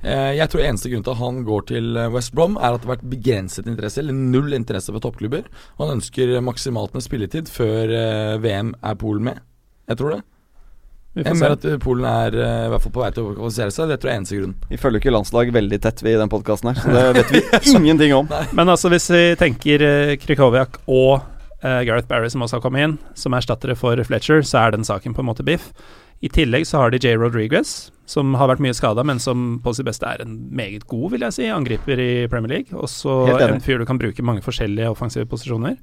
Uh, jeg tror eneste grunn til at han går til eh, West Brom, er at det har vært begrenset interesse, eller null interesse for toppklubber. Og han ønsker maksimalt med spilletid før uh, VM er Polen med. Jeg tror det. Vi får se. at eh, Polen er eh, i hvert fall på vei til å kvalifisere seg. Det tror jeg er eneste grunn. Vi følger ikke landslag veldig tett vi i den podkasten her, så det vet vi ingenting om. Men altså, hvis vi tenker uh, Krykowiak og uh, Gareth Barry som også har kommet inn, som erstattere for Fletcher, så er den saken på en måte biff. I tillegg så har de J. Rodriguez, som har vært mye skada, men som på sitt beste er en meget god, vil jeg si, angriper i Premier League. Også en fyr du kan bruke mange forskjellige offensive posisjoner.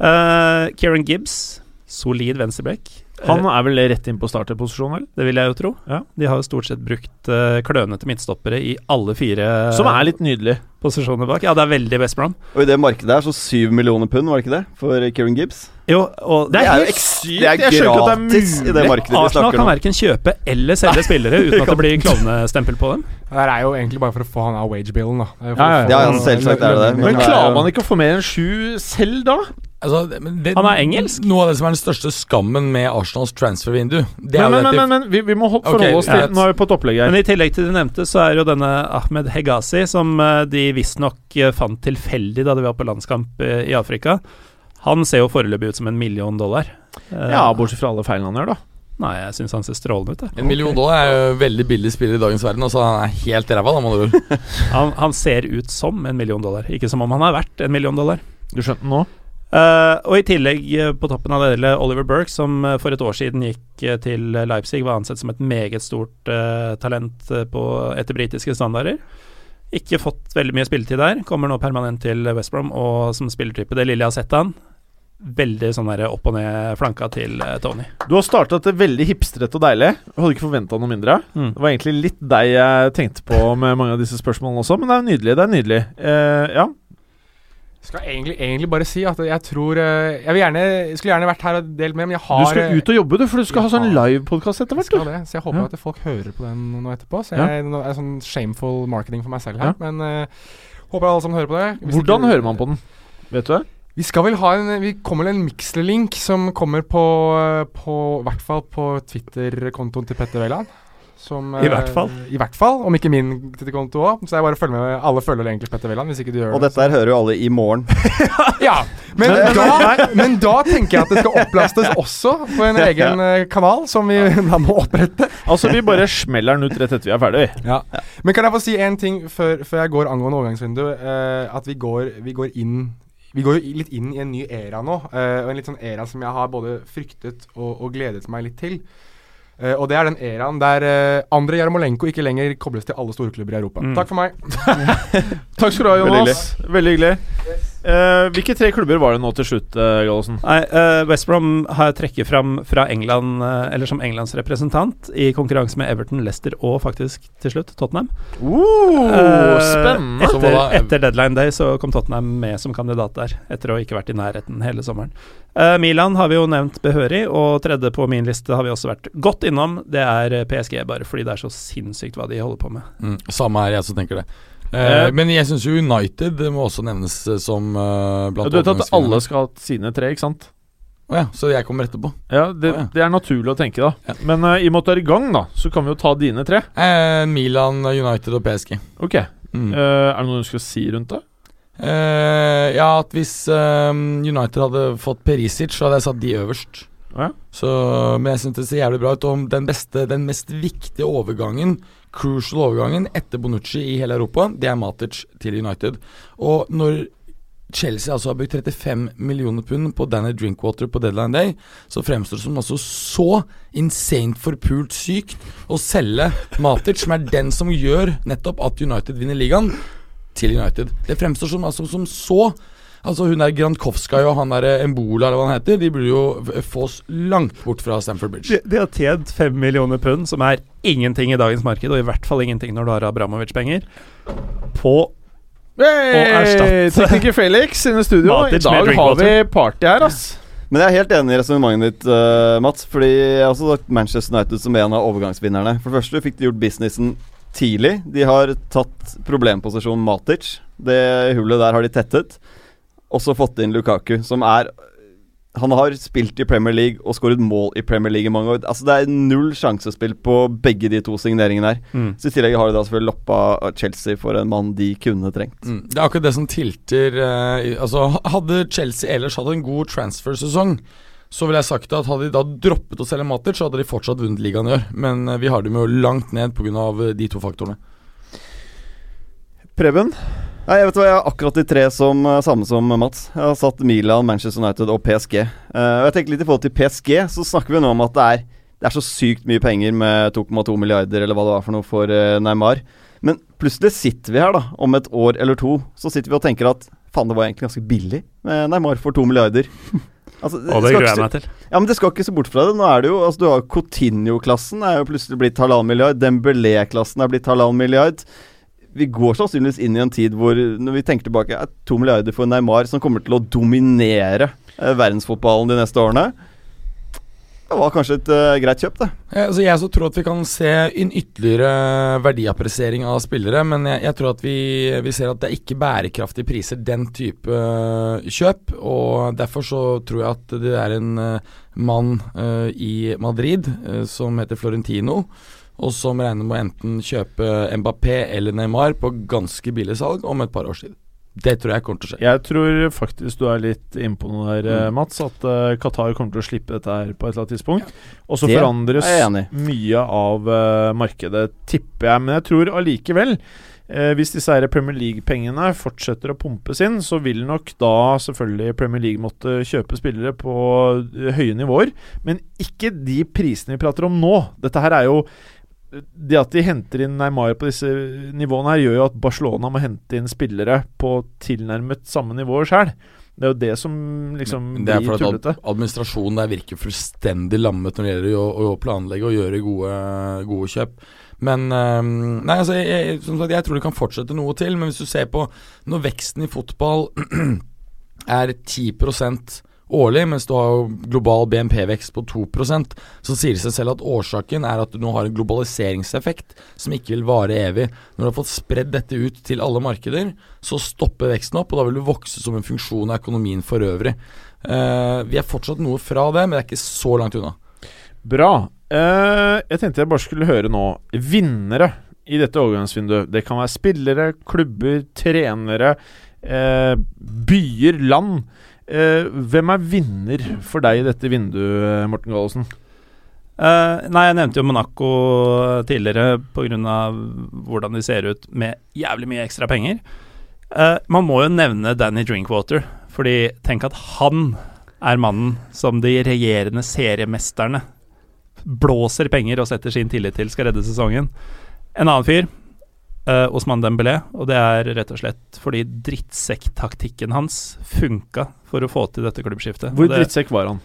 Uh, Kieran Gibbs, solid venstreback. Han er vel rett inn på starterposisjon, vel? Det vil jeg jo tro. Ja. De har jo stort sett brukt uh, klønete midtstoppere i alle fire Som er litt nydelig. Posisjoner bak. Ja, det er veldig West Brom. Og i det markedet her så syv millioner pund, var det ikke det? For Kieran Gibbs. Jo, og Det er jo helt eks- sykt. Det er Jeg skjønner ikke at det er det mulig. vi Arsenal kan verken kjøpe eller selge spillere uten at det blir klovnestempel på dem. Det er jo egentlig bare for å få han av wage-billen, da. Det er jo Ja, ja, ja, selvsagt er det det, Men Men er klarer man ikke å få mer enn sju selv, da? Altså, det- men det, Han er engelsk. Noe av det som er den største skammen med Arsenals transfervindu, det er Men, men, men, men vi, vi må hoppe, okay, oss til. Nå er vi på et opplegg her. Men i tillegg til de nevnte, så er jo denne Ahmed Hegazi, som eh, de visstnok eh, fant tilfeldig da de var på landskamp eh, i Afrika. Han ser jo foreløpig ut som en million dollar. Eh, Ja, bortsett fra alle feilene han gjør, da. Nei, jeg syns han ser strålende ut. Da. En million dollar er jo veldig billig spiller i dagens verden. Altså Han er helt ræva, da, med andre. Han, han ser ut som en million dollar, ikke som om han er verdt en million dollar. Du skjønte den nå? Uh, og i tillegg, på toppen av det hele, Oliver Burke, som for et år siden gikk til Leipzig, var ansett som et meget stort talent på, etter britiske standarder. Ikke fått veldig mye spilletid der. Kommer nå permanent til West Brom, og som spillertype, det lille jeg har sett han, veldig sånn der opp og ned flanka til eh, Tony. Du har starta det veldig hipstrete og deilig. Jeg hadde ikke forventa noe mindre. Mm. Det var egentlig litt deg jeg tenkte på med mange av disse spørsmålene også, men det er nydelig. Det er nydelig. Eh, ja. Skal egentlig, egentlig bare si at jeg tror eh, Jeg gjerne, skulle gjerne vært her og delt med, men jeg har Du skal ut og jobbe, du, for du skal ha sånn Ja. livepodkast etter hvert. det, så jeg håper Ja. at folk hører på den nå etterpå. Så Ja. jeg, nå er sånn shameful marketing for meg selv her. Ja. Men uh, håper alle sammen hører på det. Hvis Hvordan ikke- hører man på den? Vet du det? Vi skal vel ha en Vi kommer en Mixler-link som kommer på På i hvert fall på Twitter-kontoen til Petter Wæland. Som I hvert eh, fall. I hvert fall, om ikke min Twitter-konto òg. Så jeg bare følger med Alle følger egentlig Petter Wæland, hvis ikke du gjør Og det. dette her hører jo alle i morgen. Ja, men, da, men da tenker jeg at det skal opplastes også på en egen ja. kanal, som vi da må opprette. Altså, vi bare smeller den ut rett etter vi er ferdig. vi. Ja. Men kan jeg få si en ting før, før jeg går angående overgangsvindu? Uh, at vi går, vi går inn Vi går jo litt inn i en ny æra nå. og uh, en litt sånn æra som jeg har både fryktet og, og gledet meg litt til. Eh, og det er den eraen der uh, Andre Jarmolenko ikke lenger kobles til alle storklubber i Europa. Mm. Takk for meg. Takk skal du ha, Veldig Jonas. Veldig hyggelig. Eh, hvilke tre klubber var det nå til slutt, uh, Gallosen? Nei, eh, West Brom har trekket fram fra England, uh, eller som Englands representant, i konkurranse med Everton, Leicester og faktisk til slutt Tottenham. Uh, spennende. Etter, etter deadline day så kom Tottenham med som kandidat der, etter å ikke vært i nærheten hele sommeren. Eh, Milan har vi jo nevnt behørig, og tredje på min liste har vi også vært godt innom. Det er PSG, bare fordi det er så sinnssykt hva de holder på med. Mm, samme her, jeg som tenker det. Eh, Eh, men jeg syns jo United må også nevnes eh, som uh, blant Du vet at alle skal ha sine tre, ikke sant? Å ja, så jeg kommer etterpå. Ja, det, oh, ja. det er naturlig å tenke, da. Ja. Men uh, i og med at du er i gang, da, så kan vi jo ta dine tre. Eh, Milan, United og PSG. Ok. Mm. Eh, er det noe du skal si rundt det? Eh, ja, at hvis eh, United hadde fått Perisic, så hadde jeg satt de øverst. Ja. Så, men jeg syns det ser jævlig bra ut. Og den beste, den mest viktige overgangen, crucial overgangen, etter Bonucci i hele Europa, det er Matic til United. Og når Chelsea altså har brukt 35 millioner pund på Danny Drinkwater på deadline day, så fremstår det som altså så insane forpult sykt å selge Matic, som er den som gjør nettopp at United vinner ligaen, til United. Det fremstår som, altså, som så Altså Hun der Grandkowskaja og han der Embola eller hva han heter, de burde jo fås langt bort fra Stamford Bridge. De, de har tjent fem millioner pund, som er ingenting i dagens marked, og i hvert fall ingenting når du har Abramovic-penger, på erstatte- Tekniker Felix inne i studio. I dag har vi party her, ass. Men jeg er helt enig i resonnementet ditt, uh, Mats. Fordi jeg har også sagt Manchester United som en av overgangsvinnerne. For det første fikk de gjort businessen tidlig. De har tatt problemposisjonen Matic. Det hullet der har de tettet. Også fått inn Lukaku, som er Han har spilt i Premier League og skåret mål i Premier League i mange år. Altså Det er null sjansespill på begge de to signeringene her. Mm. Så I tillegg har de da selvfølgelig loppa Chelsea for en mann de kunne trengt. Mm. Det er akkurat det som tilter eh, Altså Hadde Chelsea ellers hatt en god transfer-sesong, så ville jeg sagt at hadde de da droppet å selge Matic, så hadde de fortsatt vunnet ligaen i år. Men eh, vi har dem jo langt ned pga. de to faktorene. Preben? Nei, jeg vet hva, jeg har akkurat de tre som eh, samme som Mats. Jeg har satt Milan, Manchester United og PSG. Uh, og jeg tenker litt i forhold til PSG, så snakker vi nå om at det er, det er så sykt mye penger med 2,2 milliarder, eller hva det var for noe, for uh, Neymar. Men plutselig sitter vi her, da, om et år eller to, så sitter vi og tenker at faen, det var egentlig ganske billig med Neymar for to milliarder. Altså, Og det gruer jeg meg til. ja, men det skal ikke se bort fra det. Nå er det jo Altså, du har Coutinho-klassen er jo plutselig blitt halvannen milliard. Dembélé-klassen er blitt halvannen milliard. Vi går sannsynligvis inn i en tid hvor, når vi tenker tilbake, er to milliarder for Neymar, som kommer til å dominere eh, verdensfotballen de neste årene. Det var kanskje et uh, greit kjøp, det. Ja, altså jeg så tror at vi kan se en ytterligere verdiappressering av spillere, men jeg, jeg tror at vi, vi ser at det er ikke bærekraftige priser, den type øh, kjøp. Og derfor så tror jeg at det er en mann uh, i Madrid uh, som heter Florentino, og som regner med å enten kjøpe Mbappé eller Neymar på ganske billig salg om et par års tid. Det tror jeg kommer til å skje. Jeg tror faktisk du er litt innpå noe der, mm. Mats. At uh, Qatar kommer til å slippe dette her på et eller annet tidspunkt. Og så forandres mye av uh, markedet, tipper jeg. Men jeg tror allikevel eh, hvis disse her Premier League-pengene fortsetter å pumpes inn, så vil nok da selvfølgelig Premier League måtte kjøpe spillere på eh, høye nivåer. Men ikke de prisene vi prater om nå. Dette her er jo det at de henter inn Neymar på disse nivåene her, gjør jo at Barcelona må hente inn spillere på tilnærmet samme nivå sjøl. Det er jo det som liksom Det er blir tullete. Det at fordi administrasjonen der virker fullstendig lammet når det gjelder å, å planlegge og gjøre gode, gode kjøp. Men øhm, Nei, altså jeg, sagt, jeg tror det kan fortsette noe til, men hvis du ser på når veksten i fotball er 10 årlig, mens du har global BNP-vekst på 2% så sier det seg selv at årsaken er at du nå har en globaliseringseffekt som ikke vil vare evig. Når du har fått spredd dette ut til alle markeder, så stopper veksten opp, og da vil du vokse som en funksjon av økonomien for øvrig. Uh, vi er fortsatt noe fra det, men det er ikke så langt unna. Bra. Uh, jeg tenkte jeg bare skulle høre nå Vinnere i dette overgangsvinduet. Det kan være spillere, klubber, trenere, uh, byer, land. Eh, hvem er vinner for deg i dette vinduet, Morten Gallosen? Uh, nei, jeg nevnte jo Monaco tidligere pga. hvordan de ser ut med jævlig mye ekstra penger. Uh, man må jo nevne Danny Drinkwater, fordi tenk at han er mannen som de regjerende seriemesterne blåser penger og setter sin tillit til skal redde sesongen. En annen fyr, eh, Osman Dembélé, og det er rett og slett fordi drittsekktaktikken hans funka for å få til dette klubbskiftet. Hvor det- drittsekk var han?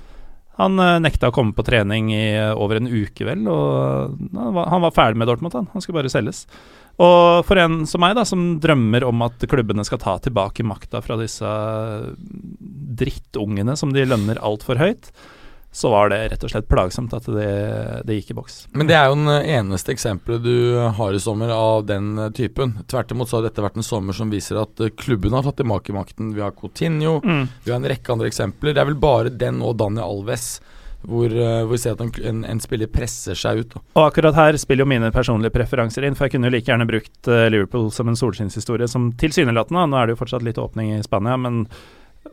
han uh, nekta å komme på trening i uh, over en uke, vel, og han var, han var ferdig med Dortmund. Han. han skulle bare selges. Og for en som meg, da, som drømmer om at klubbene skal ta tilbake makta fra disse drittungene som de lønner altfor høyt, så var det rett og slett plagsomt at det, det gikk i boks. Men det er jo den eneste eksempelet du har i sommer av den eh, typen. Tvert imot så har dette vært en sommer som viser at eh, klubben har tatt tilbake makten. Vi har Coutinho, Mm. vi har en rekke andre eksempler. Det er vel bare den og Daniel Alves hvor, eh, hvor vi ser at en, en, en spiller presser seg ut. Da. Og akkurat her spiller jo mine personlige preferanser inn, for jeg kunne jo like gjerne brukt eh, Liverpool som en solskinnshistorie, som tilsynelatende Nå er det jo fortsatt litt åpning i Spania, men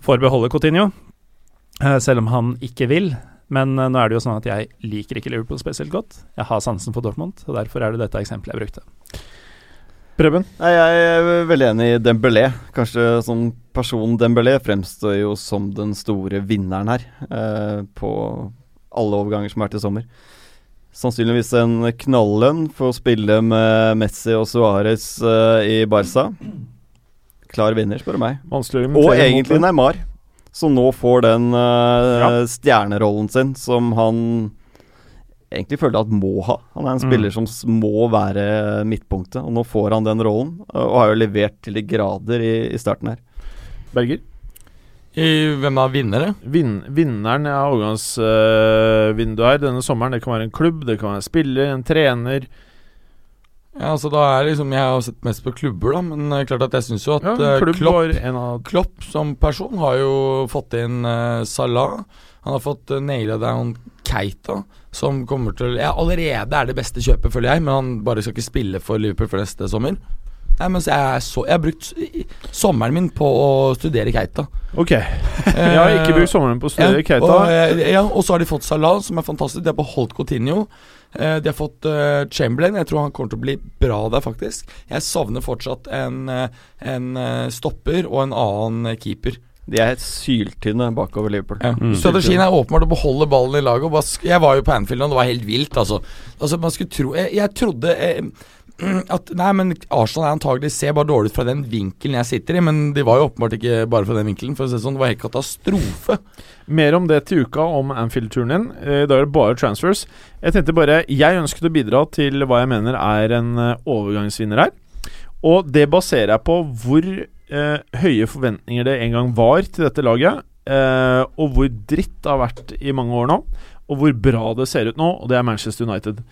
får beholde Coutinho, eh, selv om han ikke vil. Men eh, nå er det jo sånn at jeg liker ikke Liverpool spesielt godt. Jeg har sansen for Dortmund, og derfor er det dette eksempelet jeg brukte. Preben? Nei, jeg er veldig enig i Dembélé. Kanskje som person Dembélé fremstår jo som den store vinneren her. Eh, på alle overganger som har vært i sommer. Sannsynligvis en knallønn for å spille med Messi og Suárez eh, i Barca. Klar vinner, spør du meg. Og egentlig. Neymar, som nå får den uh, Ja. stjernerollen sin som han egentlig føler at må ha. Han er en Mm. spiller som må være midtpunktet, og nå får han den rollen. Og har jo levert til de grader i, i starten her. Berger? I hvem er vinnere? Vin, vinneren av overgangsvinduet her denne sommeren, det kan være en klubb, det kan være en spiller, en trener. Ja, altså da er liksom Jeg har sett mest på klubber, da, men eh, klart at jeg syns jo at Ja, eh, Klopp en av Klopp som person har jo fått inn uh, Salah. Han har fått uh, naila down Keita, som kommer til ja, Allerede er det beste kjøpet, føler jeg, men han bare skal ikke spille for Liverpool for neste sommer. Nei, mens jeg, så, jeg har brukt sommeren min på å studere Keita. Ok. Jeg har ikke brukt sommeren på å studere ja, Keita. Og, ja, og så har de fått Salah, som er fantastisk. De har beholdt Coutinho. Eh, de har fått eh, Chamberlain. Jeg tror han kommer til å bli bra der, faktisk. Jeg savner fortsatt en, eh, en stopper og en annen keeper. De er helt syltynne bakover Liverpool. Ja. Mm. Strategien er åpenbart å beholde ballen i laget. Jeg var jo på Anfield, og det var helt vilt, altså. altså man skulle tro Jeg, jeg trodde eh, at Nei, men Arsenal er antagelig ser bare dårlig ut fra den vinkelen jeg sitter i, men de var jo åpenbart ikke bare fra den vinkelen. For å si det sånn, det var helt katastrofe. Mer om det til uka, om Anfield-turen din. Eh, Da er det bare transfers. Jeg tenkte bare Jeg ønsket å bidra til hva jeg mener er en eh, overgangsvinner her. Og det baserer jeg på hvor eh, høye forventninger det en gang var til dette laget. Eh, og hvor dritt det har vært i mange år nå. Og hvor bra det ser ut nå, og det er Manchester United.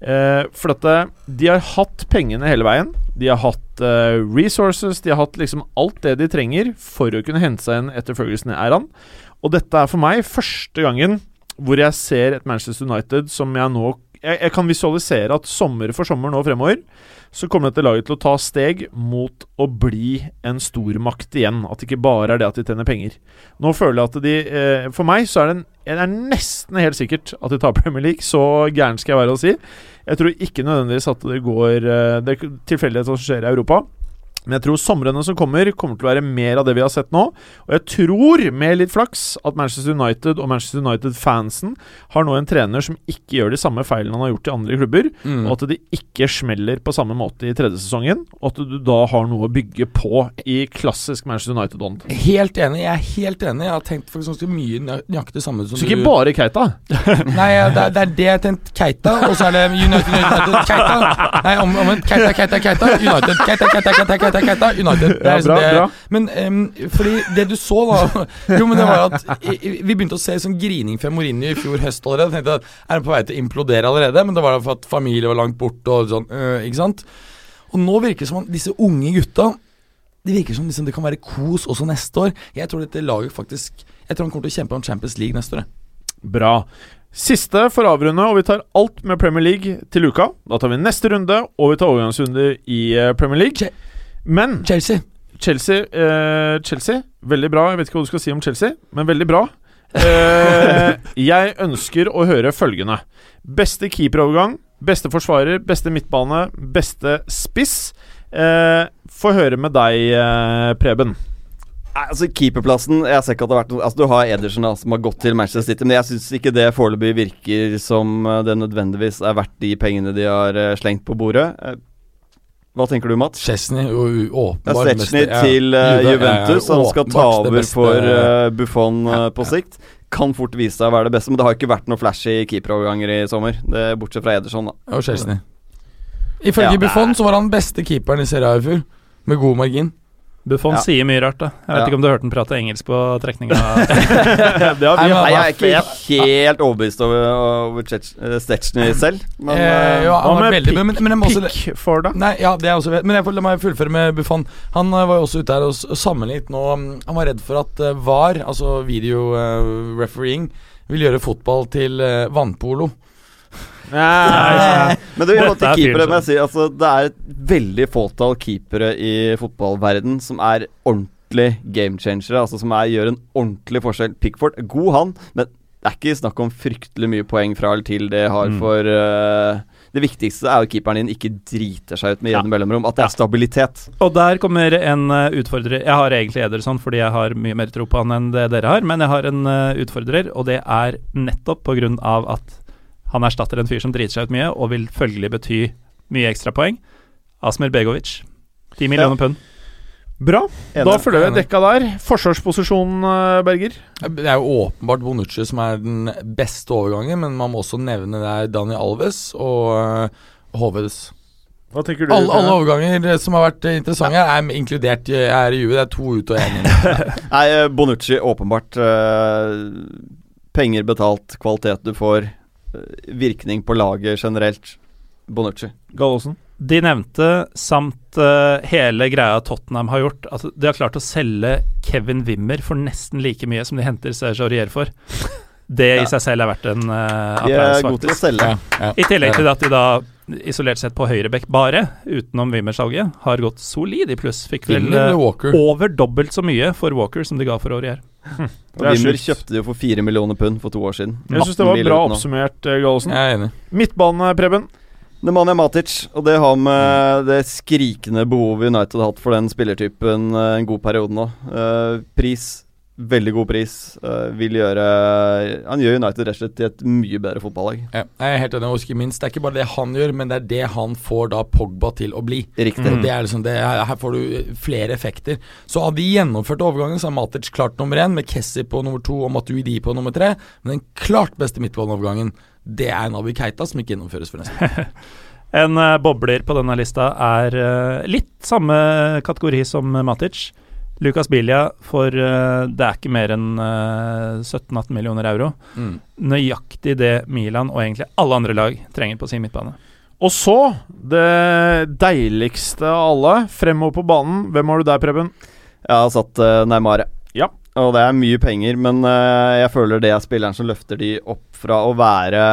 Eh, for at de har hatt pengene hele veien. De har hatt uh, resources, de har hatt liksom alt det de trenger for å kunne hente seg inn etter Ferguson er han. Og dette er for meg første gangen hvor jeg ser et Manchester United som jeg nå jeg, jeg kan visualisere at sommer for sommer nå fremover så kommer dette laget til å ta steg mot å bli en stormakt igjen. At det ikke bare er det at de tjener penger. Nå føler jeg at de eh, For meg så er det, en, er nesten helt sikkert at de tar Premier League. Så gæren skal jeg være å si. Jeg tror ikke nødvendigvis at det går eh, Det er tilfeldigheter som skjer i Europa. Men jeg tror somrene som kommer, kommer til å være mer av det vi har sett nå. Og jeg tror, med litt flaks, at Manchester United og Manchester United-fansen har nå en trener som ikke gjør de samme feilene han har gjort i andre klubber, Mm. og at det ikke smeller på samme måte i tredje sesongen, og at du da har noe å bygge på i klassisk Manchester United-ånd. Helt enig. Jeg er helt enig. Jeg har tenkt faktisk mye nøyaktig samme som Så ikke bare Keita. Nei, det, er, det er det jeg har tenkt. Keita, og så er det United, United, Keita. Nei, om- omvendt. Keita, Keita, Keita. United. Keita, Keita, Keita, Keita, Keita. United. Det er ja, bra, det. bra. Men um, fordi det du så, da Jo, men det var at vi begynte å se sånn grining fra Mourinho i fjor høst allerede. Jeg tenkte at Er han på vei til å implodere allerede? Men det var da for at familie var langt borte og sånn, øh, ikke sant? Og nå virker det som om disse unge gutta Det virker som liksom det kan være kos også neste år. Jeg tror dette laget faktisk Jeg tror han kommer til å kjempe om Champions League neste år. Bra. Siste for å avrunde, og vi tar alt med Premier League til uka. Da tar vi neste runde, og vi tar overgangsrunde i eh, Premier League. Men Chelsea. Chelsea, eh, Chelsea Veldig bra. Jeg vet ikke hva du skal si om Chelsea, men veldig bra. Eh, jeg ønsker å høre følgende. Beste keeperovergang, beste forsvarer, beste midtbane, beste spiss. Eh, Få høre med deg, eh, Preben. Nei, altså Keeperplassen Jeg ser ikke at det har vært noe Altså Du har Ederson da, som har gått til Manchester City, men jeg syns ikke det foreløpig virker som eh, det nødvendigvis er verdt de pengene de har eh, slengt på bordet. Hva tenker du, Mats? Chesney og Det er åpenbart Chesney til er Juventus. Han skal ta over for uh, Buffon Ja, på sikt. Kan fort vise seg å være det beste, men det har ikke vært noen flashy keeperoverganger i sommer. Det Bortsett fra Ederson, da. Og Chesney. Ifølge Ja, Buffon så var han beste keeperen i Serie A i fjor, med god margin. Buffon Ja. sier mye rart, da. Jeg vet Ja. ikke om du hørte han prate engelsk på trekninga. Nei, jeg er ikke helt overbevist over, over eh, selv, men eh, jo, ja, han var veldig, men, men, men jeg må også, Pickford, da? Nei, ja, det er også Men jeg får, la meg fullføre med Buffon. Han eh, var jo også ute her og sammenlignet nå mm, Han var redd for at eh, VAR, altså video uh, refereeing, vil gjøre fotball til uh, vannpolo. Men du, er til keepere, må jeg si altså, det er et veldig fåtall keepere i fotballverden som er ordentlig game changere. Altså som er, gjør en ordentlig forskjell. Pickford er god, han, men det er ikke snakk om fryktelig mye poeng fra eller til det har Mm. for uh, Det viktigste er jo keeperen din ikke driter seg ut med jevne mellomrom. At det er stabilitet. Og der kommer en uh, utfordrer. Jeg har egentlig Ederson fordi jeg har mye mer tro på han enn det dere har, men jeg har en uh, utfordrer, og det er nettopp på grunn av at han erstatter en fyr som driter seg ut mye, og vil følgelig bety mye ekstrapoeng. Asmer Begovic. 10 millioner pund. Bra. Enig. Da følger vi dekka der. Forsvarsposisjon, eh, Berger? Det er jo åpenbart Bonucci som er den beste overgangen, men man må også nevne det er Dani Alves og uh, Hva tenker du? Alle, alle overganger som har vært eh, interessante, ja. er inkludert jeg er i Juve. Det er to ut og én inn. Nei, eh, Bonucci, åpenbart. eh, penger betalt, kvalitet du får, eh, virkning på laget generelt. Bonucci. Gallosen? De nevnte, samt uh, hele greia Tottenham har gjort at De har klart å selge Kevin Wimmer for nesten like mye som de henter Serge Aurier for. Det i seg selv er verdt en uh, er applaus, faktisk. selge. ja. I tillegg til at de da isolert sett på høyrebekk bare, utenom Wimmer-salget, har gått solid i pluss. Fikk vel Walker. over dobbelt så mye for Walker som de ga for Aurier. Er Wimmer kjøpte de jo for fire millioner pund for to år siden. Jeg syns det var bra oppsummert, eh, Gallosen. Jeg er enig. Midtbane, Preben. Nemanja Matic, og det har med det skrikende behovet United har hatt for den spillertypen eh, en god periode nå. Uh, pris, veldig god pris. Uh, vil gjøre Han gjør United rett og slett til et mye bedre fotballag. Ja, jeg er helt enig, og ikke minst, det er ikke bare det han gjør, men det er det han får da Pogba til å bli. Riktig. mm. det er liksom det, her får du eh, flere effekter. Så av de gjennomførte overgangene så er Matic klart nummer én, med Kessi på nummer to og Matuidi på nummer tre. Men den klart beste midtbaneovergangen, det er Navi Keita, som ikke gjennomføres forresten. En eh, bobler på denne lista er litt samme kategori som Matic. Lucas Bilia for eh, det er ikke mer enn eh, 17-18 millioner euro. Mm. Nøyaktig det Milan og egentlig alle andre lag trenger på sin midtbane. Og så, det deiligste av alle, fremover på banen. Hvem har du der, Preben? Jeg har satt uh, Neymar. Ja. Og det er mye penger, men eh, jeg føler det er spilleren som løfter de opp fra å være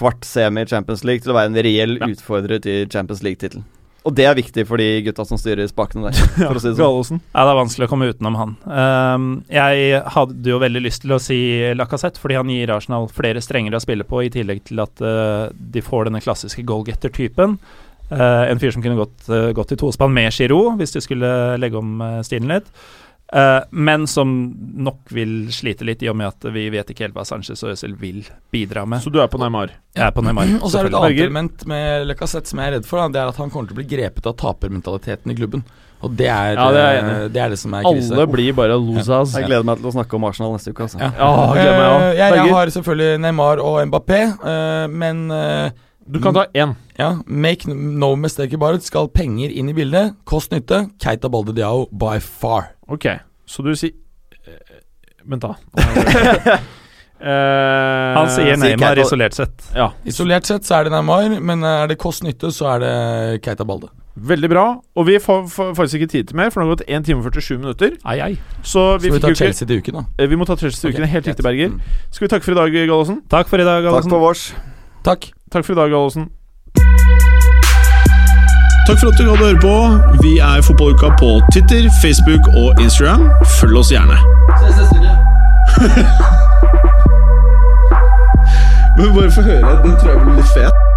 kvart semi i Champions League til å være en reell Ja. utfordrer til Champions League-tittelen. Og det er viktig for de gutta som styrer spakene der, for å si det sånn. Ja, det er vanskelig å komme utenom han. Um, jeg hadde jo veldig lyst til å si Lacassette, fordi han gir Arsenal flere strenger å spille på, i tillegg til at uh, de får denne klassiske goalgetter-typen. Uh, en fyr som kunne gått, uh, gått i tospann med Giroud, hvis de skulle legge om stilen litt. Eh, men som nok vil slite litt, i og med at vi vet ikke helt hva Sanchez og Øzil vil bidra med. Så du er på Neymar? Jeg er på Neymar. Og så er det et annet element med Lacassette som jeg er redd for. Da, det er at han kommer til å bli grepet av tapermentaliteten i klubben. Og det er, Ja, det er eh, det, er det som er krise. Alle blir bare losers. Jeg gleder meg til å snakke om Arsenal neste uke. Altså. Ja. Ja, jeg. Eh, jeg, jeg har selvfølgelig Neymar og Mbappé, eh, men Du kan ta én. ja, make no mistake about it. Skal penger inn i bildet, kost nytte, Keita Balde Diao by far. Ok, så du sier eh, Vent, da. Uh, Han sier Neymar Keita- isolert sett. Ja, Isolert sett så er det Neymar, men er det kost nytte, så er det Keita Balde. veldig bra. Og vi får, får faktisk ikke tid til mer, for nå har det gått 1 time og 47 minutter. Ai, ai. Så vi, Så vi tar Chelsea til uken, da. eh, Vi må ta Chelsea til okay, uken. Helt riktig, Berger. Mm. Skal vi takke for i dag, Gallosen? Takk for i dag, Takk Gallosen. for vårs. Takk. Takk for i dag, Gallosen. Takk for at du hadde høre på. Vi er Fotballuka på Twitter, Facebook og Instagram. Følg oss gjerne. Men bare få høre. Den tror jeg blir litt fet.